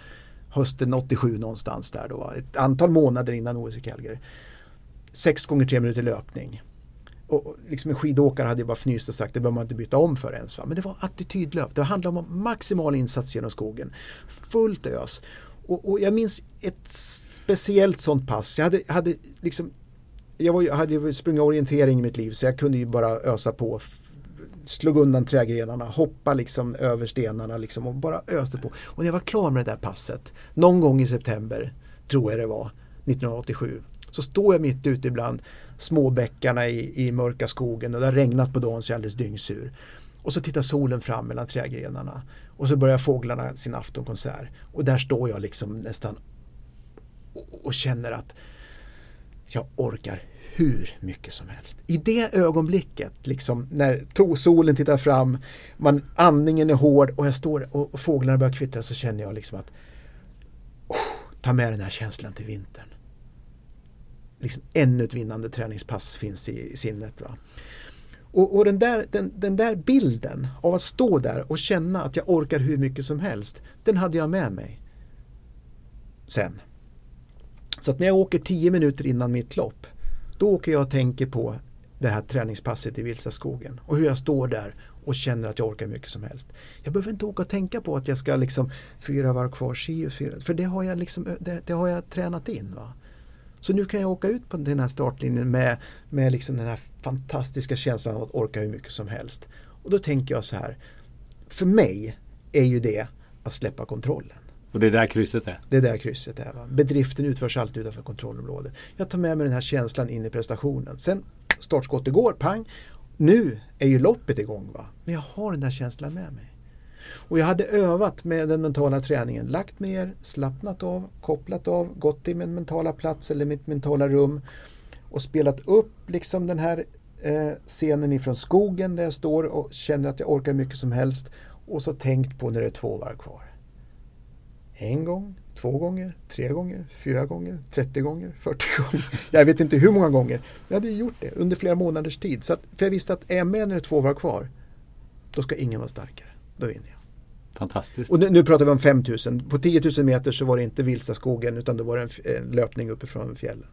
hösten 87 någonstans där då. Ett antal månader innan OS i Calgary. Sex gånger tre minuter löpning. Och liksom en skidåkare hade ju bara fnyst och sagt det behöver man inte byta om för ens. Va? Men det var attitydlöp. Det handlade om maximal insats genom skogen. Fullt ös. Och, och jag minns ett speciellt sånt pass. Jag hade, hade liksom jag, var, jag hade sprungit orientering i mitt liv så jag kunde ju bara ösa på slog undan trädgrenarna, hoppa liksom över stenarna liksom och bara öste på. Och när jag var klar med det där passet, någon gång i september, tror jag det var, 1987, så står jag mitt ute ibland småbäckarna i, i mörka skogen och det har regnat på dagen så jag är alldeles dyngsur. Och så tittar solen fram mellan trädgrenarna och så börjar fåglarna sin aftonkonsert och där står jag liksom nästan och, och känner att jag orkar hur mycket som helst. I det ögonblicket, liksom, när solen tittar fram, man, andningen är hård och jag står och, och fåglarna börjar kvittra så känner jag liksom att oh, ta med den här känslan till vintern. Liksom ännu ett vinnande träningspass finns i, i sinnet. Va? Och, och, den, där, den, den där bilden av att stå där och känna att jag orkar hur mycket som helst, den hade jag med mig sen. Så att när jag åker 10 minuter innan mitt lopp, då åker jag och tänker på det här träningspasset i Vilsaskogen och hur jag står där och känner att jag orkar mycket som helst. Jag behöver inte åka och tänka på att jag ska liksom fyra varv kvar, si och fyra, för det har jag, liksom, det, det har jag tränat in. Va? Så nu kan jag åka ut på den här startlinjen med, med liksom den här fantastiska känslan av att orka hur mycket som helst. Och då tänker jag så här, för mig är ju det att släppa kontrollen. Och det är där krysset är? Det är där krysset är. Va? Bedriften utförs alltid utanför kontrollområdet. Jag tar med mig den här känslan in i prestationen. Sen startskottet går, pang. Nu är ju loppet igång. Va? Men jag har den där känslan med mig. Och jag hade övat med den mentala träningen. Lagt ner, slappnat av, kopplat av, gått till min mentala plats eller mitt mentala rum och spelat upp liksom den här eh, scenen ifrån skogen där jag står och känner att jag orkar mycket som helst och så tänkt på när det är två varv kvar. En gång, två gånger, tre gånger, fyra gånger, 30 gånger, 40 gånger. Jag vet inte hur många gånger. Jag hade gjort det under flera månaders tid. Så att, för jag visste att är jag med när det är två varv kvar, då ska ingen vara starkare. Då vinner jag. Fantastiskt. Och nu, nu pratar vi om 5000. På 10 000 meter så var det inte Vilstaskogen utan det var en, en löpning uppifrån fjällen.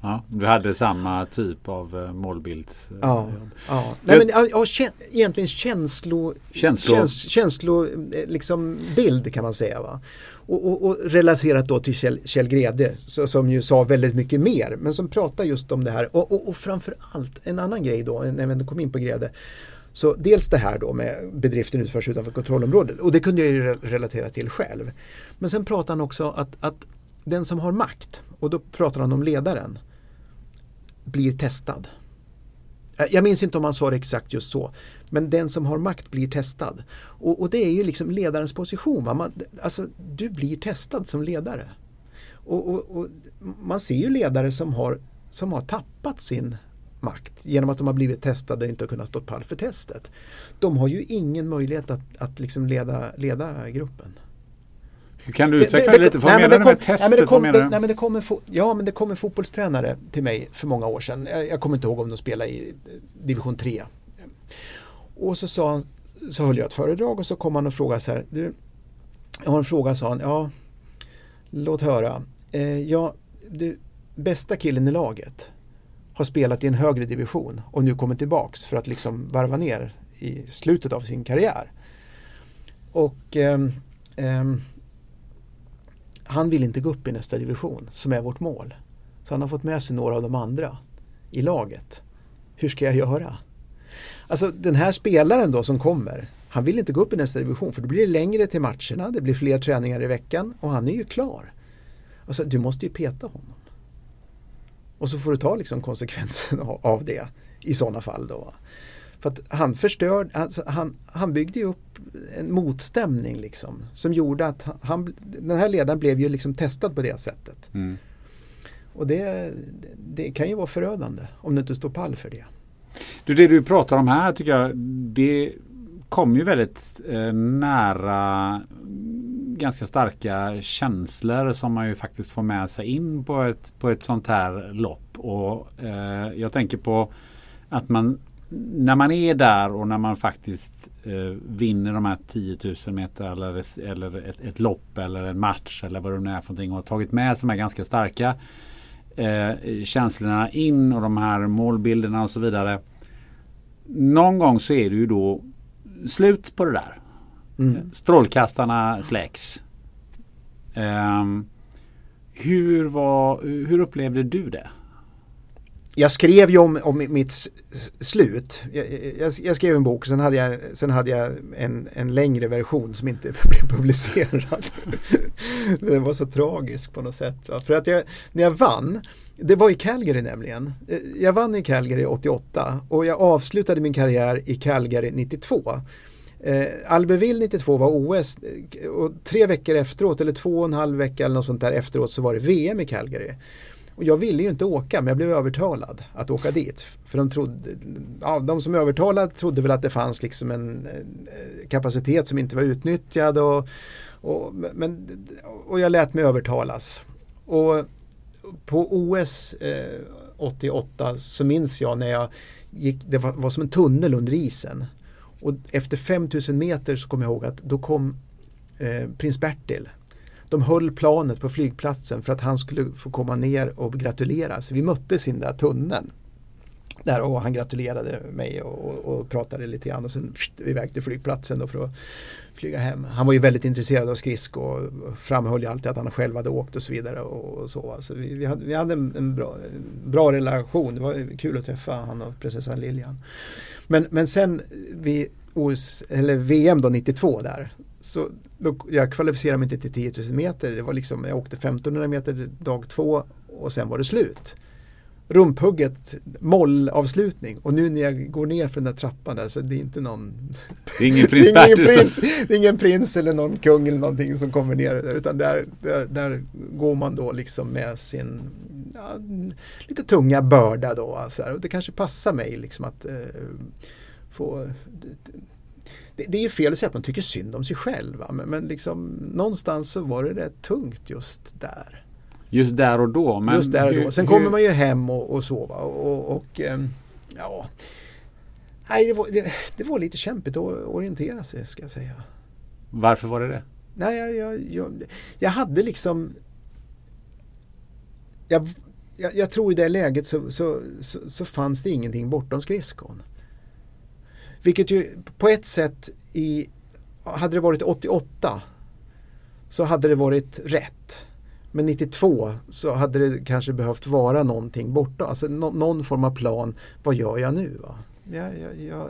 Ja, du hade samma typ av uh, målbilds... Uh, ja, ja. Nej, men, ja, ja, egentligen känslo, känslo... Käns, känslo liksom bild kan man säga. Va? Och, och, och relaterat då till Kjell, Kjell Grede så, som ju sa väldigt mycket mer men som pratar just om det här och, och, och framför allt en annan grej då när vi kom in på Grede så dels det här då med bedriften utförs utanför kontrollområdet och det kunde jag ju relatera till själv. Men sen pratar han också att, att den som har makt, och då pratar han om ledaren, blir testad. Jag minns inte om han sa det exakt just så. Men den som har makt blir testad. Och, och det är ju liksom ledarens position. Va? Man, alltså, du blir testad som ledare. Och, och, och, man ser ju ledare som har, som har tappat sin makt genom att de har blivit testade och inte har kunnat stå pall för testet. De har ju ingen möjlighet att, att liksom leda, leda gruppen. Hur kan du utveckla det, det, lite? Vad menar du med testet? Nej, kom, det, nej, men det kommer ja, men det kom en fotbollstränare till mig för många år sedan. Jag, jag kommer inte ihåg om de spelade i division 3. Och så, sa han, så höll jag ett föredrag och så kom han och frågade så här. Du, jag har en fråga, sa han. Ja, låt höra. Eh, ja, du, bästa killen i laget har spelat i en högre division och nu kommer tillbaks för att liksom varva ner i slutet av sin karriär. Och eh, eh, han vill inte gå upp i nästa division som är vårt mål. Så han har fått med sig några av de andra i laget. Hur ska jag göra? Alltså den här spelaren då som kommer, han vill inte gå upp i nästa division för då blir det längre till matcherna, det blir fler träningar i veckan och han är ju klar. Alltså du måste ju peta honom. Och så får du ta liksom konsekvensen av det i sådana fall. Då. För han förstörde, alltså han, han byggde ju upp en motstämning liksom som gjorde att han, den här ledaren blev ju liksom testad på det sättet. Mm. Och det, det kan ju vara förödande om du inte står pall för det. Du, det du pratar om här tycker jag det kommer ju väldigt eh, nära ganska starka känslor som man ju faktiskt får med sig in på ett, på ett sånt här lopp. Och eh, Jag tänker på att man när man är där och när man faktiskt eh, vinner de här 10 000 meter eller, eller ett, ett, lopp eller en match eller vad det nu är för någonting och har tagit med sig de här ganska starka eh, känslorna in och de här målbilderna och så vidare. Någon gång så är det ju då slut på det där. Mm. Strålkastarna släcks. Um, hur, var, hur upplevde du det? jag skrev ju om, om mitt slut. Jag, jag, jag, skrev en bok, sen hade jag, sen hade jag en, en längre version som inte blev publicerad. Den var så tragisk på något sätt. Va? För att jag, när jag vann, det var i Calgary nämligen. Jag vann i Calgary 88 och jag avslutade min karriär i Calgary 92. Eh, Albertville 92 var OS eh, och tre veckor efteråt eller två och en halv vecka eller något sånt där efteråt så var det VM i Calgary. Och jag ville ju inte åka men jag blev övertalad att åka dit. För de, trodde, ja, de som övertalade trodde väl att det fanns liksom en eh, kapacitet som inte var utnyttjad. Och, och, men, och jag lät mig övertalas. Och på OS eh, 88 så minns jag när jag gick, det var, var, som en tunnel under isen. Och efter 5000 meter så kommer jag ihåg att då kom eh, prins Bertil de höll planet på flygplatsen för att han skulle få komma ner och gratulera. Så vi möttes i den där tunneln. Där och han gratulerade mig och, och pratade lite grann och sen vi iväg till flygplatsen då för att flyga hem. Han var ju väldigt intresserad av skridsko och framhöll ju alltid att han själv hade åkt och så vidare. Och, och så. Så vi, vi, hade, vi hade en, en bra, bra, relation. Det var kul att träffa han och prinsessan Lilian. Men, men sen vid OS, eller VM då 92 där så då, jag kvalificerade mig inte till 10 000 meter. Det var liksom, jag åkte 1500 meter dag två och sen var det slut. Rumphugget, mollavslutning och nu när jag går ner för den där trappan där så det är inte någon Det är ingen prins det, är ingen prins, det är ingen prins eller någon kung eller någonting som kommer ner utan där, där, där går man då liksom med sin ja, lite tunga börda då. Alltså, och det kanske passar mig liksom att eh, få det, det är ju fel att säga att man tycker synd om sig själv. Men, men liksom, någonstans så var det rätt tungt just där. Just där och då? Men just där och då. Sen hur... kommer man ju hem och, och sova. Och, och ähm, ja, Nej, det, var, det, det, var lite kämpigt att orientera sig ska jag säga. Varför var det det? Nej, jag, jag, jag, jag hade liksom jag, jag, tror i det läget så, så, så, så fanns det ingenting bortom skridskon. Vilket ju på ett sätt i, hade det varit 88 så hade det varit rätt. Men 92 så hade det kanske behövt vara någonting borta, alltså no, någon form av plan. Vad gör jag nu? Va? Jag, jag,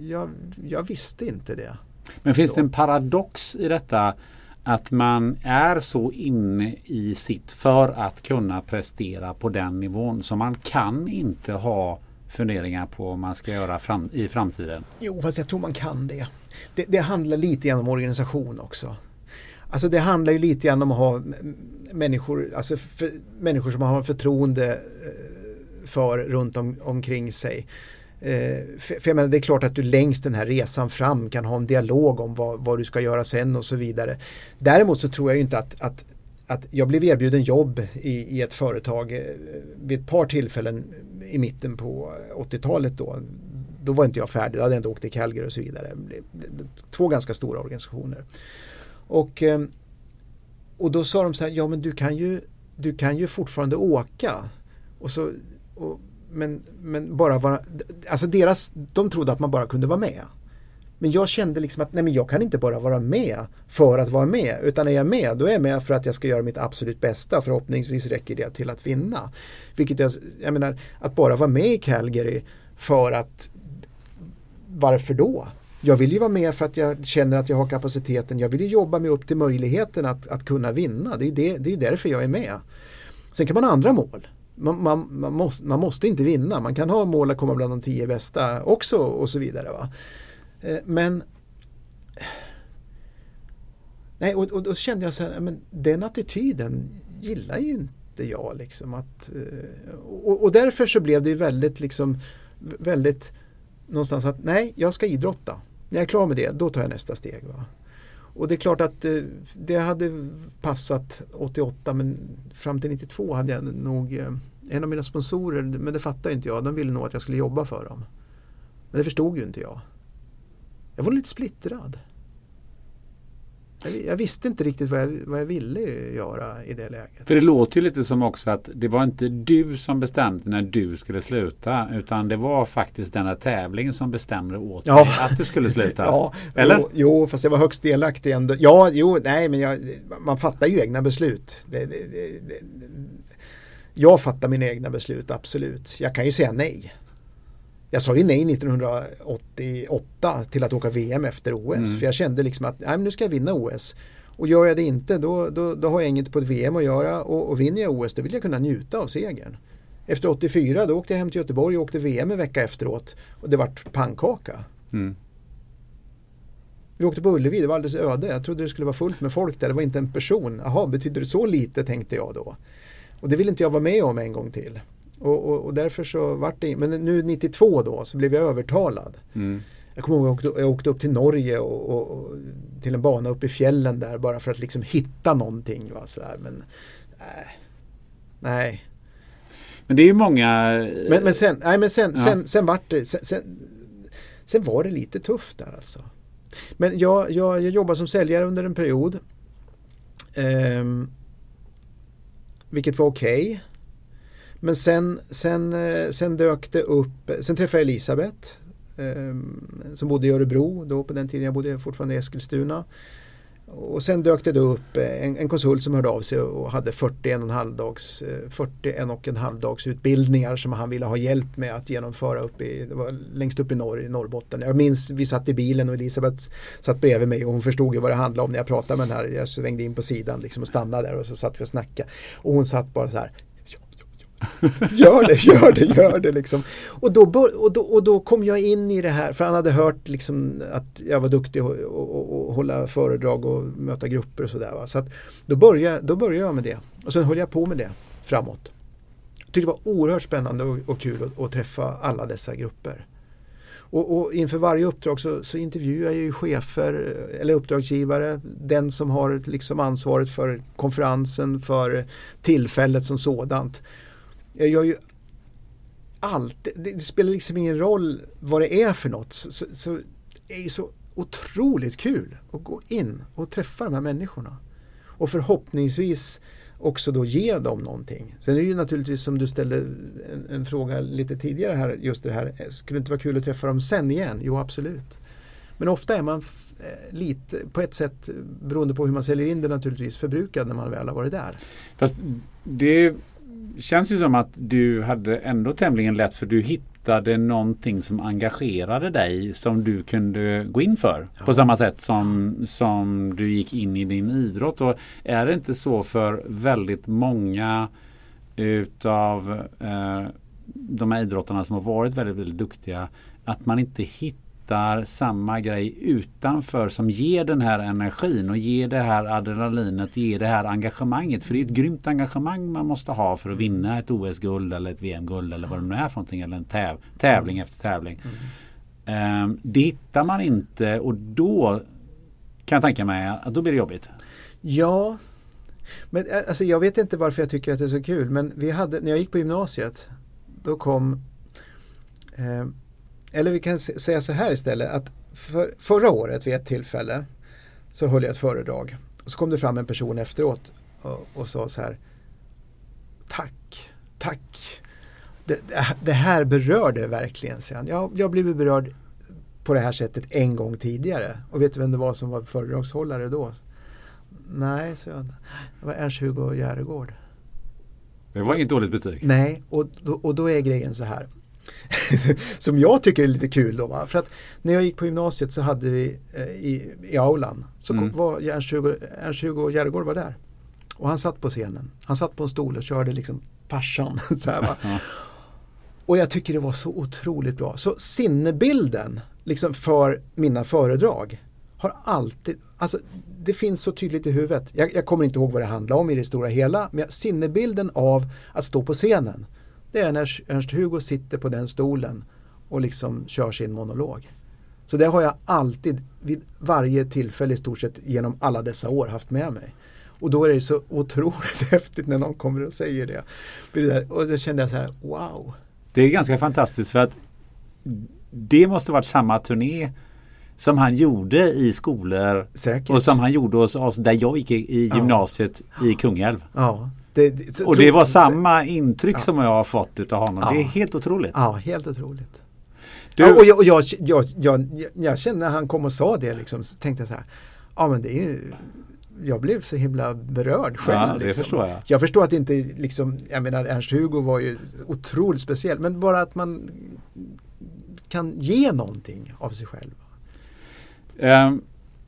jag, jag, visste inte det. Men finns det en paradox i detta att man är så inne i sitt för att kunna prestera på den nivån så man kan inte ha funderingar på vad man ska göra fram, i framtiden? Jo, fast jag tror man kan det. det. Det handlar lite grann om organisation också. Alltså det handlar ju lite grann om att ha människor, alltså för, människor som har förtroende eh, för runt om, omkring sig. Eh, för, för jag menar, det är klart att du längs den här resan fram kan ha en dialog om vad, vad du ska göra sen och så vidare. Däremot så tror jag inte att, att att jag blev erbjuden jobb i, i ett företag eh, vid ett par tillfällen i mitten på 80-talet då. Då var inte jag färdig, jag hade ändå åkt till Calgary och så vidare. Två ganska stora organisationer. Och, och då sa de så här, ja men du kan ju, du kan ju fortfarande åka. Och så, och, men, men bara vara, alltså deras, de trodde att man bara kunde vara med. Men jag kände liksom att nej men jag kan inte bara vara med för att vara med. Utan är jag med, då är jag med för att jag ska göra mitt absolut bästa. Förhoppningsvis räcker det till att vinna. Vilket jag, jag menar, att bara vara med i Calgary för att varför då? Jag vill ju vara med för att jag känner att jag har kapaciteten. Jag vill ju jobba mig upp till möjligheten att, att kunna vinna. Det är, det, det är därför jag är med. Sen kan man ha andra mål. Man, man, man, måste, man måste inte vinna. Man kan ha mål att komma bland de tio bästa också och så vidare. Va? Eh, men Nej, och, och då kände jag så här, men den attityden gillar ju inte jag. Liksom, att, eh, och, och därför så blev det väldigt, liksom, väldigt någonstans att nej, jag ska idrotta. När jag är klar med det, då tar jag nästa steg. Va? Och det är klart att eh, det hade passat 88 men fram till 92 hade jag nog eh, en av mina sponsorer, men det fattade inte jag, de ville nog att jag skulle jobba för dem. Men det förstod ju inte jag. Jag var lite splittrad. Jag, jag visste inte riktigt vad jag, vad jag ville göra i det läget. För det låter ju lite som också att det var inte du som bestämde när du skulle sluta utan det var faktiskt den här tävlingen som bestämde åt ja. dig att du skulle sluta. ja, Eller? Jo, jo, fast jag var högst delaktig ändå. Ja, jo, nej, men jag, man fattar ju egna beslut. Det, det, det, jag fattar mina egna beslut, absolut. Jag kan ju säga nej. Jag sa ju nej 1988 till att åka VM efter OS. Mm. För jag kände liksom att nej, nu ska jag vinna OS. Och gör jag det inte då, då, då har jag inget på ett VM att göra. Och, och vinner jag OS då vill jag kunna njuta av segern. Efter 84 då åkte jag hem till Göteborg och åkte VM en vecka efteråt. Och det vart pannkaka. Mm. Vi åkte på Ullevi, det var alldeles öde. Jag trodde det skulle vara fullt med folk där. Det var inte en person. Jaha, betyder det så lite tänkte jag då. Och det vill inte jag vara med om en gång till. Och, och, och därför så vart det, men nu 92 då så blev jag övertalad. Mm. Jag kommer ihåg jag åkte, jag åkte upp till Norge och, och, till en bana uppe i fjällen där bara för att liksom hitta någonting. Va, så här. Men nej, nej. Men det är ju många... Men, men sen, nej, men sen, Ja. sen, sen vart det, sen, sen, sen var det lite tufft där alltså. Men jag, jag, jag jobbade som säljare under en period. Ehm, vilket var okej. Men sen, sen, eh, sen dök det upp, sen träffade jag Elisabeth ehm, som bodde i Örebro då på den tiden jag bodde fortfarande i Eskilstuna. Och sen dök det då upp eh, en, en konsult som hörde av sig och hade 41 och en halv dags, eh, 41 och en halv dags utbildningar som han ville ha hjälp med att genomföra upp i, det var längst upp i norr i Norrbotten. Jag minns vi satt i bilen och Elisabeth satt bredvid mig och hon förstod ju vad det handlade om när jag pratade med den här. Jag svängde in på sidan liksom och stannade där och så satt vi och snackade. Och hon satt bara så här Gör det, gör det, gör det liksom. Och då, bör, och, då, och då kom jag in i det här, för han hade hört liksom att jag var duktig och, och, och hålla föredrag och möta grupper och sådär. va. Så att då, började, då började jag med det. Och sen höll jag på med det framåt. Jag tyckte det var oerhört spännande och, och kul att, att träffa alla dessa grupper. Och, och inför varje uppdrag så, så intervjuar jag ju chefer eller uppdragsgivare, den som har liksom ansvaret för konferensen, för tillfället som sådant. Jag gör ju allt, det, det spelar liksom ingen roll vad det är för något. Så, så, så det är ju så otroligt kul att gå in och träffa de här människorna. Och förhoppningsvis också då ge dem någonting. Sen är det ju naturligtvis som du ställde en, en fråga lite tidigare här, just det här, eh, skulle det inte vara kul att träffa dem sen igen? Jo absolut. Men ofta är man f- eh, lite, på ett sätt, beroende på hur man säljer in det naturligtvis, förbrukad när man väl har varit där. Fast det känns ju som att du hade ändå tämligen lätt för du hittade någonting som engagerade dig som du kunde gå in för. På samma sätt som, som du gick in i din idrott. Och är det inte så för väldigt många utav eh, de här idrottarna som har varit väldigt, väldigt duktiga att man inte hittar samma grej utanför som ger den här energin och ger det här adrenalinet och ger det här engagemanget. För det är ett grymt engagemang man måste ha för att vinna ett OS-guld eller ett VM-guld eller vad det nu är för någonting. Eller en täv tävling efter tävling. Ehm, det hittar man inte och då kan jag tänka mig att då blir det jobbigt. Ja, men eh, alltså, jag vet inte varför jag tycker att det är så kul. Men vi hade, när jag gick på gymnasiet, då kom eh, eller vi kan säga så här istället att för, förra året vid ett tillfälle så höll jag ett föredrag. Och så kom det fram en person efteråt och, och sa så här Tack, tack. Det, det- här berörde verkligen, säger han. Jag, jag har blivit berörd på det här sättet en gång tidigare. Och vet du vem det var som var föredragshållare då? Nej, så jag. Det var Ernst-Hugo Järegård. Det var inget dåligt betyg. Nej, och, och då är grejen så här. som jag tycker är lite kul då. Va? För att när jag gick på gymnasiet så hade vi eh, i, i aulan så Mm. var Ernst-Hugo Ernst-Hugo Järegård var där. Och han satt på scenen. Han satt på en stol och körde liksom farsan. så här, va? Och jag tycker det var så otroligt bra. Så sinnebilden liksom för mina föredrag har alltid, alltså det finns så tydligt i huvudet. Jag, jag kommer inte ihåg vad det handlar om i det stora hela, men sinnebilden av att stå på scenen, det är när Ernst-Hugo sitter på den stolen och liksom kör sin monolog. Så det har jag alltid vid varje tillfälle i stort sett genom alla dessa år haft med mig. Och då är det så otroligt häftigt när någon kommer och säger det. Och då kände jag så här, wow. Det är ganska fantastiskt för att det måste varit samma turné som han gjorde i skolor Säkert. och som han gjorde hos oss där jag gick i, i Ja. gymnasiet i Kungälv. Ja, det, så- Och det var samma intryck Ja. som jag har fått utav honom. Ja. Det är helt otroligt. Ja, helt otroligt. Du- Ja, och jag, och jag, jag, jag, jag kände när han kom och sa det liksom, så tänkte jag så här, ja men det är ju jag blev så himla berörd själv. Ja, det liksom. förstår jag. Jag förstår att inte liksom, jag menar Ernst-Hugo var ju otroligt speciell, men bara att man kan ge någonting av sig själv. Ehm,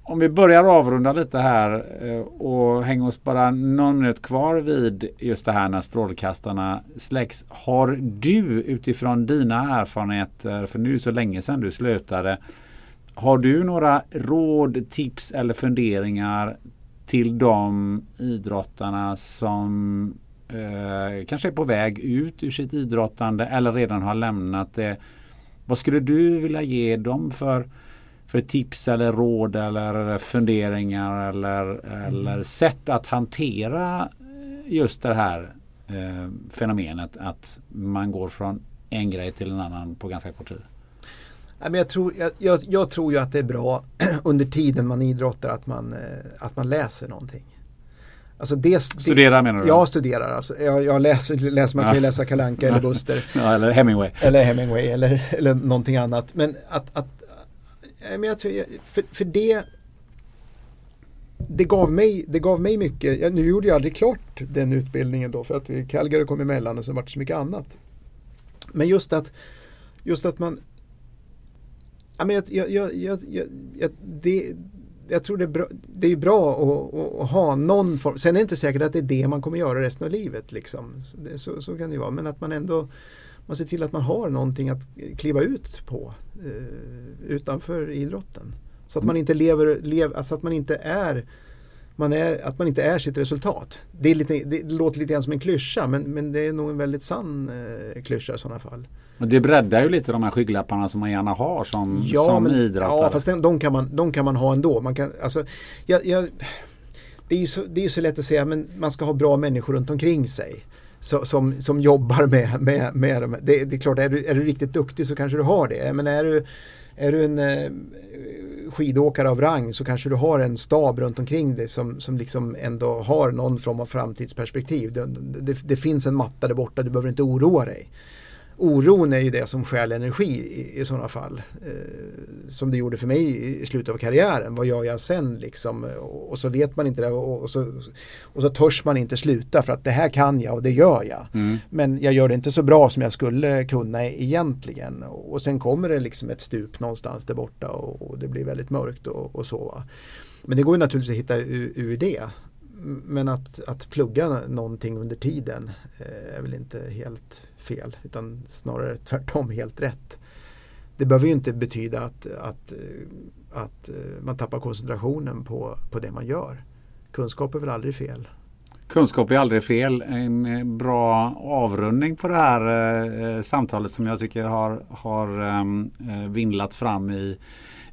om vi börjar avrunda lite här eh, och hänger oss bara någon minut kvar vid just det här när strålkastarna släcks. Har du utifrån dina erfarenheter, för nu är det så länge sedan du slutade, har du några råd, tips eller funderingar till de idrottarna som eh, kanske är på väg ut ur sitt idrottande eller redan har lämnat det. Vad skulle du vilja ge dem för, för tips eller råd eller funderingar eller, eller sätt att hantera just det här eh, fenomenet att man går från en grej till en annan på ganska kort tid? jag, tror, jag, jag, jag, tror ju att det är bra under tiden man idrottar att man, eh, att man läser någonting. Alltså det, studera menar du? Jag studerar. Alltså. Jag, jag läser, läser, man kan ju läsa Kalanka eller Buster. Ja, eller Hemingway. Eller Hemingway eller, eller någonting annat. Men att, att men jag tror, för, för det det gav, mig, det gav mig mycket. Jag, nu gjorde jag aldrig klart den utbildningen då för att Calgary kom emellan och sen vart det så mycket annat. Men just att, just att man Ja, men jag, jag, jag, jag, det, jag tror det är bra, det är bra att, att, ha någon form. Sen är det inte säkert att det är det man kommer göra resten av livet. Liksom. Så, så kan det ju vara. Men att man ändå man ser till att man har någonting att kliva ut på eh, utanför idrotten. Så att man inte lever, lev, alltså att man inte är man är, att man inte är sitt resultat. Det, är lite, det låter lite grann som en klyscha men, men det är nog en väldigt sann eh, klyscha i sådana fall. Och det breddar ju lite de här skygglapparna som man gärna har som, ja, som men, idrottare. Ja, fast den, de, kan man, de kan man ha ändå. Man kan, alltså, jag, jag, det, är ju så, det är så lätt att säga men man ska ha bra människor runt omkring sig. Så, som, som jobbar med, med, med dem. Det, det är klart, är du, är du riktigt duktig så kanske du har det. Men är du, är du en eh, skidåkare av rang så kanske du har en stab runt omkring dig som, som liksom ändå har någon form av framtidsperspektiv. Det, det, det finns en matta där borta, du behöver inte oroa dig oron är ju det som stjäl energi i, i sådana fall. Eh, som det gjorde för mig i slutet av karriären. Vad gör jag sen liksom? Och, och så vet man inte det och, och, så, och så törs man inte sluta för att det här kan jag och det gör jag. Mm. Men jag gör det inte så bra som jag skulle kunna egentligen. Och sen kommer det liksom ett stup någonstans där borta och, och det blir väldigt mörkt och, och så. Men det går ju naturligtvis att hitta ur, ur det. Men att, att plugga någonting under tiden eh, är väl inte helt fel utan snarare tvärtom helt rätt. Det behöver ju inte betyda att, att, eh, att eh, man tappar koncentrationen på, på det man gör. Kunskap är väl aldrig fel. Kunskap är aldrig fel. En eh, bra avrundning på det här eh, samtalet som jag tycker har, har ehm, eh, vindlat fram i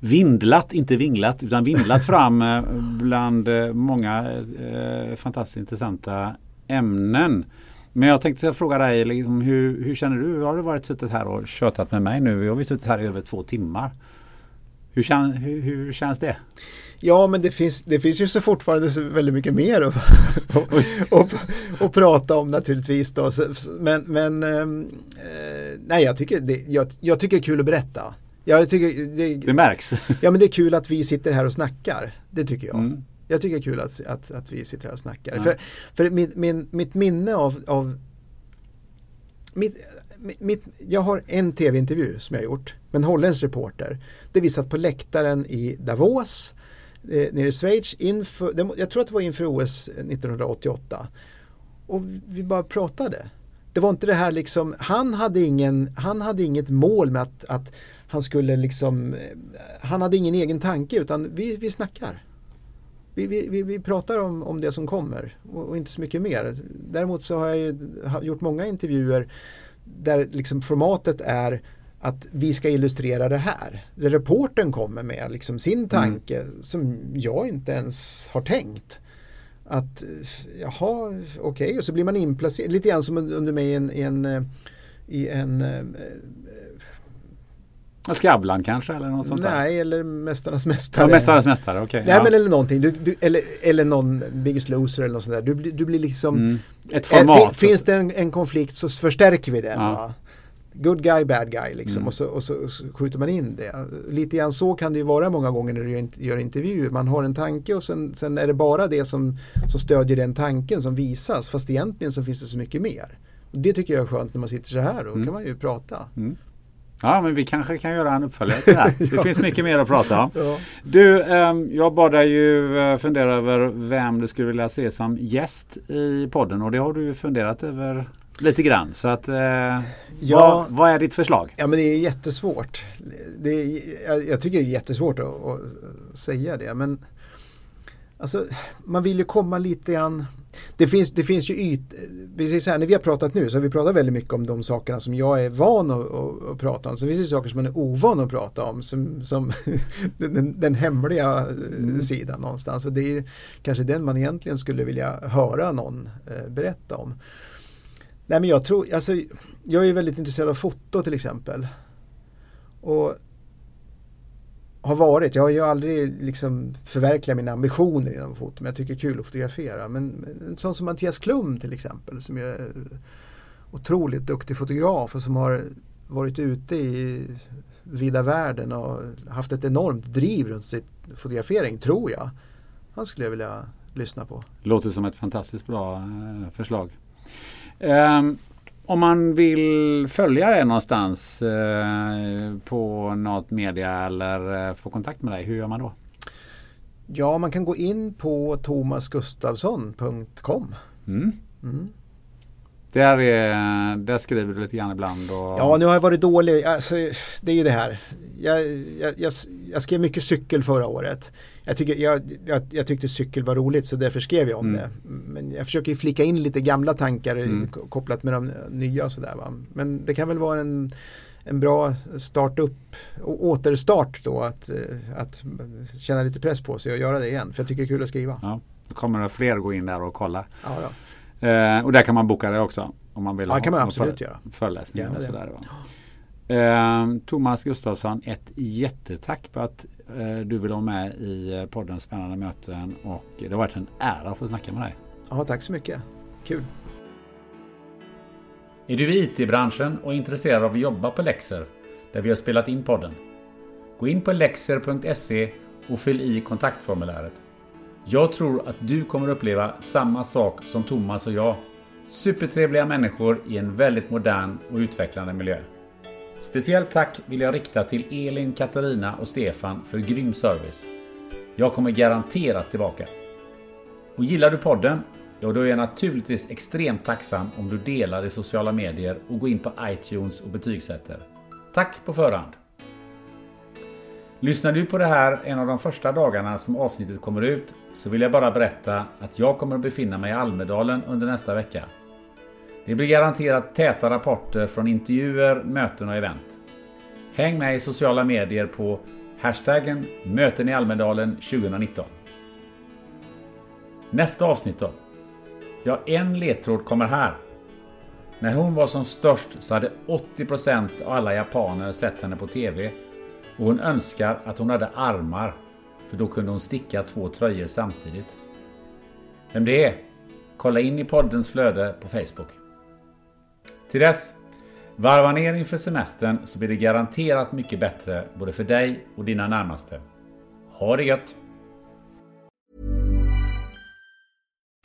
Vindlat, inte vinglat, utan vindlat fram eh, bland många eh, fantastiskt intressanta ämnen. Men jag tänkte fråga dig, liksom, hur, hur känner du? Har du varit suttit här och tjötat med mig nu? Vi har suttit här i över två timmar. Hur, kän, hur, hur känns det? Ja, men det finns, det finns ju så fortfarande så väldigt mycket mer att och, och, och, prata om naturligtvis. Då. Men, men ehm, eh, nej, jag tycker, det, jag, jag tycker det är kul att berätta. Jag tycker, det, det märks. Ja, men det är kul att vi sitter här och snackar. Det tycker jag. Mm. Jag tycker det är kul att, att, att vi sitter här och snackar. Ja. För, för min, min, mitt minne av, av mitt, mitt, jag har en tv-intervju som jag har gjort med en holländsk reporter. Där vi satt på läktaren i Davos eh, nere i Schweiz. Inför, jag tror att det var inför OS 1988. Och vi bara pratade. Det var inte det här liksom, han hade, ingen, han hade inget mål med att, att han skulle liksom, eh, han hade ingen egen tanke utan vi, vi snackar vi, vi, vi pratar om, om det som kommer och, och, inte så mycket mer. Däremot så har jag ju, har gjort många intervjuer där liksom formatet är att vi ska illustrera det här. Reporten kommer med liksom sin mm. tanke mm. som jag inte ens har tänkt. Att jaha, okej, okay. och så blir man inplacerad, lite grann som under mig i en, i en, i en Skavlan kanske eller något sånt Nej, där? eller Mästarnas Mästare. Ja, Mästarnas Mästare, okej. Okay, Nej, ja. men eller någonting. Du, du, eller, eller någon Biggest Loser eller något sånt där. Du, du blir liksom... Mm. Ett format. finns det en, en, konflikt så förstärker vi den. Ja. Good guy, bad guy liksom. Mm. Och, så, och, så, och, så, skjuter man in det. Lite grann så kan det ju vara många gånger när du gör intervjuer. Man har en tanke och sen, sen är det bara det som, som stödjer den tanken som visas. Fast egentligen så finns det så mycket mer. Och det tycker jag är skönt när man sitter så här. Då mm. kan man ju prata. Mm. Ja, men vi kanske kan göra en uppföljare till det här. Det finns mycket mer att prata om. Ja. Du, eh, jag bad dig ju eh, fundera över vem du skulle vilja se som gäst i podden och det har du funderat över lite grann. Så att, eh, ja, vad, vad, är ditt förslag? Ja, men det är jättesvårt. Det är, jag, jag tycker det är jättesvårt att, att säga det. Men alltså, man vill ju komma lite grann det, finns, det finns ju yt, så här, när vi har pratat nu så har vi pratat väldigt mycket om de sakerna som jag är van att, att, att prata om. Så finns det saker som man är ovan att prata om som, som den, den, hemliga mm. sidan någonstans. Och det är kanske den man egentligen skulle vilja höra någon eh, berätta om. Nej men jag tror, alltså jag är väldigt intresserad av foto till exempel. Och har varit. Jag har ju aldrig liksom förverkligat mina ambitioner inom foto men jag tycker det är kul att fotografera. Men en sån som Mattias Klum till exempel som är otroligt duktig fotograf och som har varit ute i vida världen och haft ett enormt driv runt sitt fotografering, tror jag. Han skulle jag vilja lyssna på. Låter som ett fantastiskt bra eh, förslag. Um, om man vill följa dig någonstans eh, på något media eller eh, få kontakt med dig, hur gör man då? Ja, man kan gå in på tomasgustavsson.com. Mm. Mm. Där, är, där skriver du lite grann ibland? Och... Ja, nu har jag varit dålig. Alltså, det är ju det här. Jag, jag, jag, jag skrev mycket cykel förra året. Jag, tycker, jag, jag, tyckte cykel var roligt så därför skrev jag om mm. det. Men jag försöker ju flika in lite gamla tankar mm. kopplat med de nya och sådär. Men det kan väl vara en, en bra start upp och återstart då att, att känna lite press på sig och göra det igen. För jag tycker det är kul att skriva. Ja, då kommer det fler gå in där och kolla. Ja, ja. Eh, och där kan man boka det också. Om man vill ja, det kan man absolut för, göra. Föreläsningar och sådär. Eh, Thomas Gustafsson, ett jättetack på att eh, du vill vara med i eh, podden Spännande möten och det har varit en ära att få snacka med dig. Ja, tack så mycket. Kul. Är du i IT-branschen och intresserad av att jobba på Lexer där vi har spelat in podden? Gå in på lexer.se och fyll i kontaktformuläret. Jag tror att du kommer uppleva samma sak som Thomas och jag. Supertrevliga människor i en väldigt modern och utvecklande miljö. Speciellt tack vill jag rikta till Elin, Katarina och Stefan för grym service. Jag kommer garanterat tillbaka. Och gillar du podden? Ja, då är jag naturligtvis extremt tacksam om du delar i sociala medier och går in på iTunes och betygsätter. Tack på förhand! Lyssnar du på det här en av de första dagarna som avsnittet kommer ut så vill jag bara berätta att jag kommer att befinna mig i Almedalen under nästa vecka. Det blir garanterat täta rapporter från intervjuer, möten och event. Häng med i sociala medier på hashtaggen Möten i Almedalen 2019. Nästa avsnitt då? Ja, en ledtråd kommer här. När hon var som störst så hade 80% av alla japaner sett henne på TV och hon önskar att hon hade armar för då kunde hon sticka två tröjor samtidigt. Vem det är? Kolla in i poddens flöde på Facebook. Till dess, varva ner inför semestern så blir det garanterat mycket bättre både för dig och dina närmaste. Ha det gött!